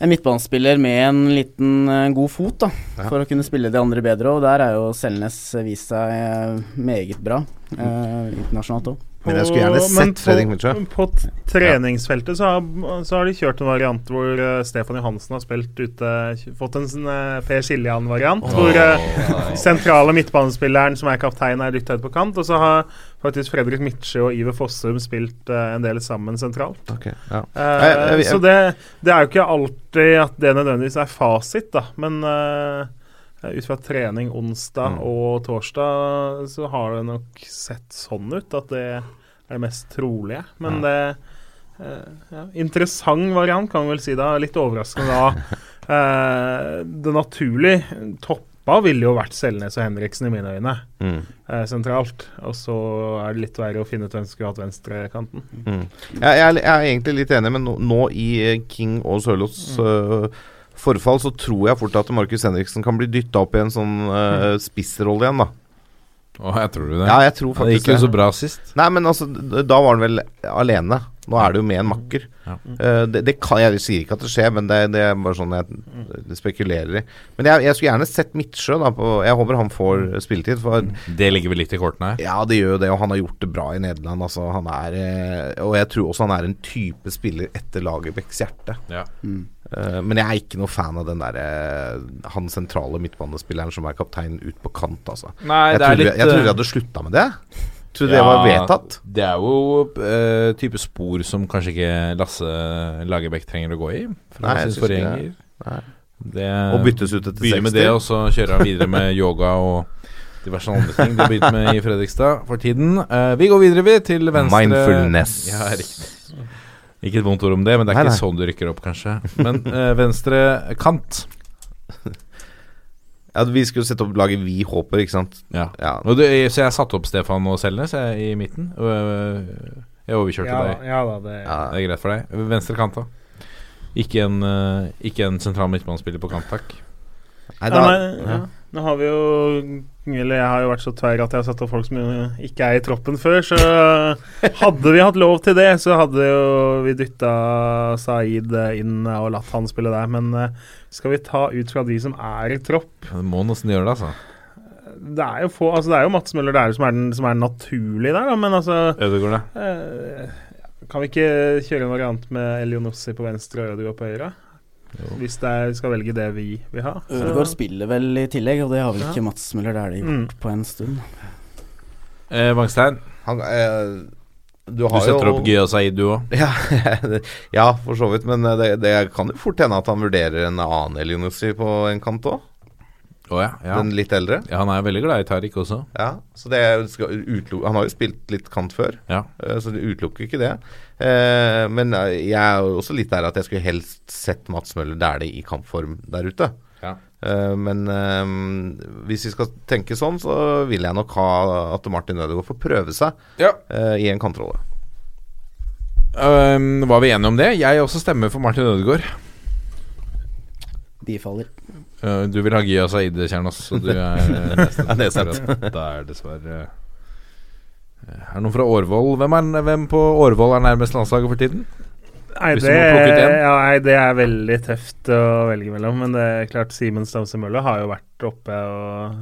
[SPEAKER 4] en midtbanespiller med en liten uh, god fot, da,
[SPEAKER 2] Ja.
[SPEAKER 4] for å kunne spille de andre bedre, og der er jo Selnes vist seg eh, meget bra uh, internasjonalt òg.
[SPEAKER 2] Men jeg skulle gjerne sett Fredrik
[SPEAKER 3] på- På treningsfeltet så har, så har de kjørt en variant hvor Stefan Johansen har spilt ute Fått en sånn uh, Per Siljan-variant. Hvor eh, sentrale midtbanespilleren som er kaptein, er dytta ut på kant. Og så har faktisk Fredrik Midtsjø og Iver Fossum spilt uh, en del sammen sentralt.
[SPEAKER 2] Okay, ja.
[SPEAKER 3] uh,
[SPEAKER 2] Jeg- jeg- jeg-
[SPEAKER 3] så det, det er jo ikke alltid at det nødvendigvis er fasit, da. Men eh, ut fra trening onsdag
[SPEAKER 2] Mm.
[SPEAKER 3] og torsdag så har det nok sett sånn ut at det er det mest trolige. Men det eh, ja, Interessant variant, kan vi vel si da. Litt overraskende da. Det naturlige toppa ville jo vært Selnes og Henriksen i mine øyne,
[SPEAKER 2] Mm.
[SPEAKER 3] eh, sentralt. Og så er det litt verre å finne ut hvem som skulle hatt venstrekanten.
[SPEAKER 2] Mm. Jeg, jeg, er, jeg er egentlig litt enig, men nå, nå i eh, King og Sørloths øh, forfall, så tror jeg fort at Markus Henriksen kan bli dytta opp i en sånn uh, spissrolle igjen, da.
[SPEAKER 1] Å, jeg tror du det?
[SPEAKER 2] Ja, jeg tror
[SPEAKER 1] det gikk jo så bra sist.
[SPEAKER 2] Nei, men altså, da var han vel alene. Nå er det jo med en makker.
[SPEAKER 1] Ja.
[SPEAKER 2] Eh, det, det kan, jeg sier ikke at det skjer, men det, det er bare sånn jeg det spekulerer i. Men jeg, jeg skulle gjerne sett Midtsjø. Da, på, jeg håper han får spilletid. For
[SPEAKER 1] Det ligger vel litt i kortene her.
[SPEAKER 2] ja, det gjør jo det, og han har gjort det bra i Nederland. Altså, han er, eh, og jeg tror også han er en type spiller etter Lagerbäcks hjerte.
[SPEAKER 1] Ja.
[SPEAKER 2] Eh, men jeg er ikke noe fan av den der han sentrale midtbanespilleren som er kaptein ut på kant, altså.
[SPEAKER 1] Nei,
[SPEAKER 2] Jeg trodde,
[SPEAKER 1] litt
[SPEAKER 2] jeg trodde
[SPEAKER 1] eh,
[SPEAKER 2] hadde slutta med det. Jeg ja, det var vedtatt.
[SPEAKER 1] Det er jo uh, type spor som kanskje ikke Lasse Lagerbäck trenger å gå i.
[SPEAKER 2] Nei, jeg synes ikke det. Nei.
[SPEAKER 1] Det
[SPEAKER 2] Og byttes ut etter
[SPEAKER 1] Begynner med det, og så kjører han videre med yoga og diverse andre ting de har begynt med i Fredrikstad for tiden. Uh, vi går videre vi til venstre
[SPEAKER 2] Mindfulness.
[SPEAKER 1] Ja, riktig. Ikke et vondt ord om det, men det er
[SPEAKER 2] Nei,
[SPEAKER 1] ikke
[SPEAKER 2] nei.
[SPEAKER 1] sånn du rykker opp, kanskje. Men uh, venstre kant.
[SPEAKER 2] Ja, vi skulle sette opp laget Vi håper, ikke sant.
[SPEAKER 1] Ja.
[SPEAKER 2] Ja.
[SPEAKER 1] Og du, så jeg satte opp Stefan og Selnes jeg, i midten. Og, øh, jeg overkjørte
[SPEAKER 3] Ja,
[SPEAKER 1] deg.
[SPEAKER 3] ja da, det
[SPEAKER 2] Ja.
[SPEAKER 1] Det er greit for deg. Venstre kant, da? Ikke en, øh, ikke en sentral midtbanespiller på kant, takk.
[SPEAKER 2] Nei,
[SPEAKER 3] Ja,
[SPEAKER 2] da,
[SPEAKER 3] ja. Nå har vi jo Eller jeg har jo vært så tverr at jeg har satt opp folk som ikke er i troppen før, så hadde vi hatt lov til det, så hadde jo vi dytta Saeed inn og latt han spille der. Men eh, skal vi ta ut fra de som er i tropp
[SPEAKER 1] Du må nesten gjøre det, altså.
[SPEAKER 3] Det er jo få Altså det er jo Mats Møller Dæhlie som, er den- som er naturlig der, da, men altså
[SPEAKER 1] Ødegaard, det.
[SPEAKER 3] eh, Kan vi ikke kjøre en variant med Elionossi på venstre og Ødegaard på høyre? Hvis det er, skal velge det vi vil ha.
[SPEAKER 4] Ødegaard spiller vel i tillegg, og det har vel
[SPEAKER 3] Ja.
[SPEAKER 4] ikke Mats Møller Dæhlie gjort
[SPEAKER 3] Mm.
[SPEAKER 4] på en stund.
[SPEAKER 1] Eh, Bangstein,
[SPEAKER 2] Han, eh, du
[SPEAKER 1] du setter
[SPEAKER 2] jo
[SPEAKER 1] opp Gya Saeed, du òg.
[SPEAKER 2] ja, ja, for så vidt. Men eh, det, det kan jo fort hende at han vurderer en annen Elionussi på en kant òg.
[SPEAKER 1] Oh, ja. Ja.
[SPEAKER 2] Den litt eldre.
[SPEAKER 1] ja. Han er veldig glad i Tariq også.
[SPEAKER 2] Ja, så det skal uteluk Han har jo spilt litt kant før,
[SPEAKER 1] Ja.
[SPEAKER 2] eh, så det utelukker ikke det. Eh, Men eh, jeg er jo også litt der at jeg skulle helst sett Mats Møller Dæhlie i kampform der ute.
[SPEAKER 1] Ja.
[SPEAKER 2] Eh, Men eh, hvis vi skal tenke sånn, så vil jeg nok ha at Martin Ødegaard får prøve seg
[SPEAKER 1] Ja.
[SPEAKER 2] eh, i en kantrolle.
[SPEAKER 1] Um, var vi enige om det? Jeg også stemmer for Martin Ødegaard.
[SPEAKER 4] Bifaller.
[SPEAKER 1] Uh, du vil ha Gya Saeed, Kjernos, så du er
[SPEAKER 2] er sant.
[SPEAKER 1] Da er dessverre uh, Er det noen fra Årvoll? Hvem, er, hvem på Årvoll er nærmest landslaget for tiden?
[SPEAKER 3] Nei
[SPEAKER 1] Hvis
[SPEAKER 3] det, ja, nei, det er veldig tøft å velge mellom. Men det er klart Simen Stamse Møller har jo vært oppe og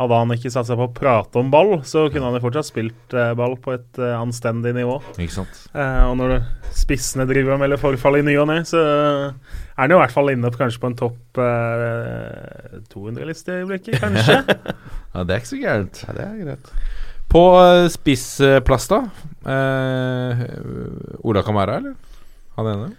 [SPEAKER 3] Hadde han ikke satt seg på å prate om ball, så kunne han jo fortsatt spilt eh, ball på et eh, anstendig nivå.
[SPEAKER 1] Ikke sant?
[SPEAKER 3] Eh, og når spissene driver med melder forfall i ny og ne, så er han jo i hvert fall inne opp kanskje på en topp eh, 200-liste i øyeblikket, kanskje.
[SPEAKER 1] Ja, det er ikke så gærent.
[SPEAKER 2] Ja, det er greit.
[SPEAKER 1] På uh, spissplass, da? Eh, Ola Kamara, eller? Han ene?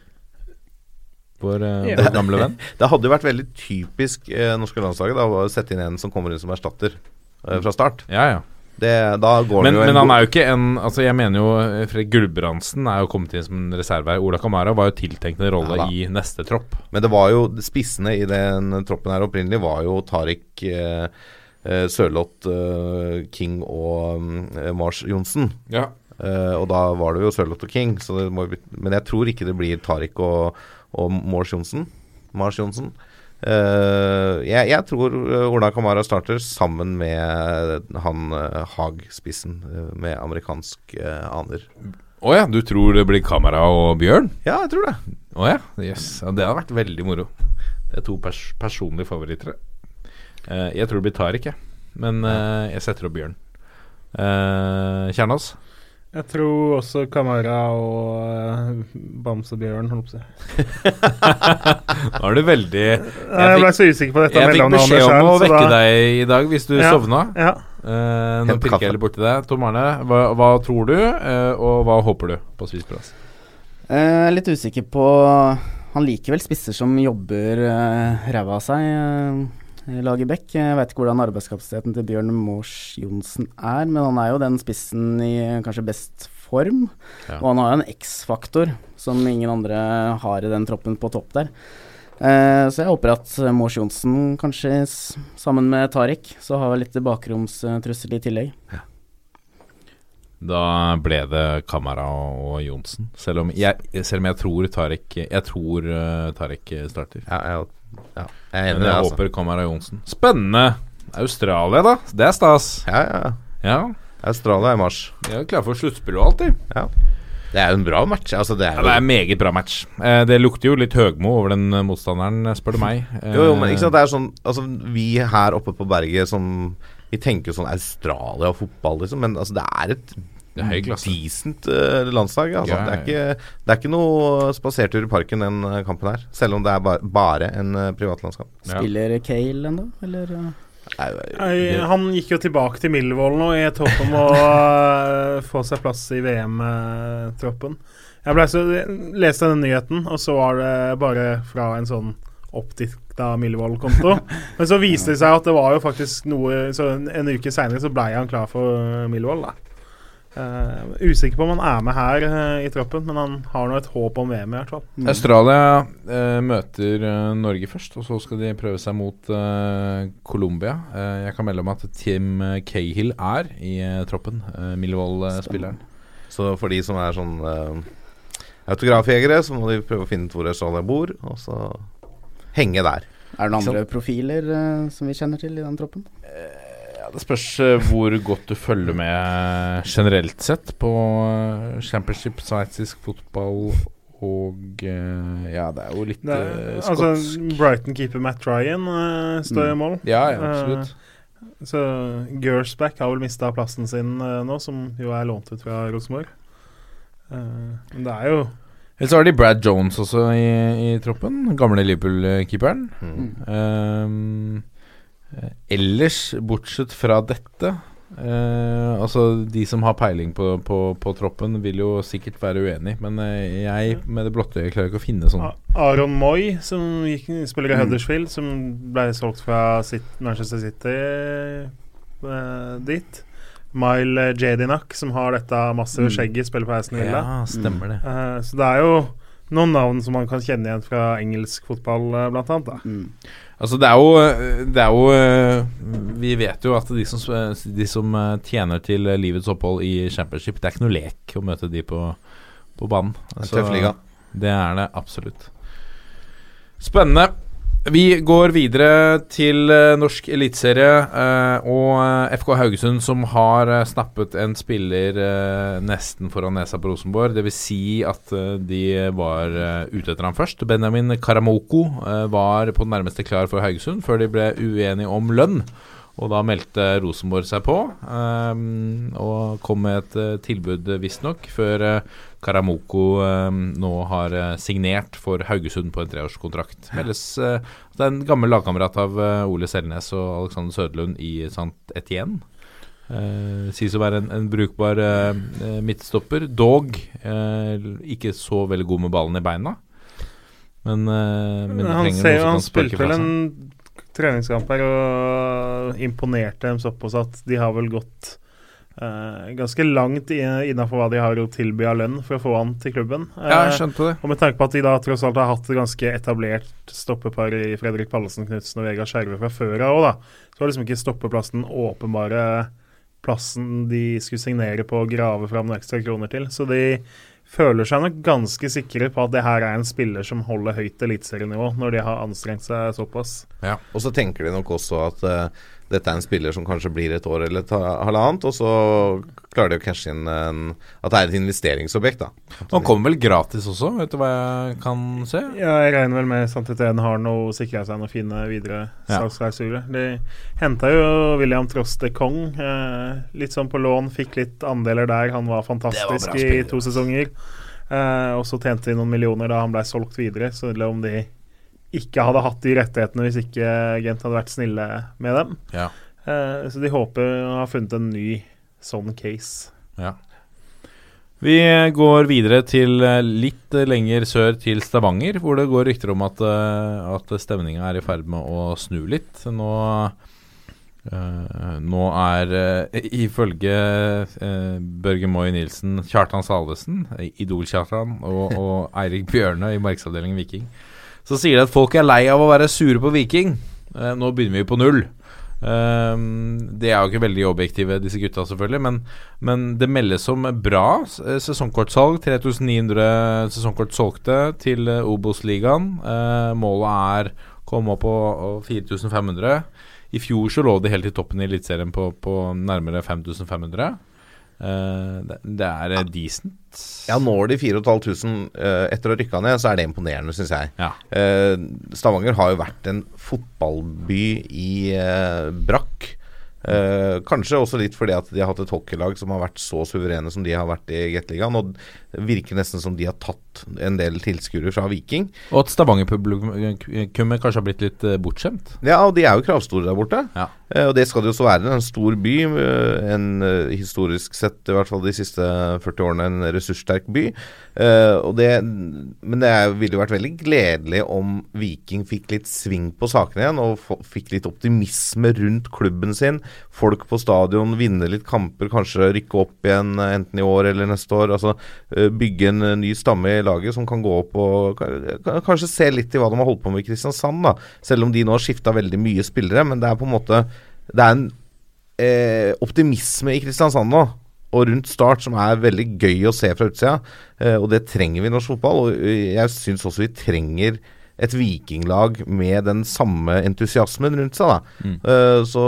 [SPEAKER 1] Vår, uh,
[SPEAKER 3] Ja.
[SPEAKER 1] vår gamle venn?
[SPEAKER 2] Det hadde jo vært veldig typisk eh, norske landslaget da, å sette inn en som kommer inn som erstatter eh, fra start.
[SPEAKER 1] Ja, ja.
[SPEAKER 2] Det, da går
[SPEAKER 1] Men,
[SPEAKER 2] det jo en
[SPEAKER 1] men han er jo ikke en Altså Jeg mener jo Fred Fredrik Gulbrandsen er jo kommet inn som en reserve her. Ola Kamara var jo tiltenkt en rolle
[SPEAKER 2] Ja
[SPEAKER 1] i neste tropp.
[SPEAKER 2] Men det var jo spissene i den troppen her opprinnelig var jo Tariq eh, eh, Sørloth, eh, King og eh, Mars Johnsen.
[SPEAKER 1] Ja.
[SPEAKER 2] Eh, og da var det jo Sørloth og King, så det må, men jeg tror ikke det blir Tariq og, og Mars Johnsen. Mars Johnsen. Uh, jeg, jeg tror eh, Ola Kamara starter sammen med han uh, Haag-spissen uh, med amerikansk eh, aner.
[SPEAKER 1] Å ja, du tror det blir Kamara og Bjørn?
[SPEAKER 2] Ja, jeg tror det.
[SPEAKER 1] Å ja, yes. ja. Det har vært veldig moro. Det er to pers personlige favoritter. Eh, jeg tror det blir Tariq, jeg. Men uh, jeg setter opp Bjørn. Uh, Kjernås?
[SPEAKER 3] Jeg tror også Kamara og uh, Bamsebjørn, holdt på å si.
[SPEAKER 1] Nå er du veldig
[SPEAKER 3] Jeg ble så usikker på dette
[SPEAKER 1] Jeg fikk beskjed om
[SPEAKER 3] selv,
[SPEAKER 1] å vekke
[SPEAKER 3] da-
[SPEAKER 1] deg i dag hvis du
[SPEAKER 3] Ja,
[SPEAKER 1] sovna.
[SPEAKER 3] Ja.
[SPEAKER 1] Uh, nå pirker jeg litt borti deg. Tom Arne, hva, hva tror du, uh, og hva håper du på spiseplass?
[SPEAKER 4] Uh, litt usikker på Han liker vel spisser som jobber uh, ræva av seg. i laget Beck. Jeg vet ikke hvordan arbeidskapasiteten til Bjørn Mors Johnsen er, men han er jo den spissen i kanskje best form.
[SPEAKER 1] Ja.
[SPEAKER 4] Og han har jo en X-faktor som ingen andre har i den troppen på topp der. Eh, så jeg håper at Mors Johnsen kanskje sammen med Tariq, så har vi litt bakromstrussel i tillegg.
[SPEAKER 1] Da ble det Kamara og Johnsen. Selv om jeg, selv om jeg tror Tariq Jeg tror uh, Tariq starter.
[SPEAKER 2] Ja, jeg, ja. jeg er enig i det.
[SPEAKER 1] jeg
[SPEAKER 2] Altså.
[SPEAKER 1] håper Kamara Johnsen. Spennende! Australia, da. Det er stas.
[SPEAKER 2] Ja, ja.
[SPEAKER 1] Ja,
[SPEAKER 2] Australia i mars.
[SPEAKER 1] de er klare for sluttspill og alt, de.
[SPEAKER 2] Det er jo en bra match. Altså, det er
[SPEAKER 1] Ja, det er en meget bra match. Eh, det lukter jo litt Høgmo over den eh, motstanderen, spør du meg. Eh,
[SPEAKER 2] Jo, jo, men ikke sant, det er sånn Altså, vi her oppe på berget som Vi tenker jo sånn Australia og fotball, liksom, men altså, det er et
[SPEAKER 1] Klasse.
[SPEAKER 2] decent uh, landslag. Altså.
[SPEAKER 1] Ja,
[SPEAKER 2] Det, er ikke, det er ikke noe spasertur i parken, den eh, kampen her. Selv om det er bare, bare en uh, privatlandskamp.
[SPEAKER 1] Ja.
[SPEAKER 4] Spiller Kale ennå, eller?
[SPEAKER 3] Nei, han gikk jo tilbake til Millwall nå i et håp om å få seg plass i VM-troppen. Jeg ble så, leste denne nyheten, og så var det bare fra en sånn oppdikta Millwall-konto. Men så viste det seg at det var jo faktisk noe Så en, en uke seinere så blei han klar for Millwall, da. Eh, usikker på om han er med her uh, i troppen, men han har nå et håp om VM, i hvert fall.
[SPEAKER 1] Australia uh, møter Norge først, og så skal de prøve seg mot Colombia. Jeg kan melde om at Tim Cahill er i troppen, uh, Millwall-spilleren.
[SPEAKER 2] Så for de som er sånn uh, autografjegere, så må de prøve å finne ut hvor Australia bor, og så henge der.
[SPEAKER 4] Er det noen andre profiler som vi kjenner til i den troppen?
[SPEAKER 1] Ja, det spørs eh, hvor godt du følger med generelt sett på eh, championship, sveitsisk fotball og eh, Ja, det er jo litt eh,
[SPEAKER 3] er- altså,
[SPEAKER 1] skotsk.
[SPEAKER 3] Brighton-keeper Matt Ryan uh, står i mål.
[SPEAKER 1] Ja, ja, absolutt.
[SPEAKER 3] Uh, så Gersback har vel mista plassen sin nå, som jo er lånt ut fra Rosenborg. Eh, men det er jo
[SPEAKER 1] Eller så har de Brad Jones også i, i troppen. Gamle Liverpool-keeperen.
[SPEAKER 2] Mm.
[SPEAKER 1] Ehm, eh, ellers, bortsett fra dette eh, Altså, de som har peiling på, på, på troppen, vil jo sikkert være uenig, men eh, jeg med det blotte øyet klarer ikke å finne sånn.
[SPEAKER 3] Aron Moy, som gikk, spiller i
[SPEAKER 1] Mm.
[SPEAKER 3] Huddersfield, som ble solgt fra Manchester City eh, dit. Mile Jedinak, som har dette massive
[SPEAKER 4] Mm.
[SPEAKER 3] skjegget, spiller på Aston Villa.
[SPEAKER 1] Ja, stemmer det.
[SPEAKER 3] Eh, så det er jo noen navn som man kan kjenne igjen fra engelsk fotball, eh, blant annet. Da.
[SPEAKER 4] Mm.
[SPEAKER 1] Altså det er jo, det er jo eh, Vi vet jo at de som, de som eh, tjener til livets opphold i championship, det er ikke noe lek å møte de på, på banen.
[SPEAKER 2] En tøff liga.
[SPEAKER 1] Det er det absolutt. Spennende. Vi går videre til eh, norsk eliteserie eh, og eh, FK Haugesund, som har snappet en spiller nesten foran nesa på Rosenborg. Dvs. Si at de var ute etter ham først. Benjamin Karamoko var på det nærmeste klar for Haugesund før de ble uenige om lønn. Og da meldte Rosenborg seg på, um, og kom med et uh, tilbud, visstnok, før uh, Karamoko ehm, nå har uh, signert for Haugesund på en treårskontrakt. Meldes uh, at det er en gammel lagkamerat av eh, Ole Selnes og Alexander Søderlund i St. Etienne. Sies å være en, en brukbar eh, eh, midtstopper. Dog eh, ikke så veldig god med ballen i beina. Men, eh, men
[SPEAKER 3] han, ser, han spilte vel en treningskamp her og imponerte dem såpass at de har vel gått eh, ganske langt innafor hva de har å tilby av lønn for å få han til klubben.
[SPEAKER 1] Ja, jeg
[SPEAKER 3] Eh,
[SPEAKER 1] skjønte det.
[SPEAKER 3] og med tanke på at de da tross alt har hatt et ganske etablert stoppepar i Fredrik Pallesen Knutsen og Vegard Skjerve fra før av òg, da, så var liksom ikke stoppeplassen åpenbare plassen de skulle signere på og grave fram noen ekstra kroner til. Så de føler seg nok ganske sikre på at det her er en spiller som holder høyt eliteserienivå, når de har anstrengt seg såpass.
[SPEAKER 2] Ja. Og så tenker de nok også at eh, dette er en spiller som kanskje blir et år eller et halvannet, og så klarer de å cashe inn en, at det er et investeringsobjekt, da.
[SPEAKER 1] Han kommer vel gratis også, vet du hva jeg kan se?
[SPEAKER 3] Ja, jeg regner vel med Santetén har noe sikra seg noen fine videre
[SPEAKER 1] Ja.
[SPEAKER 3] salgsklausuler. De henta jo William Tross de Kong eh, litt sånn på lån, fikk litt andeler der. Han var fantastisk
[SPEAKER 1] var
[SPEAKER 3] i to sesonger. Eh, og så tjente de noen millioner da han ble solgt videre. Så eller om de ikke hadde hatt de rettighetene hvis ikke Gent hadde vært snille med dem.
[SPEAKER 1] Ja.
[SPEAKER 3] Eh, så de håper å ha funnet en ny sånn case.
[SPEAKER 1] Ja. Vi går videre til eh, litt lenger sør, til Stavanger, hvor det går rykter om at, eh, at stemninga er i ferd med å snu litt. Nå, eh, nå er eh, ifølge Børge Moy Nilsen, Kjartan Salvesen, Idol-Kjartan, og, og Eirik Bjørne i markedsavdelingen Viking, så sier de at folk er lei av å være sure på Viking. Eh, nå begynner vi på null. Ehm, det er jo ikke veldig objektive, disse gutta, selvfølgelig. Men, men det meldes om bra eh, sesongkortsalg. 3900 sesongkort solgte til eh, Obos-ligaen. Eh, målet er å komme opp på 4500. I fjor så lå de helt i toppen i Eliteserien på, på nærmere 5500. Eh, det, er ja. decent.
[SPEAKER 2] Ja, når de 4500 uh, etter å ha rykka ned, så er det imponerende, syns jeg.
[SPEAKER 1] Ja.
[SPEAKER 2] Eh, Stavanger har jo vært en fotballby i eh, brakk. Eh, kanskje også litt fordi at de har hatt et hockeylag som har vært så suverene som de har vært i Gateligaen. Og det virker nesten som de har tatt en del tilskuere fra Viking.
[SPEAKER 1] Og at Stavanger-publikummet kanskje har blitt litt eh, bortskjemt.
[SPEAKER 2] Ja, og de er jo kravstore der borte.
[SPEAKER 1] Ja.
[SPEAKER 2] Eh, og det skal det jo så være. En stor by. eh, En historisk sett, i hvert fall de siste 40 årene, en ressurssterk by. Og det, men det ville jo vært veldig gledelig om Viking fikk litt sving på sakene igjen, og fikk litt optimisme rundt klubben sin. Folk på stadion, vinne litt kamper, kanskje rykke opp igjen enten i år eller neste år. Altså bygge en eh, ny stamme i laget som kan gå opp og ka- ka- kanskje se litt i hva de har holdt på med i Kristiansand, da. Selv om de nå har skifta veldig mye spillere, men det er på en måte Det er en eh, optimisme i Kristiansand nå. Og rundt start som er veldig gøy å se fra utsida. Eh, og det trenger vi i norsk fotball. Og eh, jeg syns også vi trenger et vikinglag med den samme entusiasmen rundt seg. da
[SPEAKER 1] Mm.
[SPEAKER 2] Uh, Så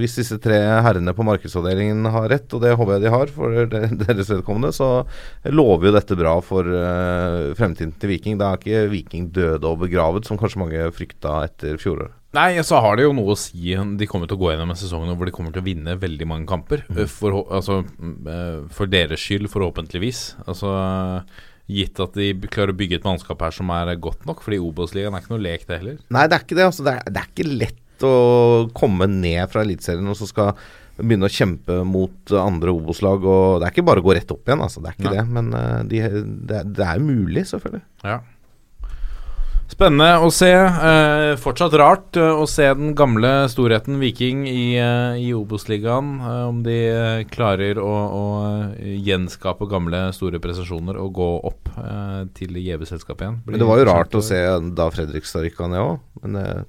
[SPEAKER 2] hvis disse tre herrene på markedsavdelingen har rett, og det håper jeg de har for deres vedkommende, så lover jo dette bra for uh, fremtiden til Viking. Da er ikke Viking døde og begravet, som kanskje mange frykta etter fjoråret.
[SPEAKER 1] Nei, så har det jo noe å si. De kommer til å gå gjennom en sesong hvor de kommer til å vinne veldig mange kamper. Mm. For, altså, mm, eh, for deres skyld, forhåpentligvis. Altså, gitt at de klarer å bygge et mannskap her som er godt nok. Fordi Obos-ligaen er ikke noe lek, det heller.
[SPEAKER 2] Nei, det er ikke det. Altså, det, er, det er ikke lett å komme ned fra Eliteserien og så skal begynne å kjempe mot andre Obos-lag. Og Det er ikke bare å gå rett opp igjen, altså. Det er ikke
[SPEAKER 1] Nei.
[SPEAKER 2] det. Men uh, de, det, det er mulig, selvfølgelig.
[SPEAKER 1] Ja. Spennende å se. Eh, fortsatt rart eh, å se den gamle storheten Viking i, eh, i Obos-ligaen. Eh, om de klarer å, å gjenskape gamle store prestasjoner og gå opp eh, til gjeve-selskapet igjen.
[SPEAKER 2] Men det var jo rart å se da Fredrikstad rykka ned òg. Men eh,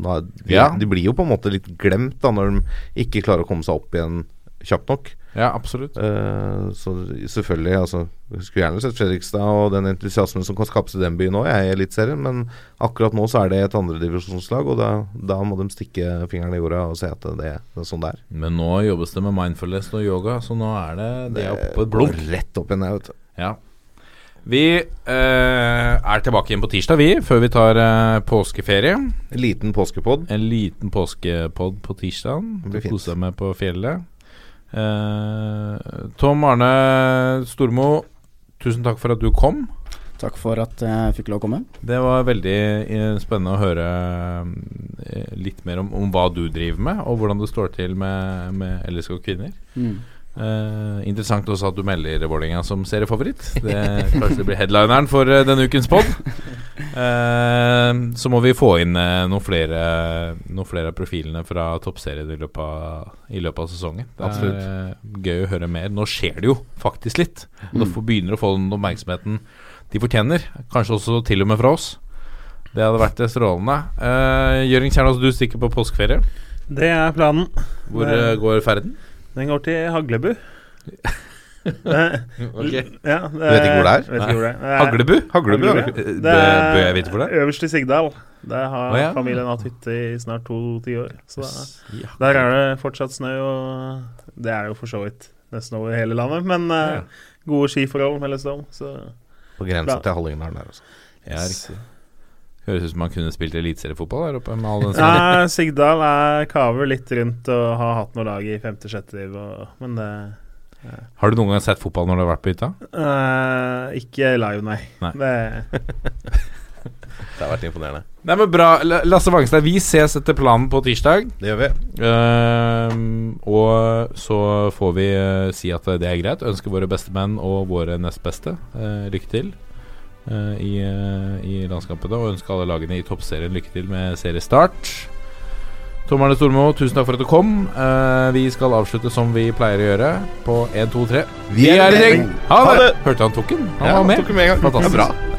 [SPEAKER 2] de,
[SPEAKER 1] Ja.
[SPEAKER 2] de blir jo på en måte litt glemt da når de ikke klarer å komme seg opp igjen kjapt nok.
[SPEAKER 1] Ja, absolutt.
[SPEAKER 2] Uh, så selvfølgelig, altså skulle gjerne sett Fredrikstad og den entusiasmen som kan skapes i den byen òg, jeg er i Eliteserien, men akkurat nå så er det et andredivisjonslag, og da, da må de stikke fingeren i jorda og se at det, det er sånn det er.
[SPEAKER 1] Men nå jobbes det med mindfulness og yoga, så nå er det det er oppe på et blunk.
[SPEAKER 2] rett opp igjen, jeg, vet du.
[SPEAKER 1] Ja. Vi eh, er tilbake igjen på tirsdag, vi, før vi tar eh, påskeferie.
[SPEAKER 2] En liten påskepod.
[SPEAKER 1] En liten påskepod på tirsdag. Kose deg med på fjellet. Eh, Tom Arne Stormo, tusen takk for at du kom.
[SPEAKER 4] Takk for at jeg fikk lov å komme.
[SPEAKER 1] Det var veldig eh, spennende å høre eh, litt mer om, om hva du driver med, og hvordan det står til med, med LSK kvinner.
[SPEAKER 4] Mm.
[SPEAKER 1] Eh, interessant også at du melder Vålerenga som seriefavoritt. Det Kanskje det blir headlineren for uh, denne ukens pod. Uh, så må vi få inn eh, noen, flere, noen flere av profilene fra toppserien i i løpet av sesongen. Det
[SPEAKER 2] Absolutt.
[SPEAKER 1] er eh, gøy å høre mer. Nå skjer det jo faktisk litt. Og da får- begynner å få den oppmerksomheten de fortjener. Kanskje også til og med fra oss. Det hadde vært eh, strålende. Uh, Jørgen Kjernås, du stikker på påskeferie.
[SPEAKER 3] Det er planen.
[SPEAKER 1] Hvor eh, går ferden?
[SPEAKER 3] Den går til Haglebu.
[SPEAKER 1] Ok.
[SPEAKER 3] Ja,
[SPEAKER 2] Du vet ikke hvor det er?
[SPEAKER 3] Vet hvor det er.
[SPEAKER 1] Haglebu?
[SPEAKER 2] Haglebu,
[SPEAKER 3] Haglebu,
[SPEAKER 2] ja.
[SPEAKER 1] Eh,
[SPEAKER 3] Det er
[SPEAKER 1] bør jeg vite hvor det er?
[SPEAKER 3] Øverst i Sigdal. Der har
[SPEAKER 1] oh, ja.
[SPEAKER 3] familien hatt hytte i snart to tiår. Så der er det fortsatt snø, og det er jo for så vidt nesten over hele landet. Men eh,
[SPEAKER 1] Ja.
[SPEAKER 3] gode skiforhold, meldes det om.
[SPEAKER 2] På grensa til Hallingdalen der, også.
[SPEAKER 1] Ja, riktig. Høres ut som man kunne spilt eliteseriefotball der oppe med all den
[SPEAKER 3] ja, Sigdal er kaver litt rundt og har hatt noen lag i femte-sjette div, og- men det
[SPEAKER 1] Har du noen gang sett fotball når du har vært på hytta?
[SPEAKER 3] Uh, Ikke live, nei.
[SPEAKER 1] Nei.
[SPEAKER 3] Det,
[SPEAKER 2] Det har vært imponerende.
[SPEAKER 1] Nei, men bra. Lasse Vangstad, vi ses etter planen på tirsdag.
[SPEAKER 2] Det gjør vi.
[SPEAKER 1] Uh, og så får vi uh, si at det er greit. Ønske våre beste menn og våre nest beste eh, lykke til eh, i, landskapet. i landskampene. Og ønske alle lagene i toppserien lykke til med seriestart. Tom Arne Stormo, tusen takk for at du kom. Uh, vi skal avslutte som vi pleier å gjøre, på 1, 2, 3.
[SPEAKER 2] Vi er i gjeng.
[SPEAKER 1] Ha det! Hørte han tok den? Han
[SPEAKER 2] Ja,
[SPEAKER 1] var
[SPEAKER 2] han
[SPEAKER 1] med.
[SPEAKER 2] tok med en gang.
[SPEAKER 1] Fantastisk.
[SPEAKER 2] Ja, bra.